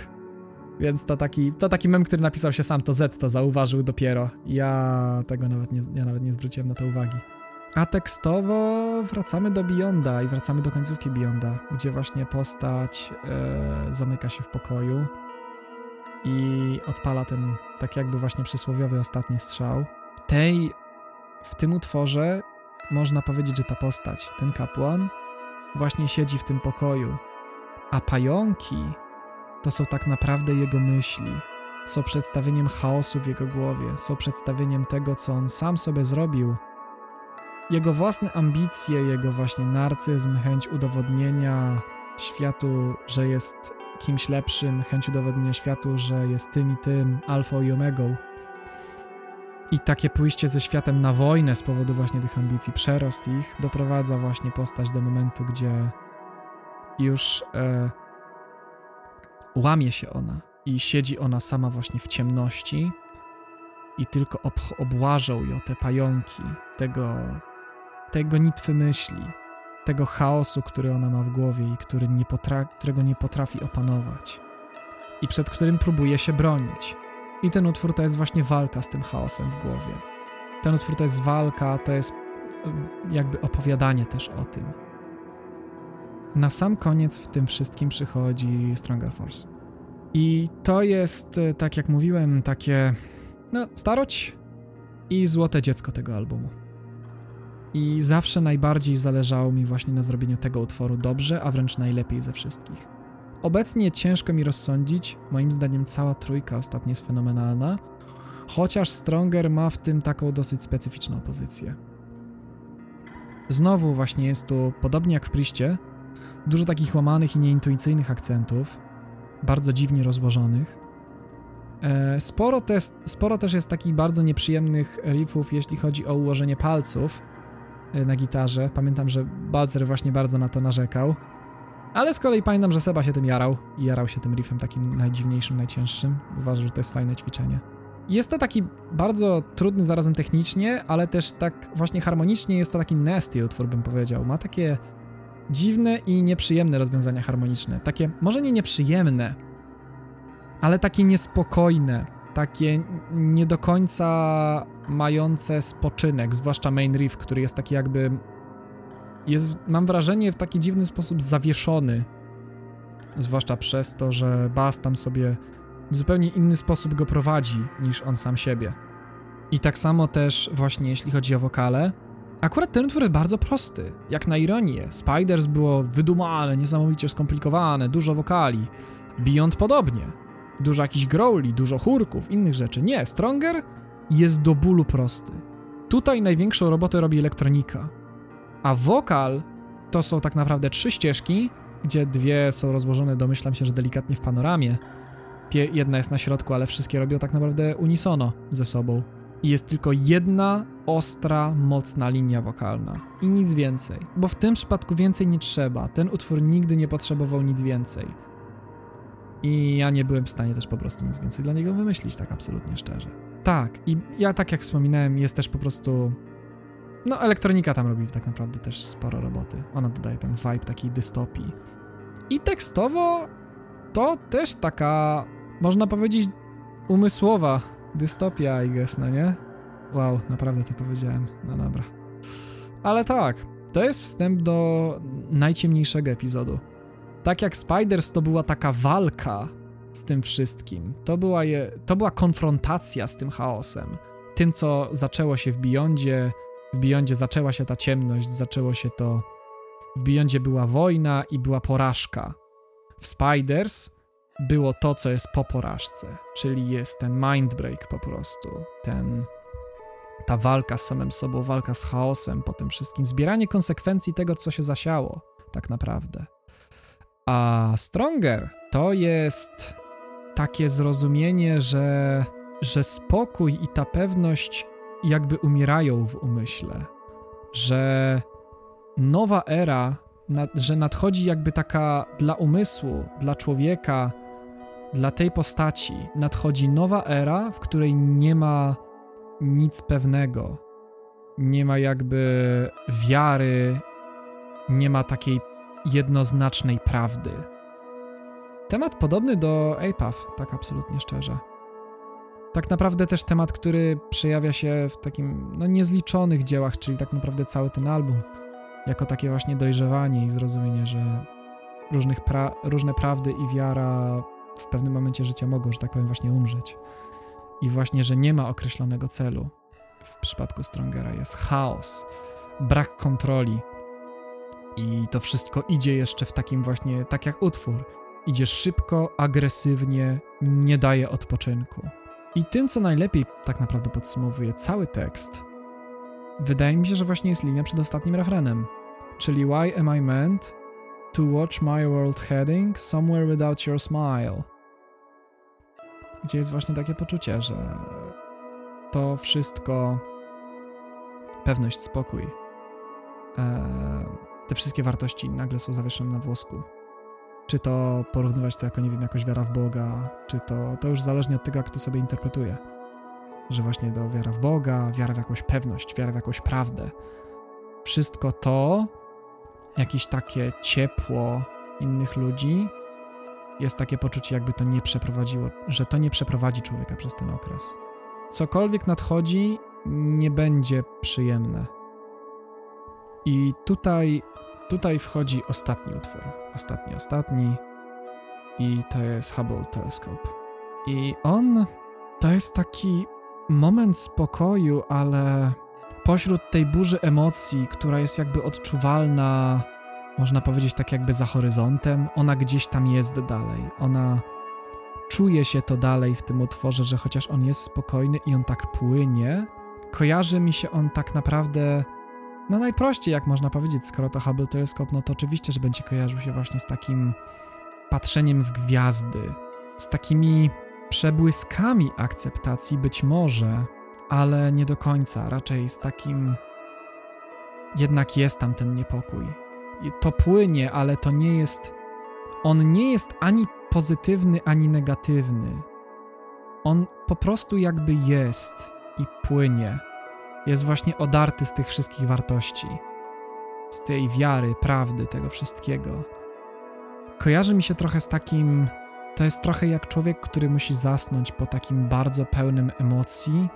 Więc to taki, to taki mem, który napisał się sam, to Z to zauważył dopiero. Ja tego nawet nie, ja nawet nie zwróciłem na to uwagi. A tekstowo wracamy do Beyonda i wracamy do końcówki Beyonda, gdzie właśnie postać e, zamyka się w pokoju i odpala ten tak jakby właśnie przysłowiowy ostatni strzał. Tej, w tym utworze można powiedzieć, że ta postać, ten kapłan, właśnie siedzi w tym pokoju, a pająki to są tak naprawdę jego myśli. Są przedstawieniem chaosu w jego głowie, są przedstawieniem tego, co on sam sobie zrobił. Jego własne ambicje, jego właśnie narcyzm, chęć udowodnienia światu, że jest kimś lepszym, chęć udowodnienia światu, że jest tym i tym, alfą i omegą. I takie pójście ze światem na wojnę z powodu właśnie tych ambicji, przerost ich, doprowadza właśnie postać do momentu, gdzie już e, łamie się ona i siedzi ona sama właśnie w ciemności i tylko ob obłażą ją te pająki tego, tego nitwy myśli, tego chaosu, który ona ma w głowie i który nie którego nie potrafi opanować i przed którym próbuje się bronić. I ten utwór to jest właśnie walka z tym chaosem w głowie. Ten utwór to jest walka, to jest jakby opowiadanie też o tym. Na sam koniec w tym wszystkim przychodzi Stronger Force. I to jest, e, tak jak mówiłem, takie no, starość i złote dziecko tego albumu. I zawsze najbardziej zależało mi właśnie na zrobieniu tego utworu dobrze, a wręcz najlepiej ze wszystkich. Obecnie ciężko mi rozsądzić, moim zdaniem cała trójka ostatnio jest fenomenalna, chociaż Stronger ma w tym taką dosyć specyficzną pozycję. Znowu właśnie jest tu, podobnie jak w Priście, dużo takich łamanych i nieintuicyjnych akcentów, bardzo dziwnie rozłożonych. E, sporo też, sporo też jest takich bardzo nieprzyjemnych riffów, jeśli chodzi o ułożenie palców na gitarze. Pamiętam, że Balcer właśnie bardzo na to narzekał. Ale z kolei pamiętam, że Seba się tym jarał i jarał się tym riffem takim najdziwniejszym, najcięższym. Uważam, że to jest fajne ćwiczenie. Jest to taki bardzo trudny zarazem technicznie, ale też tak właśnie harmonicznie jest to taki nasty utwór, bym powiedział. Ma takie dziwne i nieprzyjemne rozwiązania harmoniczne. Takie, może nie nieprzyjemne, ale takie niespokojne, takie nie do końca mające spoczynek, zwłaszcza main riff, który jest taki jakby jest, mam wrażenie, w taki dziwny sposób zawieszony. Zwłaszcza przez to, że Bass tam sobie w zupełnie inny sposób go prowadzi niż on sam siebie. I tak samo też właśnie jeśli chodzi o wokale, Akurat ten utwór jest bardzo prosty, jak na ironię. Spiders było wydumane, niesamowicie skomplikowane, dużo wokali. Beyond podobnie. Dużo jakichś growli, dużo chórków, innych rzeczy. Nie, Stronger jest do bólu prosty. Tutaj największą robotę robi elektronika. A wokal to są tak naprawdę trzy ścieżki, gdzie dwie są rozłożone, domyślam się, że delikatnie w panoramie. Jedna jest na środku, ale wszystkie robią tak naprawdę unisono ze sobą i jest tylko jedna ostra, mocna linia wokalna i nic więcej. Bo w tym przypadku więcej nie trzeba. Ten utwór nigdy nie potrzebował nic więcej. I ja nie byłem w stanie też po prostu nic więcej dla niego wymyślić, tak absolutnie szczerze. Tak, i ja tak jak wspominałem, jest też po prostu. No, elektronika tam robi tak naprawdę też sporo roboty. Ona dodaje ten vibe takiej dystopii. I tekstowo to też taka, można powiedzieć, umysłowa Dystopia, I guess, no nie? Wow, naprawdę to powiedziałem. No dobra. Ale tak, to jest wstęp do najciemniejszego epizodu. Tak jak Spiders to była taka walka z tym wszystkim. To była, je, to była konfrontacja z tym chaosem. Tym, co zaczęło się w Beyondzie. W Beyondzie zaczęła się ta ciemność, zaczęło się to... W Beyondzie była wojna i była porażka. W Spiders było to, co jest po porażce, czyli jest ten mindbreak po prostu, ten ta walka z samym sobą, walka z chaosem po tym wszystkim, zbieranie konsekwencji tego, co się zasiało, tak naprawdę. A Stronger to jest takie zrozumienie, że, że spokój i ta pewność jakby umierają w umyśle. że nowa era, że nadchodzi jakby taka dla umysłu, dla człowieka, dla tej postaci, nadchodzi nowa era, w której nie ma nic pewnego. Nie ma jakby wiary, nie ma takiej jednoznacznej prawdy. Temat podobny do APAF, tak absolutnie szczerze. Tak naprawdę też temat, który przejawia się w takim no, niezliczonych dziełach, czyli tak naprawdę cały ten album, jako takie właśnie dojrzewanie i zrozumienie, że różnych pra różne prawdy i wiara w pewnym momencie życia mogą, że tak powiem, właśnie umrzeć. I właśnie, że nie ma określonego celu. W przypadku Strongera jest chaos, brak kontroli. I to wszystko idzie jeszcze w takim właśnie, tak jak utwór. Idzie szybko, agresywnie, nie daje odpoczynku. I tym, co najlepiej tak naprawdę podsumowuje cały tekst, wydaje mi się, że właśnie jest linia przed ostatnim refrenem. Czyli Why am I meant to watch my world heading somewhere without your smile? Gdzie jest właśnie takie poczucie, że to wszystko, pewność, spokój, e, te wszystkie wartości nagle są zawieszone na włosku. Czy to porównywać to jako, nie wiem, jakoś wiara w Boga, czy to, to już zależnie od tego, jak to sobie interpretuje. Że właśnie do wiara w Boga, wiara w jakąś pewność, wiara w jakąś prawdę. Wszystko to, jakieś takie ciepło innych ludzi, jest takie poczucie, jakby to nie przeprowadziło, że to nie przeprowadzi człowieka przez ten okres. Cokolwiek nadchodzi, nie będzie przyjemne. I tutaj, tutaj wchodzi ostatni utwór. Ostatni, ostatni. I to jest Hubble Telescope. I on to jest taki moment spokoju, ale pośród tej burzy emocji, która jest jakby odczuwalna można powiedzieć tak jakby za horyzontem, ona gdzieś tam jest dalej. Ona czuje się to dalej w tym utworze, że chociaż on jest spokojny i on tak płynie, kojarzy mi się on tak naprawdę no najprościej, jak można powiedzieć, skoro to Hubble Teleskop, no to oczywiście, że będzie kojarzył się właśnie z takim patrzeniem w gwiazdy, z takimi przebłyskami akceptacji być może, ale nie do końca, raczej z takim jednak jest tam ten niepokój to płynie, ale to nie jest. On nie jest ani pozytywny, ani negatywny. On po prostu jakby jest i płynie. Jest właśnie odarty z tych wszystkich wartości, z tej wiary, prawdy, tego wszystkiego. Kojarzy mi się trochę z takim. To jest trochę jak człowiek, który musi zasnąć po takim bardzo pełnym emocji,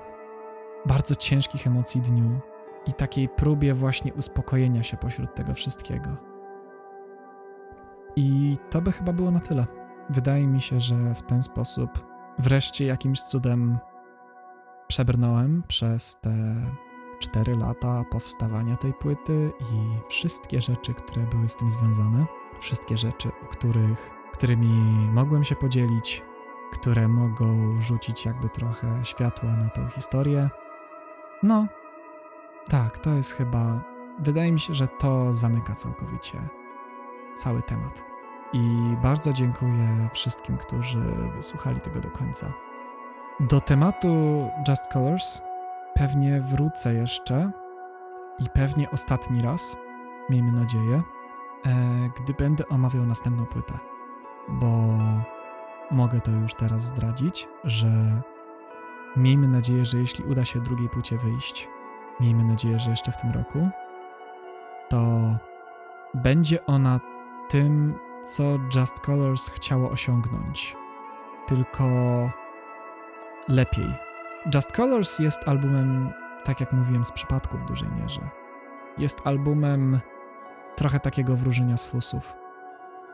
bardzo ciężkich emocji dniu i takiej próbie właśnie uspokojenia się pośród tego wszystkiego. I to by chyba było na tyle. Wydaje mi się, że w ten sposób wreszcie jakimś cudem przebrnąłem przez te cztery lata powstawania tej płyty i wszystkie rzeczy, które były z tym związane, wszystkie rzeczy, o których, którymi mogłem się podzielić, które mogą rzucić jakby trochę światła na tą historię. No, tak, to jest chyba. Wydaje mi się, że to zamyka całkowicie cały temat. I bardzo dziękuję wszystkim, którzy wysłuchali tego do końca. Do tematu Just Colors pewnie wrócę jeszcze i pewnie ostatni raz, miejmy nadzieję, e, gdy będę omawiał następną płytę, bo mogę to już teraz zdradzić, że miejmy nadzieję, że jeśli uda się drugiej płycie wyjść, miejmy nadzieję, że jeszcze w tym roku, to będzie ona tym, co Just Colors chciało osiągnąć, tylko lepiej. Just Colors jest albumem, tak jak mówiłem, z przypadku w dużej mierze. Jest albumem trochę takiego wróżenia z fusów.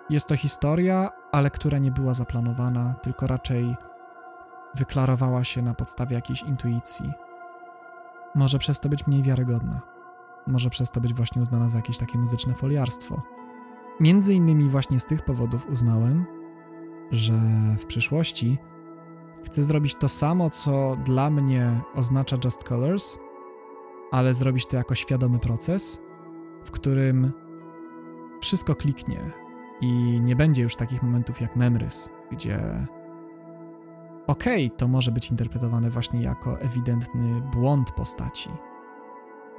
Jest to historia, ale która nie była zaplanowana, tylko raczej wyklarowała się na podstawie jakiejś intuicji może przez to być mniej wiarygodna. Może przez to być właśnie uznana za jakieś takie muzyczne foliarstwo. Między innymi właśnie z tych powodów uznałem, że w przyszłości chcę zrobić to samo, co dla mnie oznacza Just Colors, ale zrobić to jako świadomy proces, w którym wszystko kliknie i nie będzie już takich momentów jak Memrys, gdzie okej, okay, to może być interpretowane właśnie jako ewidentny błąd postaci,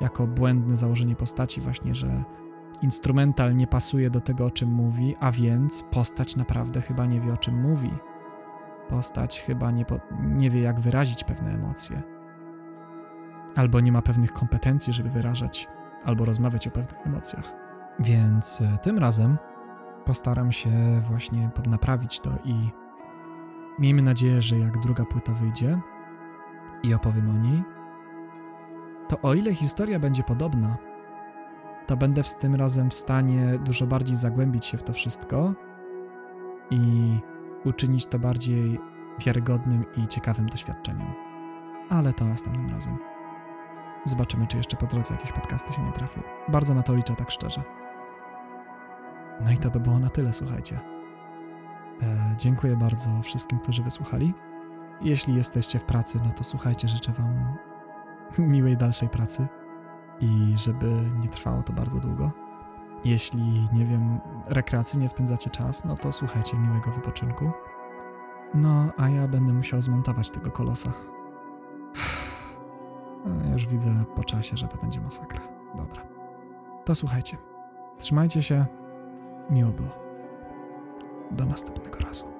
jako błędne założenie postaci, właśnie, że instrumental nie pasuje do tego, o czym mówi, a więc postać naprawdę chyba nie wie, o czym mówi. Postać chyba nie, po, nie wie, jak wyrazić pewne emocje. Albo nie ma pewnych kompetencji, żeby wyrażać albo rozmawiać o pewnych emocjach. Więc e, tym razem postaram się właśnie naprawić to i miejmy nadzieję, że jak druga płyta wyjdzie i opowiem o niej, to o ile historia będzie podobna, to będę z tym razem w stanie dużo bardziej zagłębić się w to wszystko i uczynić to bardziej wiarygodnym i ciekawym doświadczeniem. Ale to następnym razem. Zobaczymy, czy jeszcze po drodze jakieś podcasty się nie trafią. Bardzo na to liczę, tak szczerze. No i to by było na tyle, słuchajcie. E, dziękuję bardzo wszystkim, którzy wysłuchali. Jeśli jesteście w pracy, no to słuchajcie, życzę Wam (laughs) miłej dalszej pracy i żeby nie trwało to bardzo długo. Jeśli, nie wiem, rekreacyjnie spędzacie czas, no to słuchajcie miłego wypoczynku. No, a ja będę musiał zmontować tego kolosa. (sighs) No, już widzę po czasie, że to będzie masakra. Dobra. To słuchajcie. Trzymajcie się. Miło było. Do następnego razu.